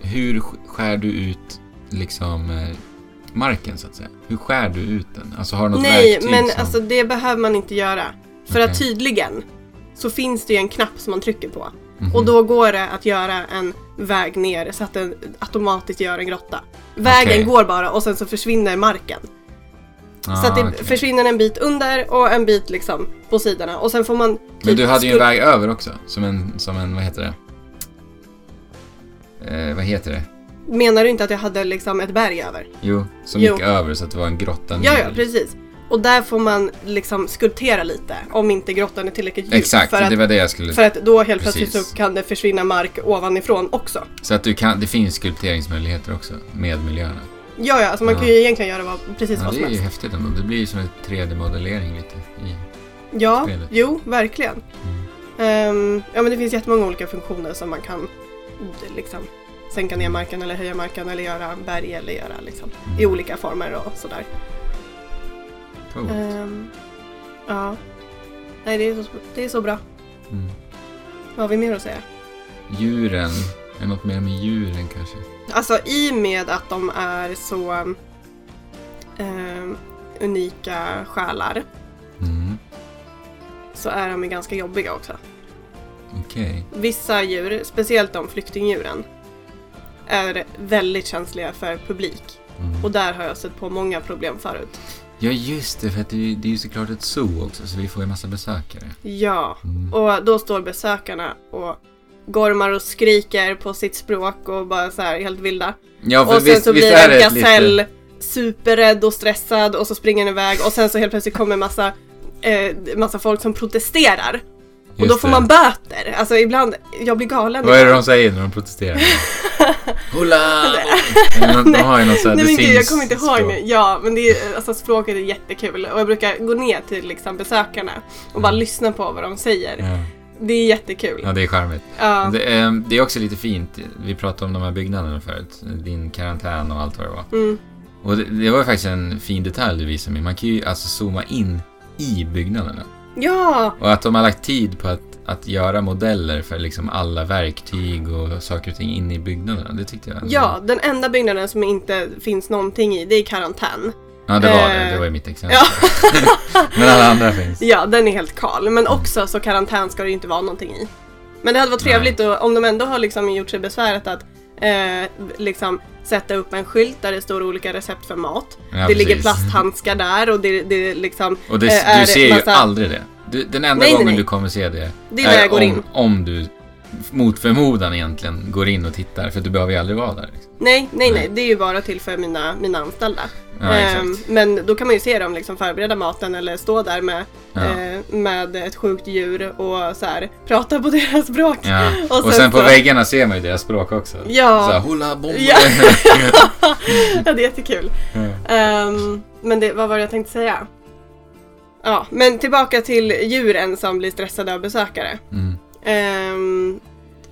Hur sk- skär du ut, liksom, eh, marken så att säga? Hur skär du ut den? Alltså har du något Nej, verktyg men som... alltså det behöver man inte göra. För att Okej. tydligen så finns det ju en knapp som man trycker på. Mhm. Och då går det att göra en väg ner så att den automatiskt gör en grotta. Vägen Okej. går bara och sen så försvinner marken. Ah, så att det okej. försvinner en bit under och en bit liksom på sidorna. Och sen får man... Men typ du hade ju en väg över också, som en, som en, vad heter det? Eh, vad heter det? Menar du inte att jag hade liksom ett berg över? Jo, som Jo. gick över så att det var en grotta Ja, ner. ja, precis. Och där får man liksom skulptera lite om inte grottan är tillräckligt djup. Exakt, för, att, det var det jag skulle... för att då helt plötsligt Precis. så kan det försvinna mark ovanifrån också. Så att du kan, det finns skulpteringsmöjligheter också med miljöerna. Ja, ja, alltså man Ja. kan ju egentligen göra vad, precis Ja, vad det som är ju helst. häftigt ändå. Det blir ju som en 3D-modellering lite. I... Ja, spelet. jo, verkligen. Mm. Ehm, ja, men det finns jättemånga olika funktioner som man kan liksom sänka ner marken eller höja marken eller göra berg eller göra liksom i Mm. olika former och sådär. Coolt. Ehm, ja. Nej, det är, så, det är så bra. Mm. Vad har vi mer att säga? Djuren. Är det något mer med djuren kanske? Alltså i och med att de är så ehm, unika själar Mm. så är de ju ganska jobbiga också. Okej. Vissa djur, speciellt de flyktingdjuren, är väldigt känsliga för publik. Mm. Och där har jag sett på många problem förut. Ja, just det. För att det är, det är ju såklart ett zoo också, så vi får ju massa besökare. Ja, Mm. och då står besökarna och gormar och skriker på sitt språk och bara så här helt vilda. Ja, för Och sen visst, så visst blir en gasell lite... superrädd och stressad och så springer den iväg och sen så helt plötsligt kommer massa, eh, massa folk som protesterar. Och då Just får det. man böter. Alltså ibland, jag blir galen. Vad är det de säger när de protesterar? Hola! de, de har ju något sånt Nej men gud, jag kommer inte ihåg språk. nu. Ja, men det är, alltså, språket är jättekul och jag brukar gå ner till liksom, besökarna och bara Mm. lyssna på vad de säger. Ja. Det är jättekul. Ja, det är charmigt. Ja. Det, är, det är också lite fint. Vi pratade om de här byggnaderna förut. Din karantän och allt vad det var. Mm. Och det, det var faktiskt en fin detalj du visade mig. Man kan ju alltså zooma in i byggnaderna. Ja! Och att de har lagt tid på att, att göra modeller för liksom alla verktyg och saker och ting inne i byggnaderna. Det tyckte jag. Ja, den enda byggnaden som inte finns någonting i, det är karantän. Ja, det var det. Eh, Det var ju mitt exempel. Ja. Men alla andra finns. Ja, den är helt kal. Men också så karantän ska det ju inte vara någonting i. Men det hade varit trevligt och, om de ändå har liksom gjort sig besväret att eh, liksom sätta upp en skylt där det står olika recept för mat. Ja, det ligger precis. plasthandskar där och det, det liksom... Och det, eh, är du ser ju massa- aldrig det. Du, den enda Nej, gången nej. du kommer se det Det är går om, in. om du mot förmodan egentligen går in och tittar. För du behöver ju aldrig vara där. Liksom. Nej, nej, nej. Det är ju bara till för mina, mina anställda. Ja, Ehm, men då kan man ju se dem liksom förbereda maten eller stå där med, Ja. eh, med ett sjukt djur och så här, prata på deras språk. Ja. Och Och, sen sen på så- väggarna ser man ju deras språk också. Ja. Så här, hula. Ja. ja, det är jättekul. Ehm, men det, vad var det jag tänkte säga? Ja, men tillbaka till djuren som blir stressade av besökare. Mm. Ehm,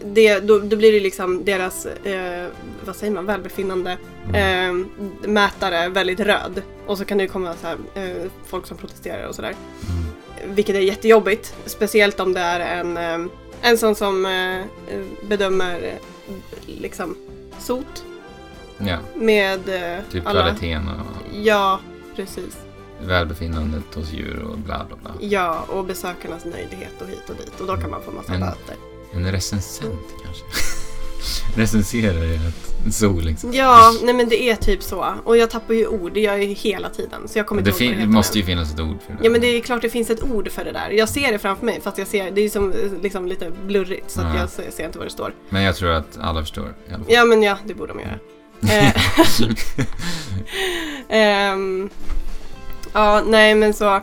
det, då, då blir det liksom deras, eh, vad säger man, välbefinnande ehm, mätare väldigt röd. Och så kan det ju komma så här, eh, folk som protesterar och sådär. Mm. Vilket är jättejobbigt. Speciellt om det är en, ehm, en sån som eh, bedömer eh, liksom sot Ja, med eh, typ alla... kvaliteten och Ja, precis. Välbefinnandet hos djur och bla bla bla. Ja, och besökarnas nöjdhet och hit och dit. Och då kan man få massa Mm. böter. En recensent kanske? Recenserar ju ett zoo liksom. Ja, nej men det är typ så. Och jag tappar ju ord, det gör jag ju hela tiden. Så jag kommer inte ihåg det det måste ju finnas ett ord för det. Ja men det är klart det finns ett ord för det där. Jag ser det framför mig fast jag ser, det är som liksom lite blurrigt så Ja. jag ser, ser inte vad det står. Men jag tror att alla förstår i alla fall. Ja men ja, det borde de göra. Ehm, ja, nej men så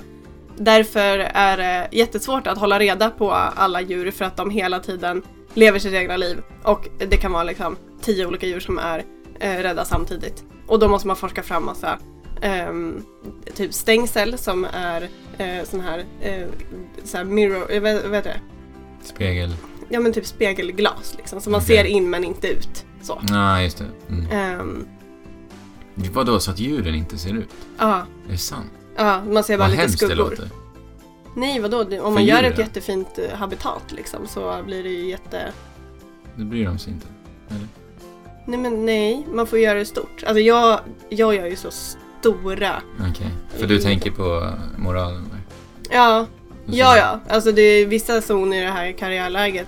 därför är det jättesvårt att hålla reda på alla djur för att de hela tiden lever sitt egna liv. Och det kan vara liksom tio olika djur som är eh, rädda samtidigt. Och då måste man forska fram massa ehm, typ stängsel som är eh, sån här, eh, så här mirror, eh, vad, vad heter det? Spegel. Ja men typ spegelglas liksom, så man Okej. ser in men inte ut. Så. Ja, just det. Mm. Ehm, Vadå, så att djuren inte ser ut? Ja, Är det sant? Ja, man ser bara Vad lite hemskt det låter. Nej, vadå? Om För man gör ett djuren? jättefint eh, habitat liksom så blir det ju jätte... Det bryr de sig inte. Nej men nej, man får göra det stort. Alltså jag, jag gör ju så stora. Okej. För du tänker på moralen? där. Ja, Och så- ja, ja. Alltså det är vissa zoner i det här karriärläget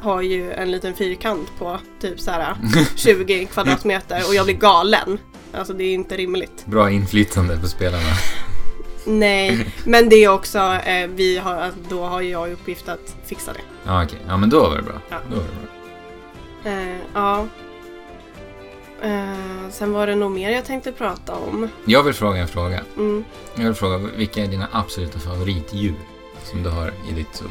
har ju en liten fyrkant på typ så här 20 kvadratmeter och jag blir galen. Alltså det är inte rimligt. Bra inflytande på spelarna. Nej, men det är också, eh, vi har, alltså, då har jag i uppgift att fixa det. Ja, okej. Ja, men då var det bra. Ja. Då var det bra. Eh, ja. Eh, sen var det nog mer jag tänkte prata om. Jag vill fråga en fråga. Mm. Jag vill fråga, vilka är dina absoluta favoritdjur som du har i ditt zoo?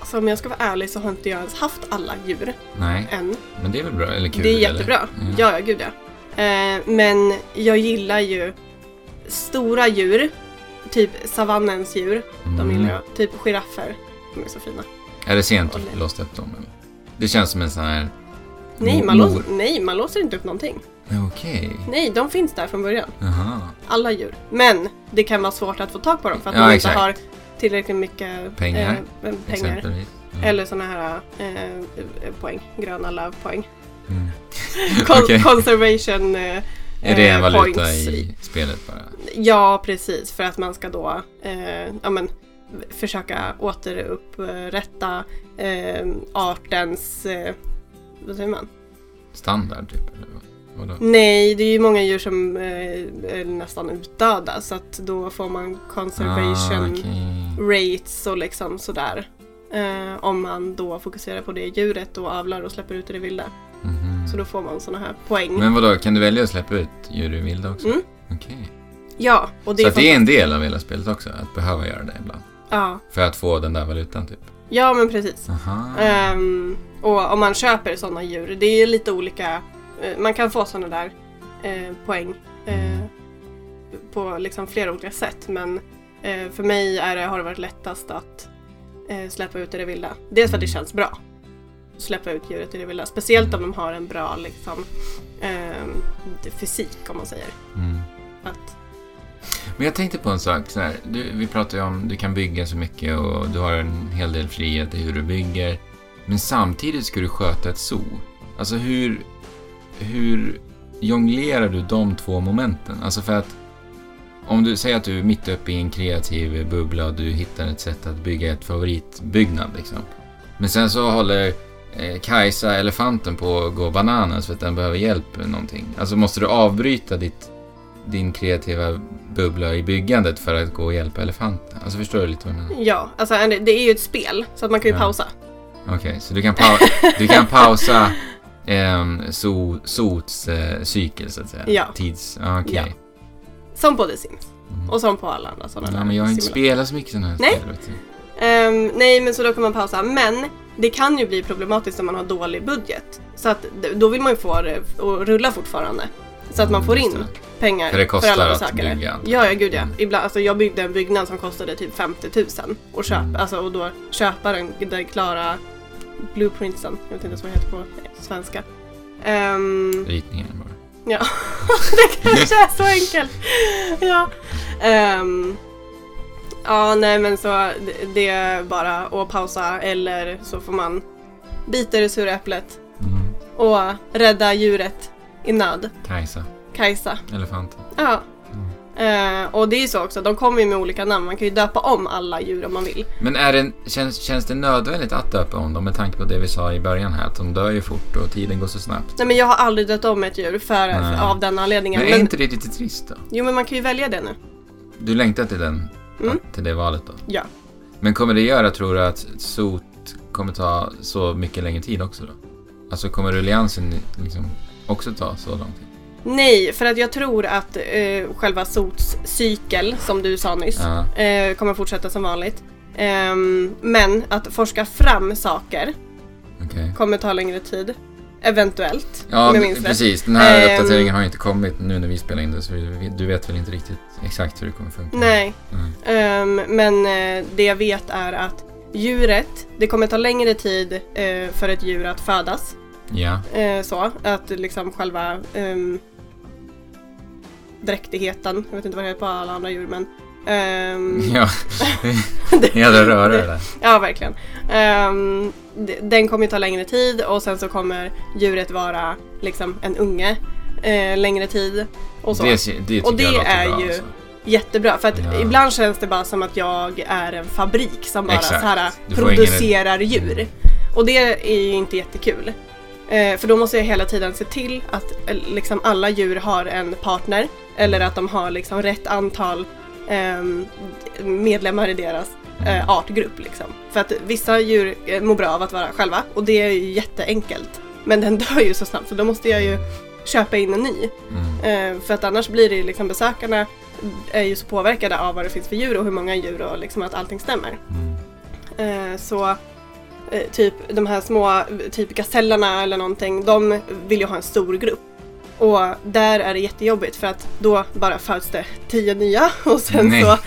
Alltså om jag ska vara ärlig så har inte jag ens haft alla djur Nej, än. men det är väl bra? Eller kul? det är eller? jättebra. Mm. Ja, ja, gud ja. Eh, men jag gillar ju stora djur. Typ savannens djur. De Mm. gillar jag. Typ giraffer. De är så fina. Är det sent att låsa upp dem? Eller? Det känns som en sån här... Nej man, låser, nej, man låser inte upp någonting. Okej. Nej, de finns där från början. Jaha. Alla djur. Men det kan vara svårt att få tag på dem för att Ja, de inte exakt. har tillräckligt mycket Pengar, eh, pengar. Ja. Eller såna här eh, eh, poäng. Gröna lövpoäng. Mm. Con- Okej. Conservation eh, Är det en eh, valuta points. i spelet bara? Ja, precis. För att man ska då eh, ja, men, försöka återupprätta eh, artens... Vad säger man? Standard typ? Nej, det är ju många djur som är nästan utdöda så att då får man conservation Ah, okej. rates och liksom sådär. Eh, om man då fokuserar på det djuret och avlar och släpper ut i det vilda. Mhm. Så då får man såna här poäng. Men vadå, kan du välja att släppa ut djur i vilda också? Mm. Okej. ja, och det Så är det är en del av hela spelet också, att behöva göra det ibland? Ja. För att få den där valutan typ? ja, men precis. Ehm, och om man köper sådana djur, det är lite olika. eh, man kan få sådana där eh, poäng eh, Mm. på liksom flera olika sätt. Men eh, för mig är det, har det varit lättast att eh, släppa ut i det vilda. Dels för att det Mm. känns bra. Släppa ut djuret i det vilda. Speciellt om de har en bra liksom, eh, fysik om man säger. Mm. Att, Men jag tänkte på en sak. Så här, du, vi pratar ju om du kan bygga så mycket och du har en hel del frihet i hur du bygger. Men samtidigt ska du sköta ett zoo. Alltså hur, hur jonglerar du de två momenten? Alltså för att om du säger att du är mitt uppe i en kreativ bubbla och du hittar ett sätt att bygga ett favoritbyggnad liksom. Men sen så håller Kajsa, elefanten, på att gå bananas för att den behöver hjälp med någonting. Alltså måste du avbryta ditt din kreativa bubbla i byggandet för att gå och hjälpa elefanten. Alltså förstår du lite vad jag menar? ja, alltså det är ju ett spel så att man kan ju Ja. pausa. Okej, så du kan, pau- du kan pausa um, so- sots eh, cykel så att säga? Ja. Tids... Okej. Ja. Som på The Sims. Mm. Och som på alla andra sådana Ja, men jag har inte spelat så mycket sådana här Nej. spel. Du. Ehm, nej, men så då kan man pausa. Men det kan ju bli problematiskt om man har dålig budget. Så att då vill man ju få det att rulla fortfarande. Så att man får Just in pengar För det kostar alla att besökare. bygga. Ja, ja gud ja. Mm. Ibland, alltså, jag byggde en byggnad som kostade typ 50 000 och, köp, Mm. alltså, och då köpa den, den klara blueprintsen. Jag vet inte ens vad det heter på svenska. Um, Ritningen bara. Ja, det kanske är så enkelt. Ja. Ehm, ja, nej men så det- är bara att pausa eller så får man bita det sura äpplet Mm. och rädda djuret i nöd. Kajsa, Kajsa. elefanten. Ja. Mm. Eh, och det är ju så också, de kommer ju med olika namn. Man kan ju döpa om alla djur om man vill. Men är det, känns, känns det nödvändigt att döpa om dem med tanke på det vi sa i början här? Att de dör ju fort och tiden går så snabbt. Nej men jag har aldrig döpt om ett djur för, Nej. av den anledningen. Men är Men, inte det lite trist då? Jo men man kan ju välja det nu. Du längtar till den, Mm. till det valet då? Ja. Men kommer det göra, tror du, att SOT kommer ta så mycket längre tid också då? Alltså kommer rulliansen liksom också ta så lång tid? Nej, för att jag tror att eh, själva sots cykel, som du sa nyss, Ja. eh, kommer fortsätta som vanligt. Ehm, men att forska fram saker Okej. kommer ta längre tid. Eventuellt, Ja, om jag minns rätt. precis. Den här Ehm. uppdateringen har inte kommit nu när vi spelar in det, så du vet väl inte riktigt exakt hur det kommer funka? Nej, Mm. ehm, men eh, det jag vet är att djuret, det kommer ta längre tid eh, för ett djur att födas. Ja. Eh, så, att liksom själva um, dräktigheten, jag vet inte vad det heter på alla andra djur men ehm, Ja. Jävla röra det där. Ja, verkligen. D- den kommer ju ta längre tid och sen så kommer djuret vara liksom en unge eh, längre tid. Och så. Det, det Och det är bra, ju- alltså. Jättebra, för att Ja. ibland känns det bara som att jag är en fabrik som bara Exakt. så här, producerar ingen- djur. Mm. Och det är ju inte jättekul. Eh, för då måste jag hela tiden se till att eh, liksom alla djur har en partner eller att de har liksom rätt antal ehm, medlemmar i deras eh, artgrupp. Liksom. För att vissa djur eh, mår bra av att vara själva och det är ju jätteenkelt. Men den dör ju så snabbt så då måste jag ju köpa in en ny. Mm. Eh, för att annars blir det ju liksom besökarna är ju så påverkade av vad det finns för djur och hur många djur och liksom att allting stämmer. Mm. Eh, så eh, typ de här små, typ gasellerna eller någonting, de vill ju ha en stor grupp. Och där är det jättejobbigt för att då bara föds det tio nya och sen Nej. så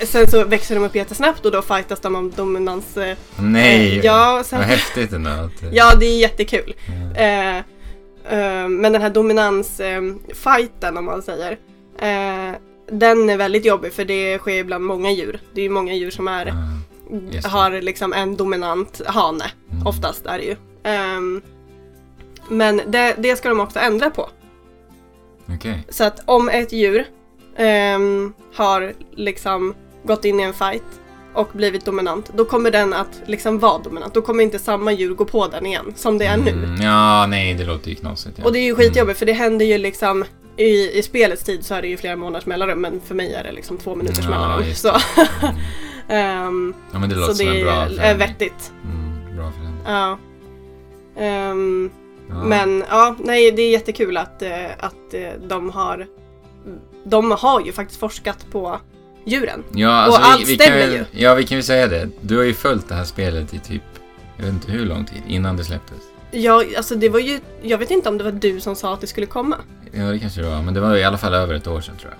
Sen så växer de upp jättesnabbt och då fightas de om dominans. eh, Nej! eh, ja, sen, Vad häftigt ändå. Eh, ja, det är jättekul. ja. Eh, eh, men den här dominansfighten om man säger. Eh, den är väldigt jobbig för det sker bland många djur. Det är ju många djur som är, det. har liksom en dominant hane. Mm. Oftast är det ju. Ehm, men det, det ska de också ändra på. Okej. Så att om ett djur ehm, har liksom gått in i en fight och blivit dominant, då kommer den att liksom vara dominant. Då kommer inte samma djur gå på den igen, som det är nu. Mm, ja, nej, det låter ju knasigt. Ja. Och det är ju skitjobbigt för det händer ju liksom i, i spelets tid så är det ju flera månaders mellanrum men för mig är det liksom två minuters Ja, mellanrum. Så, Mm. ehm, Ja, men det låter så det en bra är vettigt. Mm, bra förändring. Ja. Ehm, Ja. Men ja, nej det är jättekul att, eh, att eh, de har De har ju faktiskt forskat på djuren. Ja, alltså, Och allt vi, vi kan, stämmer väl- ju. Ja, vi kan ju säga det. Du har ju följt det här spelet i typ, jag vet inte hur lång tid, innan det släpptes. Ja, alltså det var ju, jag vet inte om det var du som sa att det skulle komma. Ja, det kanske det var, men det var i alla fall över ett år sedan tror jag.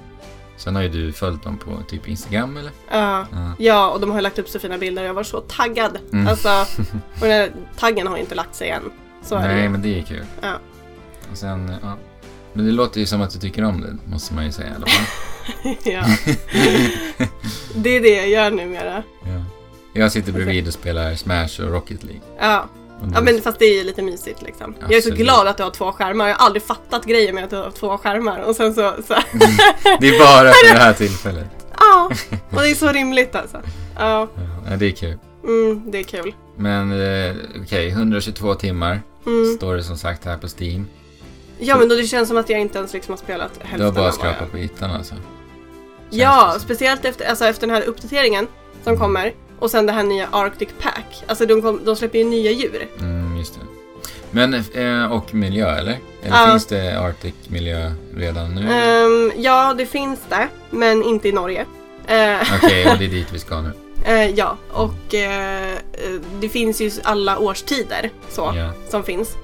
Sen har ju du följt dem på typ Instagram eller? Ja. Ja. Ja, och de har ju lagt upp så fina bilder. Jag var så taggad. Mm. Alltså, och den här taggen har ju inte lagt sig än. Så det Nej, ju. men det är kul. Ja. Och sen, ja. Men det låter ju som att du tycker om det, måste man ju säga i alla fall. ja. Det är det jag gör numera. ja. Jag sitter bredvid och spelar Smash och Rocket League. Ja. Ja, men fast det är ju lite mysigt liksom. Jag är så Absolut. glad att du har två skärmar. Jag har aldrig fattat grejen med att du har två skärmar. Och sen så, så Det är bara för det här tillfället. ja. Och det är så rimligt alltså. Ja, Ja, det är kul. mm, det är kul. Men eh, okej, 122 timmar Mm. står det som sagt här på Steam. Ja, men då det känns som att jag inte ens liksom har spelat hälften Du har bara skrapat på ytan alltså. Känns Ja, speciellt efter, alltså efter den här uppdateringen som kommer. Och sen det här nya Arctic Pack. Alltså de, kom, de släpper ju nya djur. Mm, just det. Men, eh, och miljö eller? Eller Ja. finns det Arctic-miljö redan nu? Ehm, ja, det finns det, men inte i Norge. Eh, Okej, och det är dit vi ska nu. eh, ja, och eh, det finns ju alla årstider så, Ja, som finns.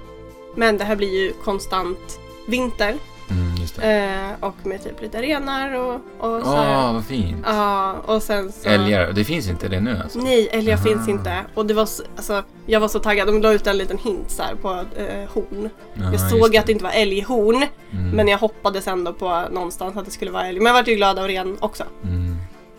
Men det här blir ju konstant vinter mm, det. eh, och med typ lite renar och, och så Åh, här. vad fint. Ja, och sen så... Älgar, det finns inte det nu alltså? Nej, älgar Aha. finns inte. Och det var så, alltså, jag var så taggad. De la ut en liten hint så här på eh, horn. Jaha, jag såg att det inte var älghorn, Mm, men jag hoppades ändå på någonstans att det skulle vara älg. Men jag vart ju glad av ren också. mm.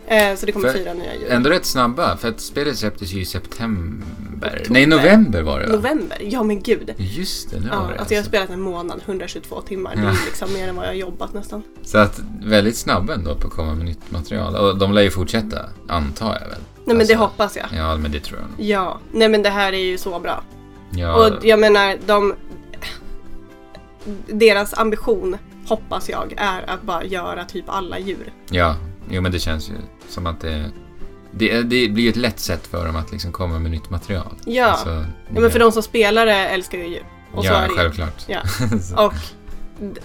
Eh, så det kommer För- fyra nya djur. Ändå rätt snabba, för att spelet släpptes ju i september. Oktober. Nej, november var det va? November? Ja men gud. Just det, det Ja, var det alltså jag har spelat en månad, 122 timmar. Det är Ja. liksom mer än vad jag har jobbat nästan. Så att väldigt snabba ändå på att komma med nytt material. Och de lär ju fortsätta, antar jag väl? Nej men Alltså, det hoppas jag. Ja, men det tror jag nog. Ja, nej men det här är ju så bra. Ja, Och jag menar, de... Deras ambition, hoppas jag, är att bara göra typ alla djur. ja, jo men det känns ju som att det... Det, det blir ju ett lätt sätt för dem att liksom komma med nytt material. Ja, Alltså, ja men för de som spelar det älskar ju djur. Och ja, självklart. Ja. Och,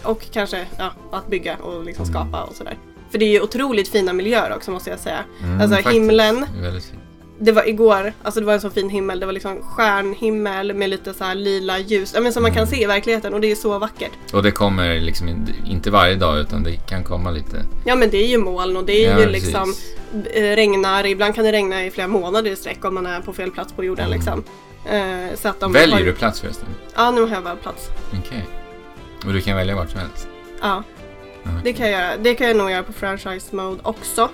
och kanske ja, att bygga och liksom Mm. skapa och sådär. För det är ju otroligt fina miljöer också måste jag säga. Mm, alltså, faktiskt. himlen. Väldigt fint. Det var igår, alltså det var en så fin himmel. Det var liksom stjärnhimmel med lite så här lila ljus. Ja, men som man kan Mm. se i verkligheten och det är så vackert. Och det kommer liksom in- inte varje dag utan det kan komma lite. Ja men det är ju moln och det är Ja, ju precis. liksom eh, regnar. Ibland kan det regna i flera månader i sträck om man är på fel plats på jorden Mm. liksom. Eh, så att de Väljer har... du plats förresten? Ja, nu har jag väl plats. Okej. Och du kan välja vart som helst? Ja, Ja, det kan jag göra. Det kan jag nog göra på franchise mode också.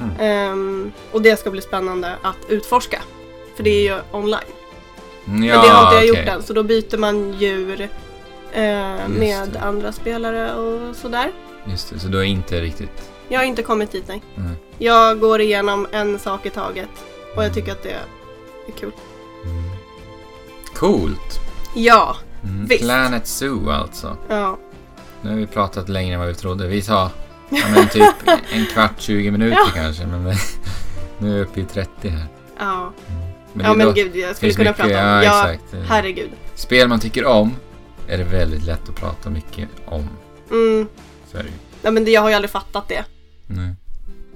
Mm. Ehm, och det ska bli spännande att utforska. För det är ju online. Mm, Men det har inte jag okej. gjort än. Så då byter man djur Just med det. andra spelare och sådär. Just det, så du har inte riktigt... Jag har inte kommit dit nej. Nej. Jag går igenom en sak i taget. Och jag tycker att det är kul. Mm. Coolt! Ja, Mm. Visst. Planet Zoo alltså. ja. Nu har vi pratat längre än vad vi trodde. Vi sa ja, men typ en kvart, 20 minuter Ja. kanske. Men nu är vi uppe i 30 här. Ja, Men ja men lå- gud jag skulle kunna mycket- prata om. Ja, Ja, exakt. herregud. Spel man tycker om är det väldigt lätt att prata mycket om. Mm. Så är det ju. Ja, men det, jag har ju aldrig fattat det. Nej.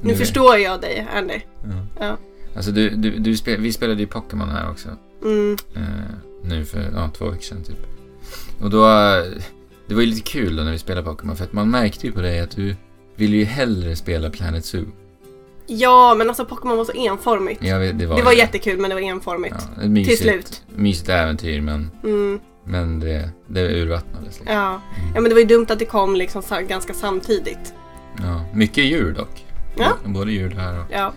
Nu är- förstår jag dig, Andy. Ja. Ja. Alltså du, du, du spel, vi spelade ju Pokémon här också. Mm. Eh, nu för ja, två veckor sedan typ. Och då, det var ju lite kul då när vi spelade Pokémon för att man märkte ju på dig att du ville ju hellre spela Planet Zoo. Ja, men alltså Pokémon var så enformigt. Ja, det var det var ju jättekul, men det var enformigt. Ja, ett mysigt, Till slut. Mysigt äventyr men, Mm. men det, det urvattnades liksom. Ja. ja, men det var ju dumt att det kom liksom ganska samtidigt. Ja, mycket djur dock. Ja. Både djur här och... Ja.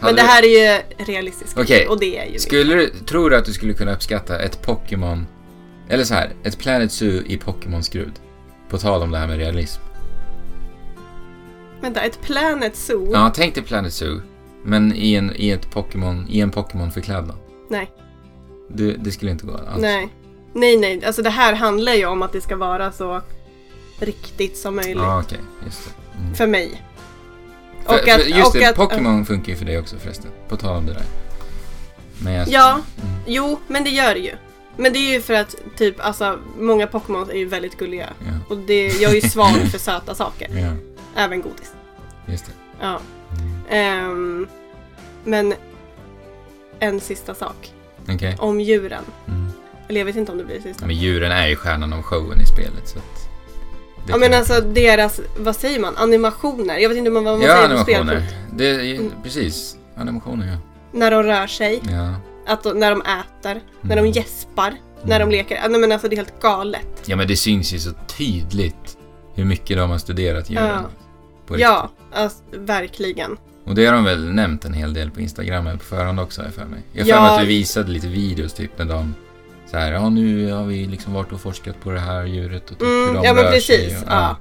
Men det här är ju realistiskt. Okej. Och det är ju... Skulle du, tror du att du skulle kunna uppskatta ett Pokémon, eller så här, ett Planet Zoo i Pokémon-skrud? På tal om det här med realism. Vänta, ett Planet Zoo? Ja, tänk dig Planet Zoo, men i en, i ett Pokémon, i en Pokémon-förklädnad. Nej. Du, det skulle inte gå alls. Nej. Nej, nej. Alltså det här handlar ju om att det ska vara så riktigt som möjligt. Ja, okej. just det. Mm. För mig. För, Och att- för just och det, Pokémon funkar ju för dig också förresten. På tal om det där. Men jag, Ja. Mm. Jo, men det gör det ju. Men det är ju för att typ, alltså, många Pokémon är ju väldigt gulliga. Ja, Och det, jag är ju svag för söta saker. ja, Även godis. just det. Ja. Mm. Ehm, men en sista sak. Okej. Om djuren. Mm. Eller jag vet inte om det blir sista. Men djuren är ju stjärnan av showen i spelet så att Ja men alltså deras, vad säger man, animationer. Jag vet inte vad man Ja, säger på animationer. spelpunkt. Det är, Mm. precis. Animationer, ja. När de rör sig, Ja. att de, när de äter, när de Mm. gäspar, när de leker. Ja, nej, men alltså det är helt galet. ja, men det syns ju så tydligt hur mycket de har studerat djuren. Ja. På Ja, alltså, verkligen. Och det har de väl nämnt en hel del på Instagram på förhand också, har jag för mig. Jag har Ja. för mig att du visade lite videos typ när de så här, ja nu har vi liksom varit och forskat på det här djuret och typ hur Mm, de ja men rör sig precis. och- Ja.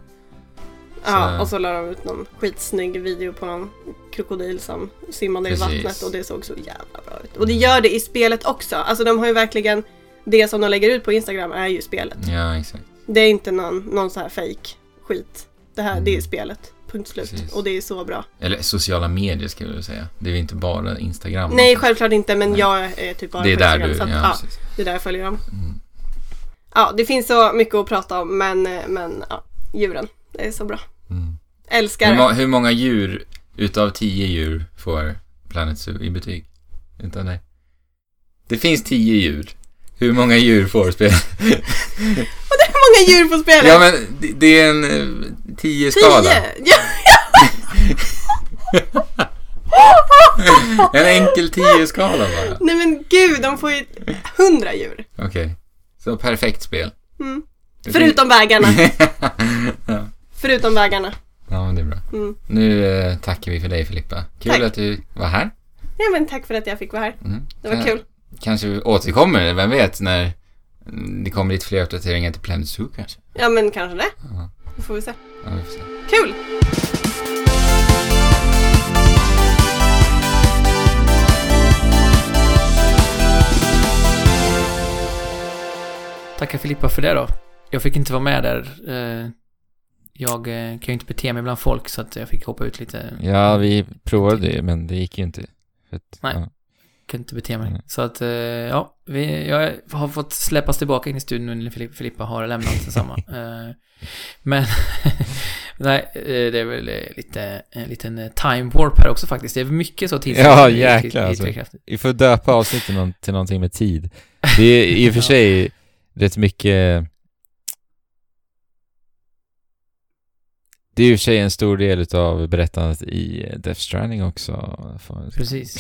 Ja, Så- och så la de ut någon skitsnygg video på någon krokodil som simmade Precis. i vattnet och det såg så jävla bra ut. Och det gör det i spelet också. Alltså de har ju verkligen, det som de lägger ut på Instagram är ju spelet. Ja, exakt. Det är inte någon, någon så här fake skit. Det här, Mm. det är spelet. Punkt slut. Precis. Och det är så bra. Eller sociala medier ska jag säga. Det är ju inte bara Instagram. Nej, självklart inte, men Nej. jag är typ bara Det är på där Instagram, du, så att, ja, ja, det är där jag följer dem. Mm. Ja, det finns så mycket att prata om, men, men ja, djuren. Det är så bra. Mm. Älskar Hur, må- hur många djur utav tio djur får Planet Zoo i betyg? Utan dig. Det finns tio djur. Hur många djur får spel? Hur många djur på spelet? Ja men det, det är en eh, tio skala. Tio! Ja, En enkel tio skala bara. nej men gud, de får ju hundra djur. Okej. Så perfekt spel. Mm. Förutom vägarna. ja. Förutom vägarna. ja, men det är bra. Mm. Nu eh, tackar vi för dig Filippa. Kul Tack. att du var här. Ja men tack för att jag fick vara här. Mm. Det var Kan- kul. Kanske vi återkommer, vem vet, när det kommer lite fler uppdateringar till Planet Zoo kanske. Ja men kanske det. Ja, Det får vi se. ja vi får se. Kul! Tackar Filippa för det då. Jag fick inte vara med där. Eh, Jag eh, kan ju inte bete mig bland folk så att jag fick hoppa ut lite. Ja, vi provade ju, men det gick ju inte. Att, Nej. Ja. Kunde inte bete mig. Mm. Så att, eh, ja, vi, jag har fått släppas tillbaka in i studion nu när Filippa, har lämnat detsamma. Eh, Men, nej, eh, det är väl eh, lite, en liten eh, time warp här också faktiskt. Det är mycket så tids Ja, jäklar, alltså. Vi får döpa avsnittet till, någon, till någonting med tid. Det är i och för Ja. sig rätt mycket... Det är i och för sig en stor del av berättandet i Death Stranding också. Precis.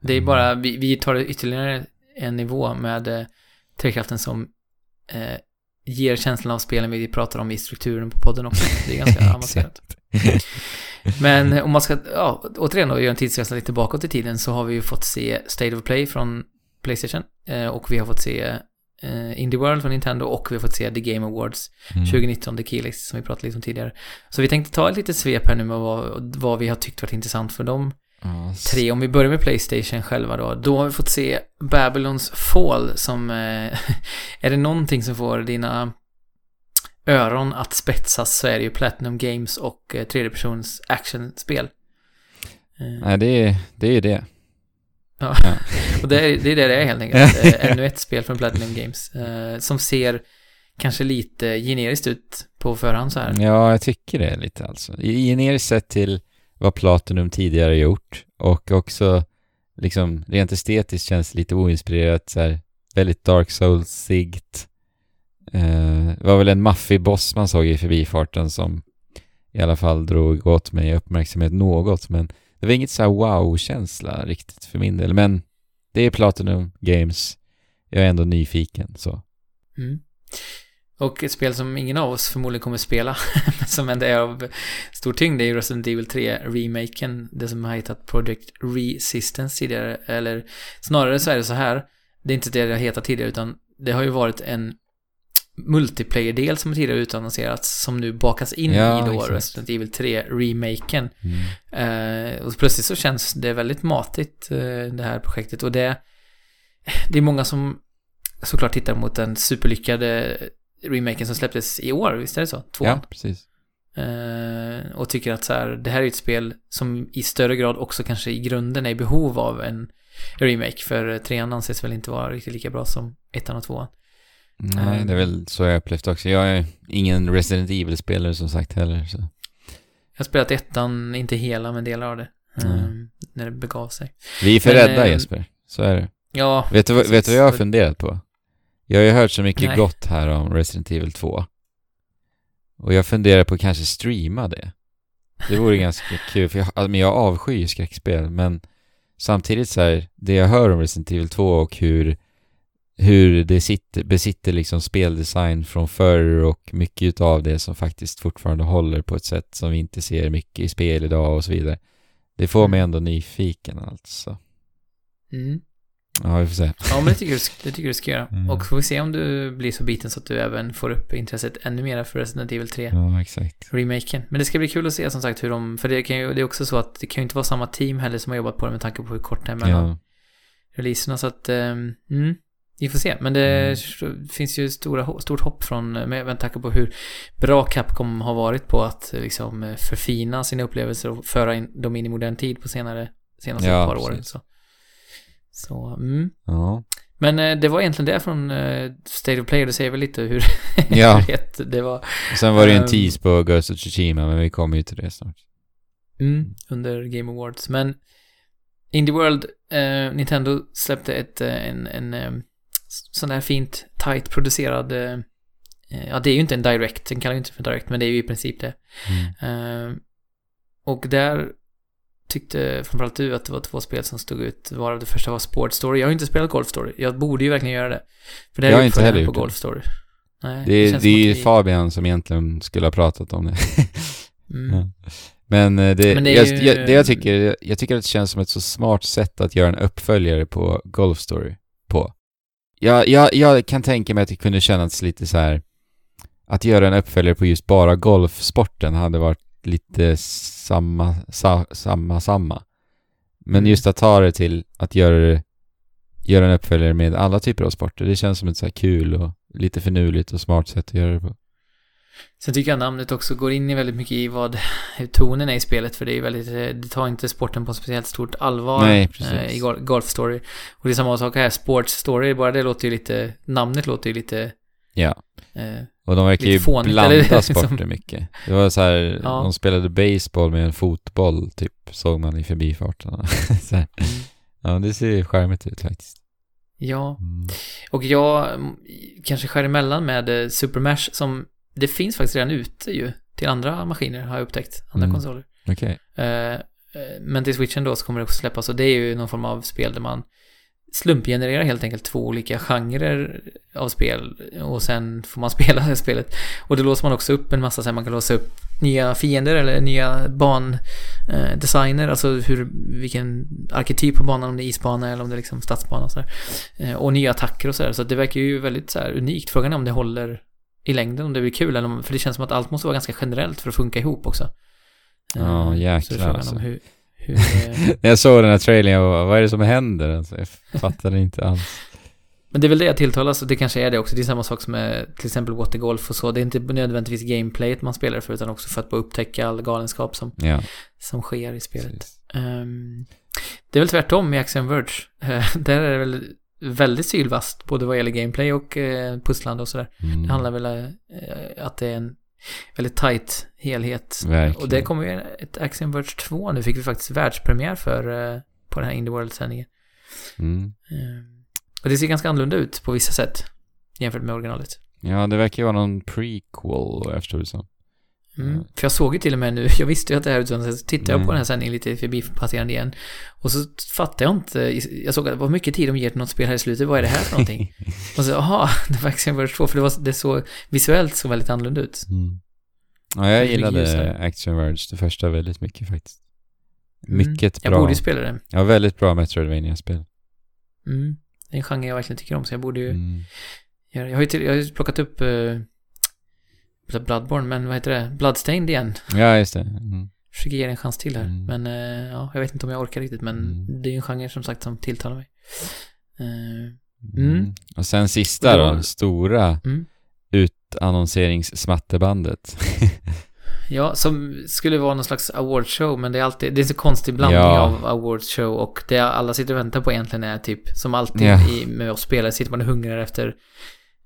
Det är bara, vi, vi tar det ytterligare en nivå med eh, Trekraften som eh, ger känslan av spelen vi pratar om i strukturen på podden också. Det är ganska avancerat. Men om man ska, ja, återigen då, göra en tidsresa lite bakåt i tiden så har vi ju fått se State of Play från Playstation eh, och vi har fått se eh, Indie World från Nintendo och vi har fått se The Game Awards Mm. 2019, The Keylist som vi pratade lite om tidigare. Så vi tänkte ta ett litet svep här nu med vad, vad vi har tyckt varit intressant för dem S- tre. Om vi börjar med Playstation själva då. Då har vi fått se Babylons Fall som... Eh, är det någonting som får dina öron att spetsas så är det ju Platinum Games och eh, tredjepersons actionspel. Eh, Nej, det är, det är det. Ja. Ja. och det är, det är det det är helt enkelt. Eh, ännu ett spel från Platinum Games. Eh, som ser kanske lite generiskt ut på förhand så här. Ja, jag tycker det lite alltså. Generiskt sett till vad Platinum tidigare gjort och också liksom rent estetiskt känns lite oinspirerat så här, väldigt Dark Souls-sigt. Eh, det var väl en maffig boss man såg i förbifarten som i alla fall drog åt mig uppmärksamhet något men det var inget så här wow-känsla riktigt för min del men det är Platinum Games. Jag är ändå nyfiken så. Mm. Och ett spel som ingen av oss förmodligen kommer spela, men som ändå är av stor tyngd, det är ju Resident Evil 3-remaken, det som har hetat Project Resistance tidigare, eller snarare så är det så här, det är inte det det har hetat tidigare, utan det har ju varit en multiplayer-del som tidigare utannonserats, som nu bakas in Ja, i då exakt. Resident Evil 3-remaken. Mm. Eh, och plötsligt så känns det väldigt matigt, eh, det här projektet. Och det, det är många som såklart tittar mot den superlyckade remaken som släpptes i år, visst är det så? Tvåan. Ja, precis. Eh, och tycker att så här, det här är ett spel som i större grad också kanske i grunden är i behov av en remake. För trean anses väl inte vara riktigt lika bra som ettan och tvåan. Nej, det är väl så jag upplevt också. Jag är ingen Resident Evil-spelare som sagt heller. Så. Jag har spelat ettan, inte hela, men delar av det. eh, Mm. När det begav sig. Vi är för Men, rädda eh, Jesper. Så är det. Ja, Vet du, vet du vad jag har funderat på? Jag har ju hört så mycket Nej. gott här om Resident Evil 2. Och jag funderar på att kanske streama det. Det vore ganska kul, för jag, alltså, jag avskyr skräckspel, men samtidigt så här, det jag hör om Resident Evil 2 och hur, hur det sitter, besitter liksom speldesign från förr och mycket utav det som faktiskt fortfarande håller på ett sätt som vi inte ser mycket i spel idag och så vidare. Det får mig ändå nyfiken alltså. Mm. Ja, vi får se. Ja, men det tycker, du, det tycker du ska göra. Mm. Och så får vi se om du blir så biten så att du även får upp intresset ännu mer för Resident Evil 3 Ja, exakt. remaken. Men det ska bli kul att se som sagt hur de, för det, kan ju, det är också så att det kan ju inte vara samma team heller som har jobbat på det med tanke på hur kort det är mellan Ja, releaserna. Så att, um, mm, vi får se. Men det finns ju stora, stort hopp från, med, med tanke på hur bra Capcom har varit på att liksom förfina sina upplevelser och föra in, dem in i modern tid på senare, senaste Ja, par åren. Så, så mm. ja. Men eh, det var egentligen det från eh, State of Play det säger väl lite hur, Ja. hett det var Och sen var det ju en Ehm. tease på Ghost of Tsushima, men vi kommer ju till det snart. mm, under Game Awards. Men Indie World, eh, Nintendo släppte ett, eh, en, en eh, sån där fint, tight producerad eh, eh, Ja, det är ju inte en direct, den kallar ju inte för direct, men det är ju i princip det. Mm. Eh, och där tyckte framförallt du att det var två spel som stod ut, varav det första var Sport Story. Jag har ju inte spelat Golf Story. Jag borde ju verkligen göra det. För det Jag har inte heller på gjort det. Golf Story. Nej, Det, är- känns det är ju Fabian som egentligen skulle ha pratat om det. Mm. Ja. Men, eh, det, Men det jag, ju- jag, det jag tycker, jag tycker att det känns som ett så smart sätt att göra en uppföljare på Golf Story på. Jag, jag, jag kan tänka mig att det kunde kännas lite så här att göra en uppföljare på just bara golfsporten hade varit lite samma, sa, samma, samma. Men Mm. just att ta det till att göra göra en uppföljare med alla typer av sporter, det känns som ett så här kul och lite finurligt och smart sätt att göra det på. Sen tycker jag namnet också går in i väldigt mycket i vad tonen är i spelet. För det är väldigt, eh, det tar inte sporten på speciellt stort allvar. Nej, precis. eh, I gol- Golf Story. Och det är samma sak här, Sports Story, bara det låter ju lite, namnet låter ju lite, Ja. Eh, Och de verkar ju fånigt, blanda eller liksom- sporter mycket. Det var så här, Ja. de spelade baseball med en fotboll typ, såg man i förbifarten. så mm, Ja, det ser ju charmigt ut faktiskt. ja. Mm. Och jag mm, kanske skär emellan med eh, Super Mash som, det finns faktiskt redan ute ju. Till andra maskiner har jag upptäckt, andra Mm. konsoler. Okej. Eh, eh, men till switchen då så kommer det också släppas och det är ju någon form av spel där man slumpgenererar helt enkelt två olika genrer av spel och sen får man spela det spelet. Och då låser man också upp en massa, så här, man kan låsa upp nya fiender eller nya bandesigner, eh, alltså hur, vilken arketyp på banan, om det är isbana eller om det är liksom stadsbana och sådär. Eh, och nya attacker och sådär, så det verkar ju väldigt så här, unikt. Frågan är om det håller i längden, om det blir kul eller om, för det känns som att allt måste vara ganska generellt för att funka ihop också. Ja, Eh, jäklar Så är frågan alltså. om hur, hur eh, När jag såg den här trailern, jag bara, vad är det som händer? Alltså, jag fattade inte alls. Men det är väl det jag tilltalas och det kanske är det också. Det är samma sak som med till exempel Watergolf och så. Det är inte nödvändigtvis gameplayet man spelar för utan också för att bara upptäcka all galenskap som, Ja, som sker i spelet. Ehm, det är väl tvärtom i Axiom Verge. Eh, där är det väl väldigt sylvast både vad gäller gameplay och uh, pusslande och sådär. Mm. Det handlar väl uh, att det är en väldigt tight helhet. Verkligen. Och det kommer ju ett Axiom Verge 2 nu fick vi faktiskt världspremiär för eh, på den här Indie World-sändningen. Mm. Ehm, och det ser ganska annorlunda ut på vissa sätt jämfört med originalet. Ja, det verkar ju vara någon prequel, förstår det som. Mm. Mm. För jag såg ju till och med nu, jag visste ju att det här utsändes, så tittade jag Mm. på den här sändningen lite förbipasserande igen. Och så fattade jag inte, jag såg att vad mycket tid de ger till något spel här i slutet, vad är det här för någonting? och så, jaha, det var Action Verge 2, för det, var, det såg visuellt så väldigt annorlunda ut. Mm. Ja, jag Det gillade. Action Verge, det första väldigt mycket faktiskt. Mm. Mycket Jag bra. borde ju spela det. Ja, väldigt bra Metroidvania-spel. Mm. Det är en genre jag verkligen tycker om, så jag borde ju Mm. göra Jag har ju, till, jag har ju plockat upp uh, Bloodborne, men vad heter det? Bloodstained igen. Ja, just det. Mm. Försöker ge det en chans till här. Mm. Men eh, ja, jag vet inte om jag orkar riktigt, men Mm. det är ju en genre som sagt som tilltalar mig. Eh, Mm. Mm. Och sen sista då- då, stora Mm. utannonseringssmattebandet. Ja, som skulle vara någon slags awardshow, men det är alltid, det är så konstig blandning Ja. av awardshow och det alla sitter och väntar på egentligen är typ, som alltid Ja. i, med oss spelare, sitter man och hungrar efter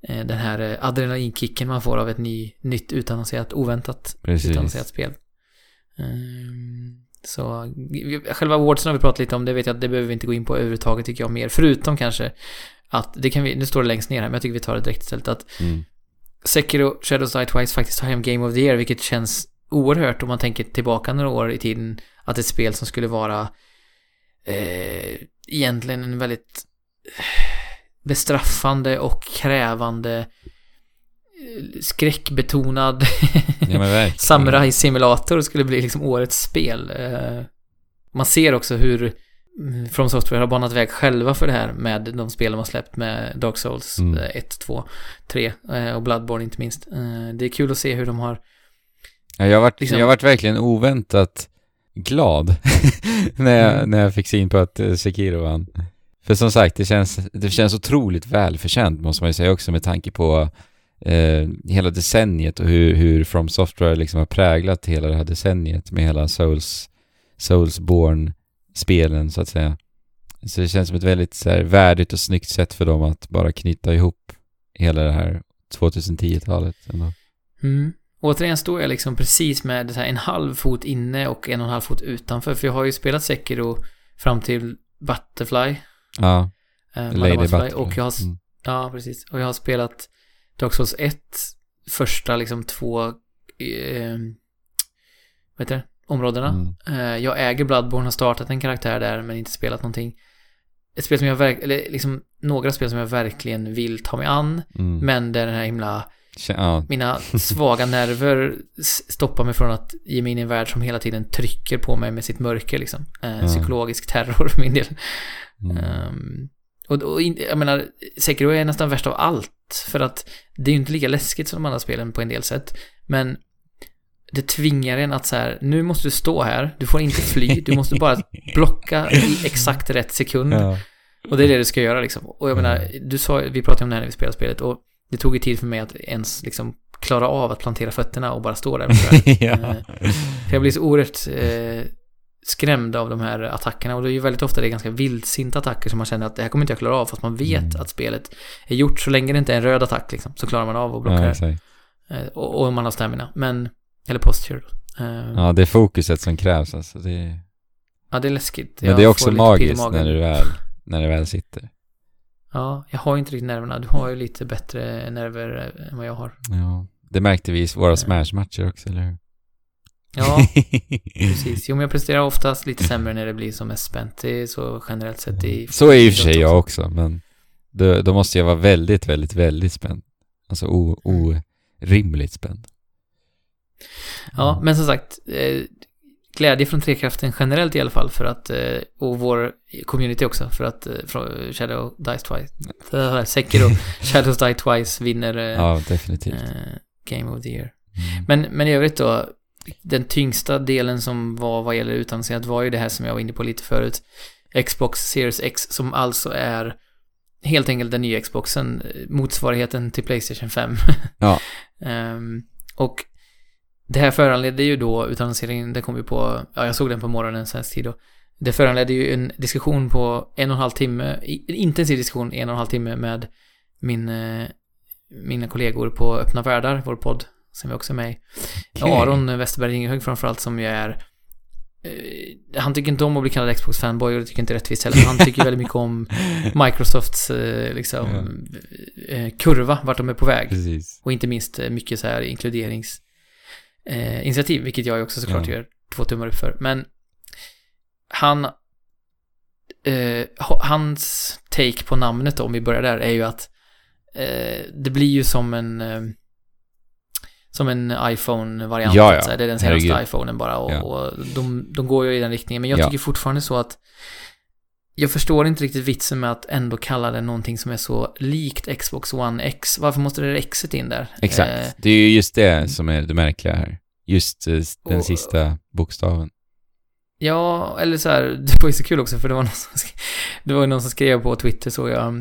den här eh, adrenalinkicken man får av ett ny, nytt utannonserat, oväntat Precis. utannonserat spel. Ehm, så själva awardsen har vi pratat lite om, det vet jag att det behöver vi inte gå in på överhuvudtaget tycker jag mer, förutom kanske att, det kan vi, nu står det längst ner här, men jag tycker vi tar det direkt istället, att Mm. Sekiro Shadows Die Twice faktiskt tar hem Game of the Year, vilket känns oerhört om man tänker tillbaka några år i tiden. Att ett spel som skulle vara eh, egentligen en väldigt eh, bestraffande och krävande eh, skräckbetonad Ja. Samurai-simulator skulle bli liksom årets spel. Eh, Man ser också hur mm, From Software har banat väg själva för det här med de spel de har släppt med Dark Souls Mm. eh, 1, 2, 3 eh, och Bloodborne inte minst. Eh, Det är kul att se hur de har Ja, jag varit, Liksom- jag varit verkligen oväntat glad när, jag, Mm. när jag fick syn på att Sekiro vann. För som sagt, det känns, det känns otroligt välförtjänt måste man ju säga också med tanke på eh, hela decenniet och hur, hur From Software liksom har präglat hela det här decenniet med hela Souls, Soulsborne-spelen så att säga. Så det känns som ett väldigt så här, värdigt och snyggt sätt för dem att bara knyta ihop hela det här 2010-talet. ändå. Mm. Återigen står jag liksom precis med så här en halv fot inne och en och en halv fot utanför. För jag har ju spelat Sekiro fram till Butterfly. Ja, Eh, Lady Butterfly. Och jag har, Mm. ja, precis. Och jag har spelat Dark Souls 1, första liksom två, eh, vad heter det, områdena. Mm. Eh, jag äger Bloodborne, har startat en karaktär där men inte spelat någonting. Ett spel som jag verkligen, eller liksom några spel som jag verkligen vill ta mig an, Mm. men där den här himla Ja, mina svaga nerver stoppar mig från att ge mig in i en värld som hela tiden trycker på mig med sitt mörker liksom. Eh, Ja. Psykologisk terror för min del. mm. Ehm, och, och jag menar, Sekiro är nästan värst av allt. För att det är ju inte lika läskigt som de andra spelen på en del sätt. Men det tvingar en att så här, nu måste du stå här, du får inte fly, du måste bara blocka i exakt rätt sekund. ja. Och det är det du ska göra liksom. Och jag menar, du sa, vi pratade om det här när vi spelade spelet och det tog ju tid för mig att ens liksom klara av att plantera fötterna och bara stå där. ja. För jag blir så oerhört eh, skrämd av de här attackerna och det är ju väldigt ofta det är ganska vildsinta attacker som man känner att det här kommer inte jag klara av fast man vet Mm. att spelet är gjort så länge det inte är en röd attack liksom så klarar man av att blocka ja. Eh, och, och man har stamina. Men, eller posture. Eh, ja. Ja, det är fokuset som krävs alltså. Det, det är läskigt. men Jag det är också magiskt när det, väl, när det väl sitter. Ja, jag har ju inte riktigt nerverna. Du har ju lite bättre nerver eh, än vad jag har. Ja. Det märkte vi i våra Smash-matcher också, eller hur? Ja, precis. Jo, men jag presterar oftast lite sämre när det blir som mest spänt. Det är så generellt sett i... Så är i och för sig jag också, men då, då måste jag vara väldigt, väldigt, väldigt spänd. Alltså o, orimligt spänd. Ja, men som sagt, eh, glädje från Trekraften generellt i alla fall för att, eh, och vår community också för att eh, från Shadow Dice Twice, Sekiro, Shadows Die Twice vinner eh, Ja, definitivt. Game of the Year. Mm. Men, men i övrigt då, den tyngsta delen som var vad gäller utannonserat var ju det här som jag var inne på lite förut. Xbox Series X som alltså är helt enkelt den nya Xboxen, motsvarigheten till Playstation 5. Ja. Ehm, och det här föranledde ju då utannonseringen, det kom ju på, ja jag såg den på morgonen svensk tid då. Det föranledde ju en diskussion på en och en halv timme, en intensiv diskussion en och en halv timme med min, eh, mina kollegor på Öppna Världar, vår podd, som jag också är med i. Okej. Aron Westerberg Ingehög framförallt som ju är eh, han tycker inte om att bli kallad Xbox-fanboy och det tycker inte är rättvist heller. Han tycker väldigt mycket om Microsofts eh, liksom, eh, kurva, vart de är på väg. Precis. Och inte minst mycket så här inkluderings eh, initiativ, vilket jag också såklart Ja. gör två tummar upp för. Men han eh, ha- hans take på namnet då, om vi börjar där, är ju att eh, det blir ju som en eh, som en iPhone-variant. Ja, ja. Det är den senaste Herregud. iPhonen bara och, Ja. och de, de går ju i den riktningen. Men jag Ja. tycker fortfarande så att jag förstår inte riktigt vitsen med att ändå kalla det någonting som är så likt Xbox One X. Varför måste det Xet in där? Exakt. Eh, Det är ju just det som är det märkliga här. Just eh, den Och- sista bokstaven. Ja, eller så här, det var ju så kul också för det var någon som skrev, det var någon som skrev på Twitter så jag,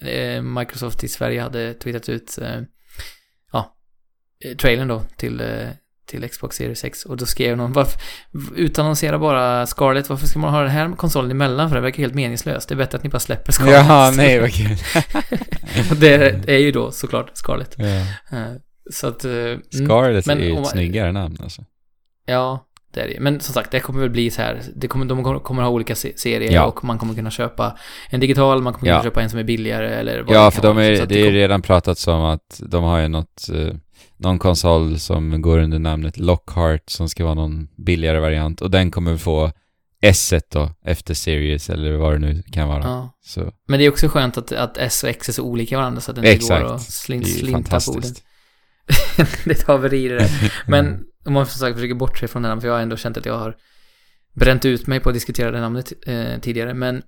eh, Microsoft i Sverige hade twittrat ut, eh, ja, eh, trailern då till, eh, till Xbox Series X och då skrev någon, varför, utannonsera bara Scarlett, varför ska man ha den här konsolen emellan för det verkar helt meningslöst, det är bättre att ni bara släpper Scarlett. Jaha, nej vad kul. Det är ju då såklart Scarlett. Eh, Så att... eh, mm. Scarlett Men är ju ett man- snyggare namn alltså. Ja, det är det. Men som sagt, det kommer väl bli så här. Det kommer, de kommer- ha olika se- serier Ja. och man kommer kunna köpa en digital, man kommer Ja. kunna köpa en som är billigare eller vad Ja, för de är, det är kommer- redan pratats om att de har ju något, eh, någon konsol som går under namnet Lockhart som ska vara någon billigare variant och den kommer få S1 då, efter Series eller vad det nu kan vara. Ja. Så Men det är också skönt att, att S och X är så olika varandra så att det inte går att slin, det är ju slinta på orden. det är ett haveri det där. Men om man som sagt försöker bortse från det namnet, för jag har ändå känt att jag har bränt ut mig på att diskutera det namnet eh, tidigare. Men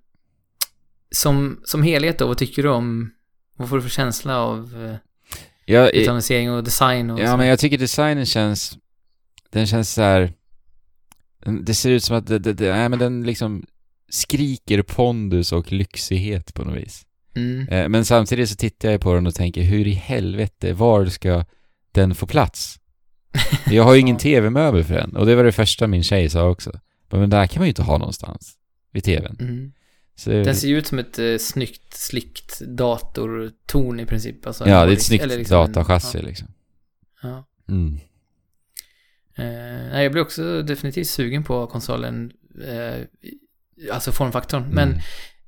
som, som helhet då, vad tycker du om, vad får du för känsla av eh, Ja, i- utannonsering och design och Ja, så? men jag tycker designen känns... Den känns så här... den- Det ser ut som att det, det, det, nej, men den liksom skriker pondus och lyxighet på något vis. Mm. Eh, men samtidigt så tittar jag på den och tänker, hur i helvete, var ska den få plats? Jag har ju ingen tv-möbel för den. Och det var det första min tjej sa också. Men där kan man ju inte ha någonstans. Vid tvn. Mm. Så Den ser ju ut som ett eh, snyggt, slickt datortorn i princip. Alltså, ja, det är ett snyggt liksom en- datachassi ja, liksom. ja. Mm. Eh, jag blir också definitivt sugen på konsolen, eh, alltså formfaktorn. Men Mm.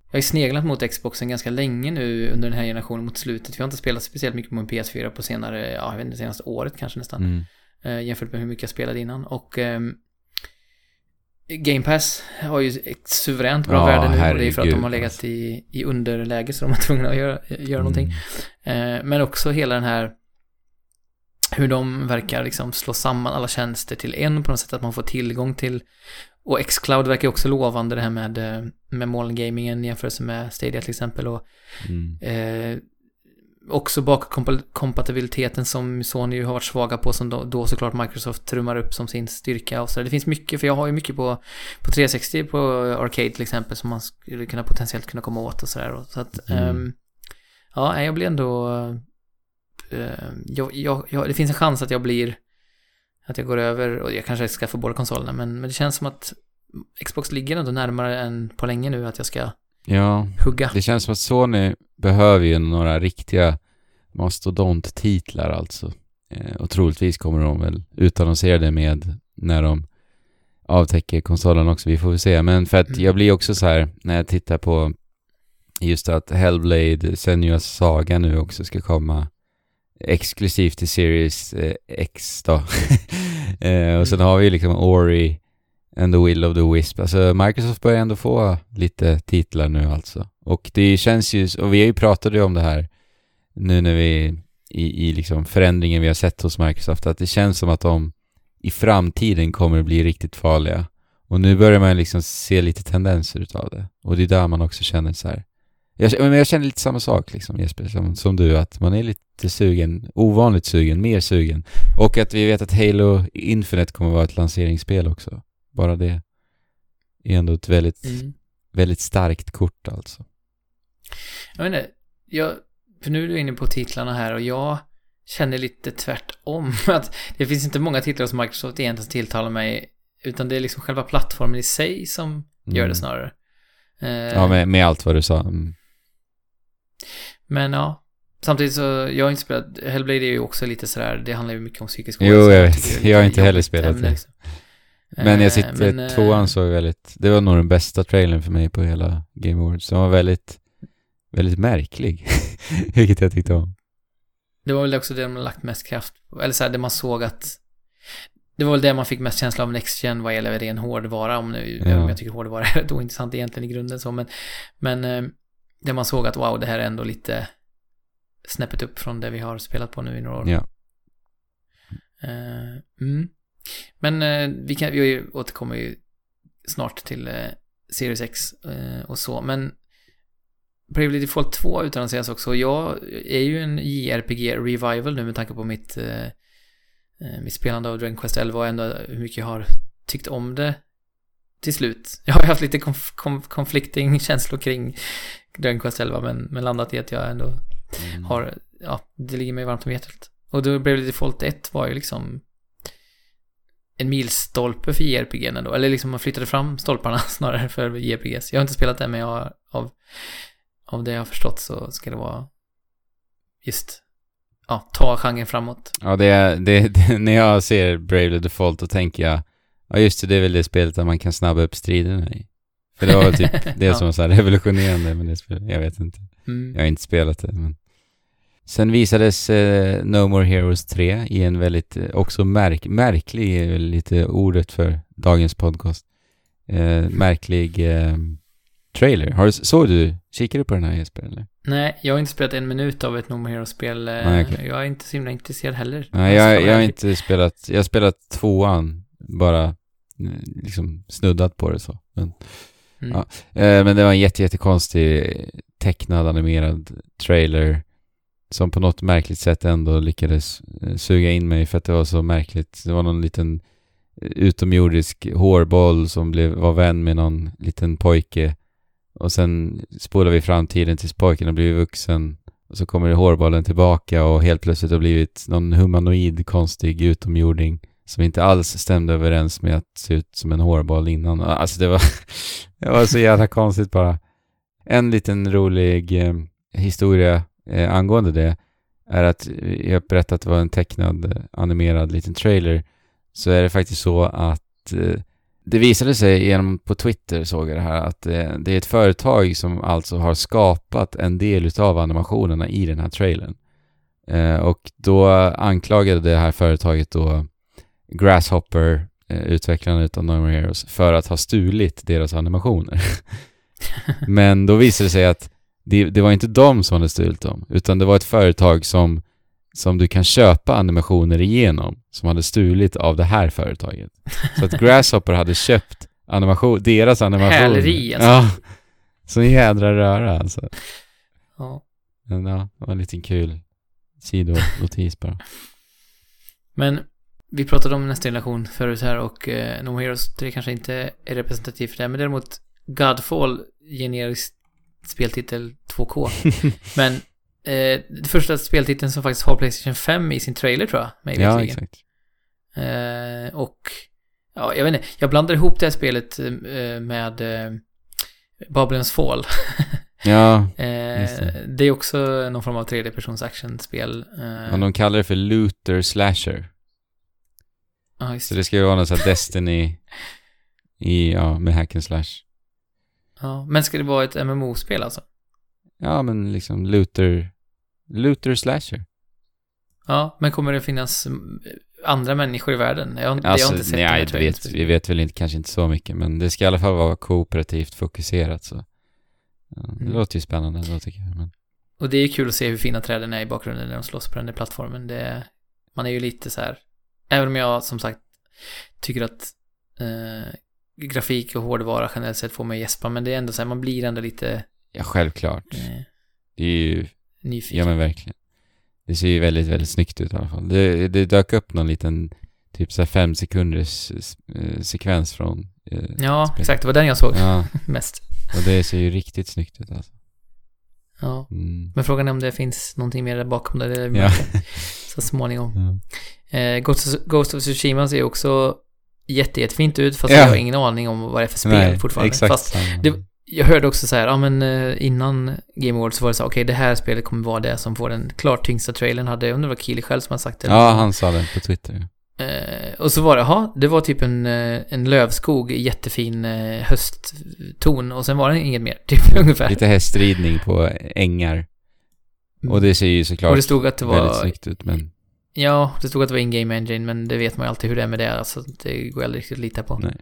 jag har ju sneglat mot Xboxen ganska länge nu under den här generationen mot slutet. Vi har inte spelat speciellt mycket på en PS4 på senare, ja, jag vet inte, senaste året kanske nästan. Mm. Eh, jämfört med hur mycket jag spelade innan. Och ehm, Game Pass har ju ett suveränt bra Ja, värde nu. Och det är för att de herregud, har legat alltså. i, i underläge så de var tvungna att göra, göra någonting. Mm. Eh, men också hela den här hur de verkar liksom slå samman alla tjänster till en på något sätt, att man får tillgång till och Xcloud verkar också lovande det här med, eh, med molngamingen i jämförelse med Stadia till exempel och Mm. eh, också bakkompatibiliteten som Sony har varit svaga på som då, då såklart Microsoft trummar upp som sin styrka och så. Det finns mycket, för jag har ju mycket på, på 360 på Arcade till exempel som man skulle kunna potentiellt kunna komma åt och sådär. Så att, Mm. ehm, ja, jag blir ändå, eh, jag, jag, jag, det finns en chans att jag blir, att jag går över och jag kanske ska få båda konsolerna, men, men det känns som att Xbox ligger ändå närmare än på länge nu att jag ska Ja, hugga. det känns som att Sony behöver ju några riktiga mastodonttitlar alltså. Eh, och troligtvis kommer de väl utannonsera det med när de avtäcker konsolen också. Vi får väl se. Men för att Mm. jag blir också så här när jag tittar på just att Hellblade Senua's Saga nu också ska komma exklusivt till Series eh, X då. eh, och sen har vi liksom Ori and the Will of the Wisp. Alltså Microsoft börjar ändå få lite titlar nu alltså. Och det känns ju, och vi har ju pratat ju om det här nu när vi i, i liksom förändringen vi har sett hos Microsoft, att det känns som att de i framtiden kommer att bli riktigt farliga. Och nu börjar man liksom se lite tendenser utav det. Och det är där man också känner så här. Jag, men jag känner lite samma sak liksom Jesper, som, som du, att man är lite sugen, ovanligt sugen, mer sugen. Och att vi vet att Halo Infinite kommer vara ett lanseringsspel också. Bara det är ändå ett väldigt, Mm. väldigt starkt kort alltså. Jag vet inte, jag, för nu är du inne på titlarna här och jag känner lite tvärtom. Att det finns inte många titlar som Microsoft egentligen tilltalar mig, utan det är liksom själva plattformen i sig som gör Mm. det snarare. Eh, Ja, med, med allt vad du sa. Mm. Men ja, samtidigt så, jag har inte spelat, Hellblade är ju också lite sådär, det handlar ju mycket om psykisk Jo, ohälsa. jag vet. är Jag har inte heller spelat det. liksom. Men Eh, jag sitter, men, eh, tvåan såg väldigt, det var nog den bästa trailern för mig på hela Game Awards. Den var väldigt, väldigt märklig. Vilket jag tyckte om. Det var väl också det de har lagt mest kraft på. Eller så här, det man såg att... Det var väl det man fick mest känsla av Next Gen vad gäller ren hårdvara. Om, nu, Ja. om jag tycker hårdvara är rätt ointressant egentligen i grunden så. Men, men eh, det man såg att wow, det här är ändå lite snäppet upp från det vi har spelat på nu i några år. Ja. Eh, mm. Men eh, vi, kan, vi återkommer ju snart till eh, Series X eh, och så. Men Bravely Default 2 utannonseras också. Jag är ju en JRPG revival nu med tanke på mitt, mitt spelande av Dragon Quest 11 och ändå hur mycket jag har tyckt om det till slut. Jag har haft lite konf- konf- conflicting känslor kring Dragon Quest 11 men, men landat i att jag ändå Mm. har, ja, det ligger mig varmt om hjärtat. Och då Bravely Default 1 var ju liksom en milstolpe för JRPG ändå. Eller liksom man flyttade fram stolparna snarare för JRPGs. Jag har inte spelat det men jag har, av, av det jag har förstått så ska det vara just, ja, ta genren framåt. Ja, det är, det, det, när jag ser Bravely Default då tänker jag Ja just det, det är väl det spelet där man kan snabba upp striderna i. För det var väl typ det Ja. som var så revolutionerande med det spelet. Jag vet inte. Mm. Jag har inte spelat det, men... Sen visades eh, No More Heroes 3 i en väldigt, eh, också märk, märklig, är väl lite ordet för dagens podcast. Eh, märklig eh, trailer. Har du, såg du, kikade du på den här Jesper eller? Nej, jag har inte spelat en minut av ett No More Heroes-spel. eh, okej. Jag är inte så himla intresserad heller. Nej, jag, jag har inte spelat, jag har spelat tvåan, bara eh, liksom snuddat på det så. Men, Mm. ja. eh, men det var en jätte, jättekonstig tecknad animerad trailer som på något märkligt sätt ändå lyckades eh, suga in mig för att det var så märkligt. Det var någon liten eh, utomjordisk hårboll som blev, var vän med någon liten pojke och sen spolar vi framtiden tills pojken har blivit vuxen och så kommer hårbollen tillbaka och helt plötsligt har blivit någon humanoid konstig utomjording som inte alls stämde överens med att se ut som en hårboll innan. Alltså det var, det var så jävla konstigt bara. En liten rolig eh, historia eh, angående det är att jag berättade att det var en tecknad eh, animerad liten trailer så är det faktiskt så att eh, det visade sig genom på Twitter såg jag det här att eh, det är ett företag som alltså har skapat en del utav animationerna i den här trailern. Eh, och då anklagade det här företaget då Grasshopper, eh, utvecklarna utav No More Heroes, för att ha stulit deras animationer. Men då visade det sig att det, det var inte de som hade stulit dem, utan det var ett företag som, som du kan köpa animationer igenom, som hade stulit av det här företaget. Så att Grasshopper hade köpt animation, deras animationer. Häleri, alltså. Ja. Så jädra röra alltså. Ja. Men ja, det var en liten kul sidonotis bara. Men vi pratade om nästa generation förut här och eh, No Heroes 3 kanske inte är representativ för det, men däremot Godfall, generisk speltitel 2K. men eh, det första speltiteln som faktiskt har Playstation 5 i sin trailer tror jag, mig ja, exakt. Eh, och, ja, jag vet inte, jag blandar ihop det här spelet eh, med eh, Babylons Fall. Ja, Eh, det. det är också någon form av 3D-persons actionspel. Eh, och de kallar det för Looter Slasher. ja, just Så det. ska ju vara någon sån här Destiny i, ja, med hack and slash. Ja, men ska det vara ett MMO-spel alltså? Ja, men liksom Looter, Looter Slasher. Ja, men kommer det finnas mm, andra människor i världen? Jag har, jag har Alltså, inte sett nej, trailern. vet, vi vet väl inte, kanske inte så mycket, men det ska i alla fall vara kooperativt fokuserat så. Ja, det Mm. låter ju spännande då tycker jag. Men... Och det är kul att se hur fina träden är i bakgrunden när de slåss på den där plattformen. Det, man är ju lite så här, även om jag som sagt tycker att eh, grafik och hårdvara generellt sett får mig gäspa, men det är ändå så här, man blir ändå lite Ja, självklart. eh, Det är ju, nyfiken. ja men verkligen. Det ser ju väldigt, väldigt snyggt ut i alla fall. Det, det dök upp någon liten, typ så här fem sekunders eh, sekvens från eh, Ja, spelet. exakt. Det var den jag såg Ja, mest. och det ser ju riktigt snyggt ut alltså. Ja. Mm. Men frågan är om det finns någonting mer där bakom det. är Ja. Så småningom. Ja. Eh, Ghost, of, Ghost of Tsushima ser ju också jätte, jättefint ut, fast Ja. jag har ingen aning om vad det är för spel Nej, fortfarande. exakt Fast det- jag hörde också så här, ja men eh, innan Game Awards så var det så okej det här spelet kommer vara det som får den klart tyngsta trailern, hade, jag undrar vad Keely själv som har sagt det. Ja, han sa det på Twitter. Eh, och så var det, ja, det var typ en, eh, en lövskog, jättefin eh, höstton och sen var det inget mer, typ ungefär. Lite hästridning på ängar. Och det ser ju såklart och det stod att det väldigt var, snyggt ut, men ja, det stod att det var in-game engine, men det vet man ju alltid hur det är med det, alltså det går aldrig riktigt att lita på. nej.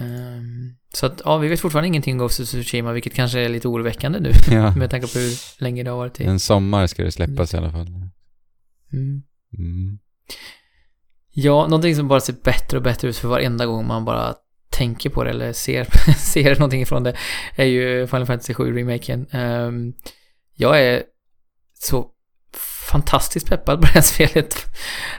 Ehm, så att, ja, vi vet fortfarande ingenting om Ghost of Tsushima, vilket kanske är lite oroväckande nu, Ja. med tanke på hur länge det har varit i. En sommar ska det släppas i alla fall. Mm. Mm. Ja, någonting som bara ser bättre och bättre ut för varenda gång man bara tänker på det eller ser, ser någonting ifrån det är ju Final Fantasy 7 remaken. Ehm, jag är så fantastiskt peppad på det här spelet.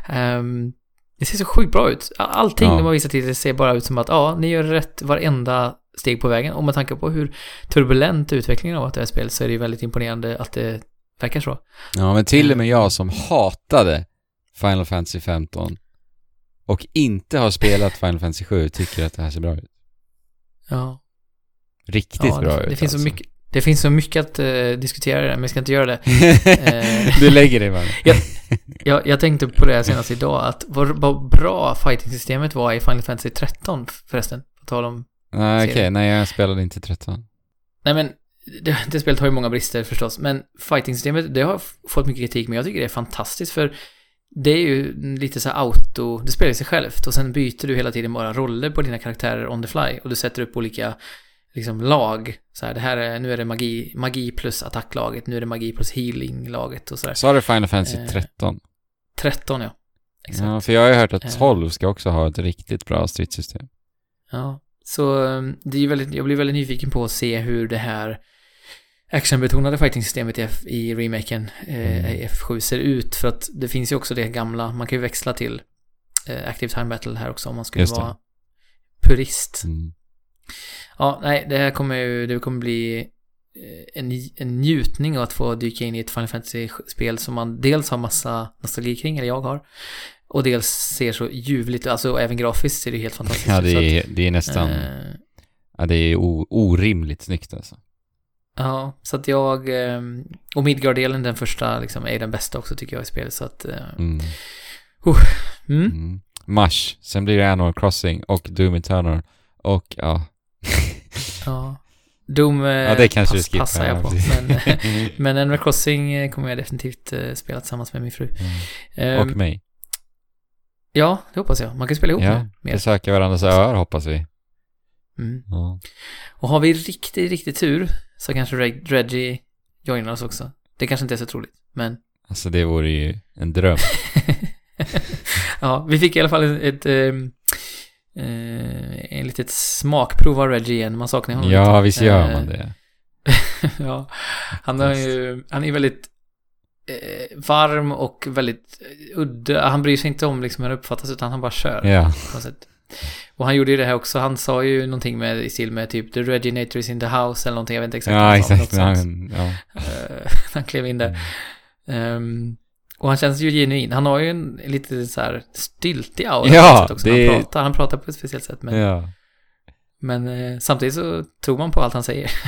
Ehm, det ser så sjukt bra ut. Allting Ja. de har visat hittills ser bara ut som att ja, ni gör rätt varenda steg på vägen. Och med tanke på hur turbulent utvecklingen har varit i det här spelet så är det ju väldigt imponerande att det verkar så. Ja, men till och med jag som hatade Final Fantasy 15 och inte har spelat Final Fantasy 7 tycker att det här ser bra ut. Ja. Riktigt ja, bra det, ut det finns alltså. så mycket Det finns så mycket att eh, diskutera det, men vi ska inte göra det. Eh. du lägger dig bara. Jag, jag tänkte på det senast idag, att vad, vad bra fighting-systemet var i Final Fantasy 13 förresten. På tal om... Nej, okej. Serie. Nej, jag spelade inte 13. Nej men, det, det spelet har ju många brister förstås, men fighting-systemet, det har fått mycket kritik, men jag tycker det är fantastiskt för det är ju lite så auto, det spelar sig självt och sen byter du hela tiden bara roller på dina karaktärer on the fly och du sätter upp olika liksom lag. Så här, det här är, nu är det magi, magi plus attacklaget, nu är det magi plus healing-laget och sådär. Sa du Final Fantasy Eh, 13? 13 ja. Exakt. Ja, för jag har ju hört att Eh. 12 ska också ha ett riktigt bra stridssystem. Ja, så um, det är väldigt, jag blir väldigt nyfiken på att se hur det här actionbetonade fighting-systemet i, F, i remaken eh, Mm. i F7 ser ut. För att det finns ju också det gamla, man kan ju växla till eh, Active Time Battle här också om man skulle vara purist. Mm. Ja, nej, det här kommer ju, det kommer bli eh, en, en njutning att få dyka in i ett Final Fantasy-spel som man dels har massa nostalgi kring, eller jag har, och dels ser så ljuvligt, alltså även grafiskt ser det helt fantastiskt Ja, ut. det så att, är, det är nästan... eh, Ja, det är o, orimligt snyggt alltså. Ja, så att jag... ehm, Och Midgard-delen, den första, liksom, är den bästa också tycker jag i spelet, så att... eh, Mm. Mm. Mm. Mars, sen blir det Animal Crossing och Doom Eternal och ja. Ja. Doom eh, ja, det kanske pass, skippar. passar jag ja, på. Men, men Animal Crossing eh, kommer jag definitivt eh, spela tillsammans med min fru. Mm. Ehm, och mig. Ja, det hoppas jag. Man kan spela ihop Ja, mer. besöka varandras öar hoppas vi. Mm. Ja. Och har vi riktigt, riktigt tur så kanske Reg- Reggie joinar oss också. Det kanske inte är så troligt, men... Alltså det vore ju en dröm. ja, vi fick i alla fall ett... ett ehm, eh, en litet smakprov av Reggie igen. Man saknar honom Ja, lite. visst gör Eh, man det. ja, han är ju, han är väldigt eh, varm och väldigt eh, udda. Han bryr sig inte om liksom hur han uppfattas utan han bara kör. Ja. Och han gjorde ju det här också. Han sa ju någonting med, i stil med typ The Reginator is in the house eller någonting. Jag vet inte exakt Ja, exakt. något sånt. Han, ja. Eh, han klev in där. Ehm, och han känns ju genuin. Han har ju en lite så här styltig aura. Ja, också. det- Han, pratar, han pratar på ett speciellt sätt. Men, ja. men eh, samtidigt så tror man på allt han säger.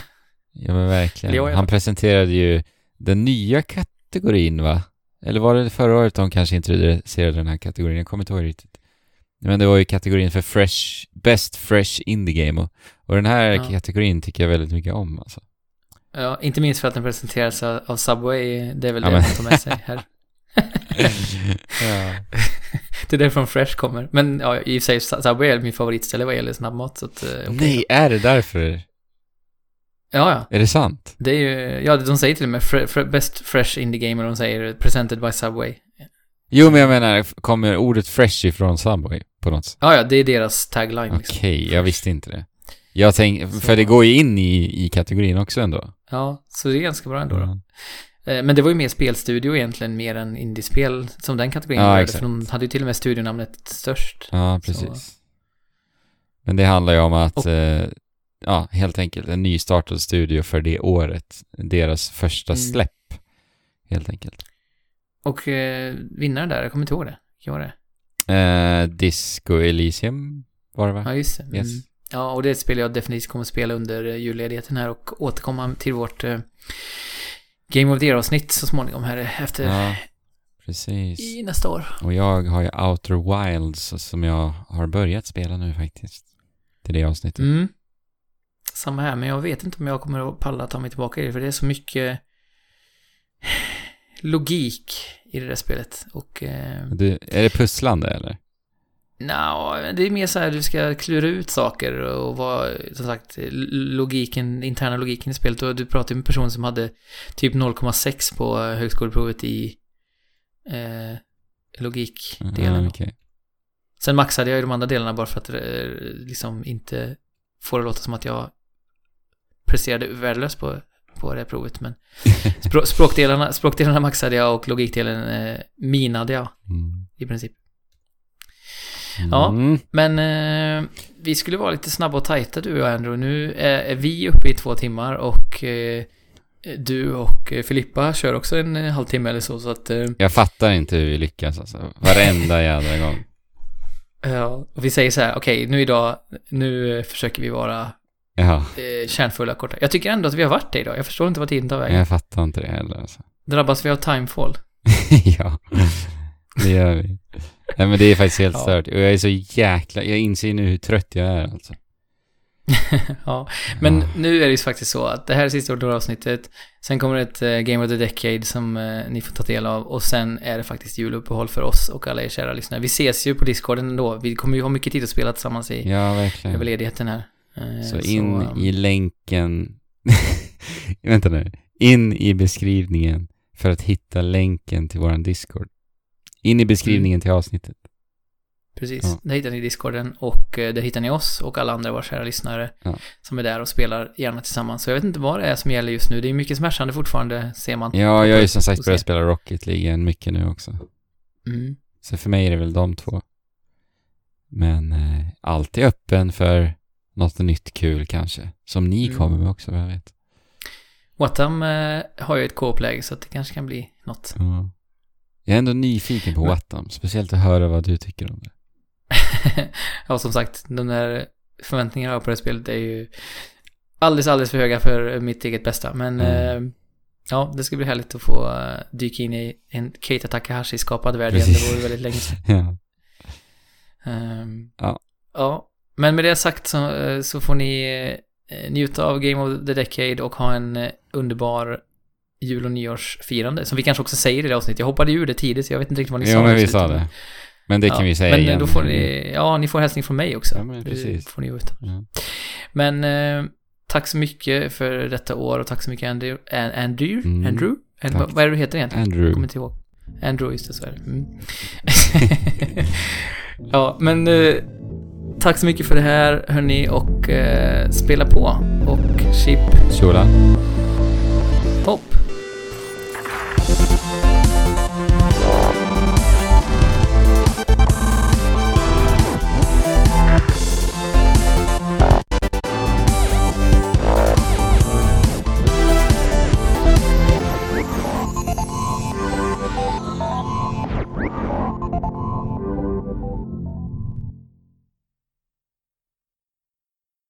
Ja men verkligen. Jag Han presenterade ju den nya kategorin va? Eller var det förra året de kanske introducerade den här kategorin? Jag kommer inte ihåg riktigt. Men det var ju kategorin för fresh, best fresh indie game och, och den här Ja. kategorin tycker jag väldigt mycket om alltså. Ja, inte minst för att den presenteras av Subway. Det är väl Ja, det man tar med sig här. ja. Det är därifrån Fresh kommer. Men ja, i och för sig Subway är min favoritställe vad gäller snabbmat. Så att, eh, okej. Nej, är det därför? Ja, ja. Är det sant? Det är ju, ja, de säger till och med fre, fre, Best Fresh Indie Gamer, de säger presented by Subway. Jo men jag menar, kommer ordet fresh ifrån Subway på något sätt? Ja, ja, det är deras tagline Okej, liksom. jag visste inte det. Jag tänk, Så- för det går ju in i, i kategorin också ändå. Ja, så det är ganska bra ändå då. Eh, Men det var ju mer spelstudio egentligen, mer än indiespel som den kategorin Ja, var. För de hade ju till och med studionamnet störst. Ja, precis. Men det handlar ju om att, Och- eh, ja, helt enkelt en nystartad studio för det året. Deras första Mm. släpp, helt enkelt. Och eh, vinnaren där, jag kommer inte ihåg det. Vilken var det? Eh, Disco Elysium var det va? Ja, just det. Mm. Yes. Ja, och det spel jag definitivt kommer spela under eh, julledigheten här och återkomma till vårt eh, Game of the Year-avsnitt så småningom här efter Ja, precis. i nästa år. Och jag har ju Outer Wilds som jag har börjat spela nu faktiskt. Till det avsnittet. Mm. Samma här, men jag vet inte om jag kommer att palla ta mig tillbaka i det, för det är så mycket logik i det där spelet. Och eh, Du, är det pusslande eller? Nja, det är mer så här du ska klura ut saker och vara, som sagt, logiken, interna logiken i spelet. Och du pratade med en person som hade typ 0,6 på högskoleprovet i eh, logikdelen. Ja, okej. Sen maxade jag ju de andra delarna bara för att eh, liksom inte få det låta som att jag presterade värdelöst på, på det här provet. Men språk, språkdelarna, språkdelarna maxade jag och logikdelen eh, minade jag Mm. i princip. Ja. Mm. Men eh, vi skulle vara lite snabba och tajta du och Andrew. Nu är, är vi uppe i två timmar och eh, du och Filippa kör också en eh, halvtimme eller så. Så att eh, Jag fattar inte hur vi lyckas alltså. Varenda jävla gång. ja, och vi säger så här, okej nu idag, nu försöker vi vara Ja, eh, kärnfulla korta. Jag tycker ändå att vi har varit det idag. Jag förstår inte vad tiden tar vägen. jag fattar inte det heller alltså. Drabbas vi av timefall? ja, det gör vi. Nej men det är faktiskt helt Ja. stört. Och jag är så jäkla... Jag inser nu hur trött jag är alltså. ja, men Ja. nu är det ju faktiskt så att det här är sista avsnittet. Sen kommer ett eh, Game of the Decade som eh, ni får ta del av och sen är det faktiskt juluppehåll för oss och alla er kära lyssnare. Vi ses ju på Discorden ändå. Vi kommer ju ha mycket tid att spela tillsammans i Ja, verkligen. över ledigheten här. Eh, Så in um, i länken... Vänta nu. In i beskrivningen för att hitta länken till våran Discord. In i beskrivningen till avsnittet. Precis, Ja. där hittar ni Discorden och eh, där hittar ni oss och alla andra våra kära lyssnare Ja. som är där och spelar gärna tillsammans. Så jag vet inte vad det är som gäller just nu. Det är mycket smärtande fortfarande, ser man. Ja, jag har ju som sagt börjat spela Rocket League mycket nu också. Mm. Så för mig är det väl de två. Men eh, alltid öppen för något nytt kul kanske. Som ni Mm. kommer med också, vad jag vet. Watam eh, har ju ett co-op-läge så att det kanske kan bli något. Ja. Jag är ändå nyfiken på Wattam. Speciellt att höra vad du tycker om det. ja, som sagt, de där förväntningarna på det spelet är ju alldeles, alldeles för höga för mitt eget bästa. Men Mm. eh, ja, det ska bli härligt att få eh, dyka in i en Keita Takahashi-skapad värld igen. Det vore väldigt länge sedan. Ja. Ehm, Ja. Ja, men med det sagt så, eh, så får ni eh, njuta av Game of the Decade och ha en underbar jul och nyårsfirande. Som vi kanske också säger i det avsnittet. Jag hoppade ur det tidigt så jag vet inte riktigt vad ni sa. Jo, men vi sa det. Men det kan Ja, vi säga Men igen. då får ni, ja, ni får hälsning från mig också. Ja, men precis. Det får ni veta. Ja. Men eh, tack så mycket för detta år och tack så mycket Andrew. An- Andrew? Mm. Andrew? And, vad, är det du heter egentligen? Jag Andrew. kommer inte ihåg. Andrew, just det, så är det. Mm. ja, men eh, tack så mycket för det här, hörni, och eh, spela på. Och chip Tjola. hopp.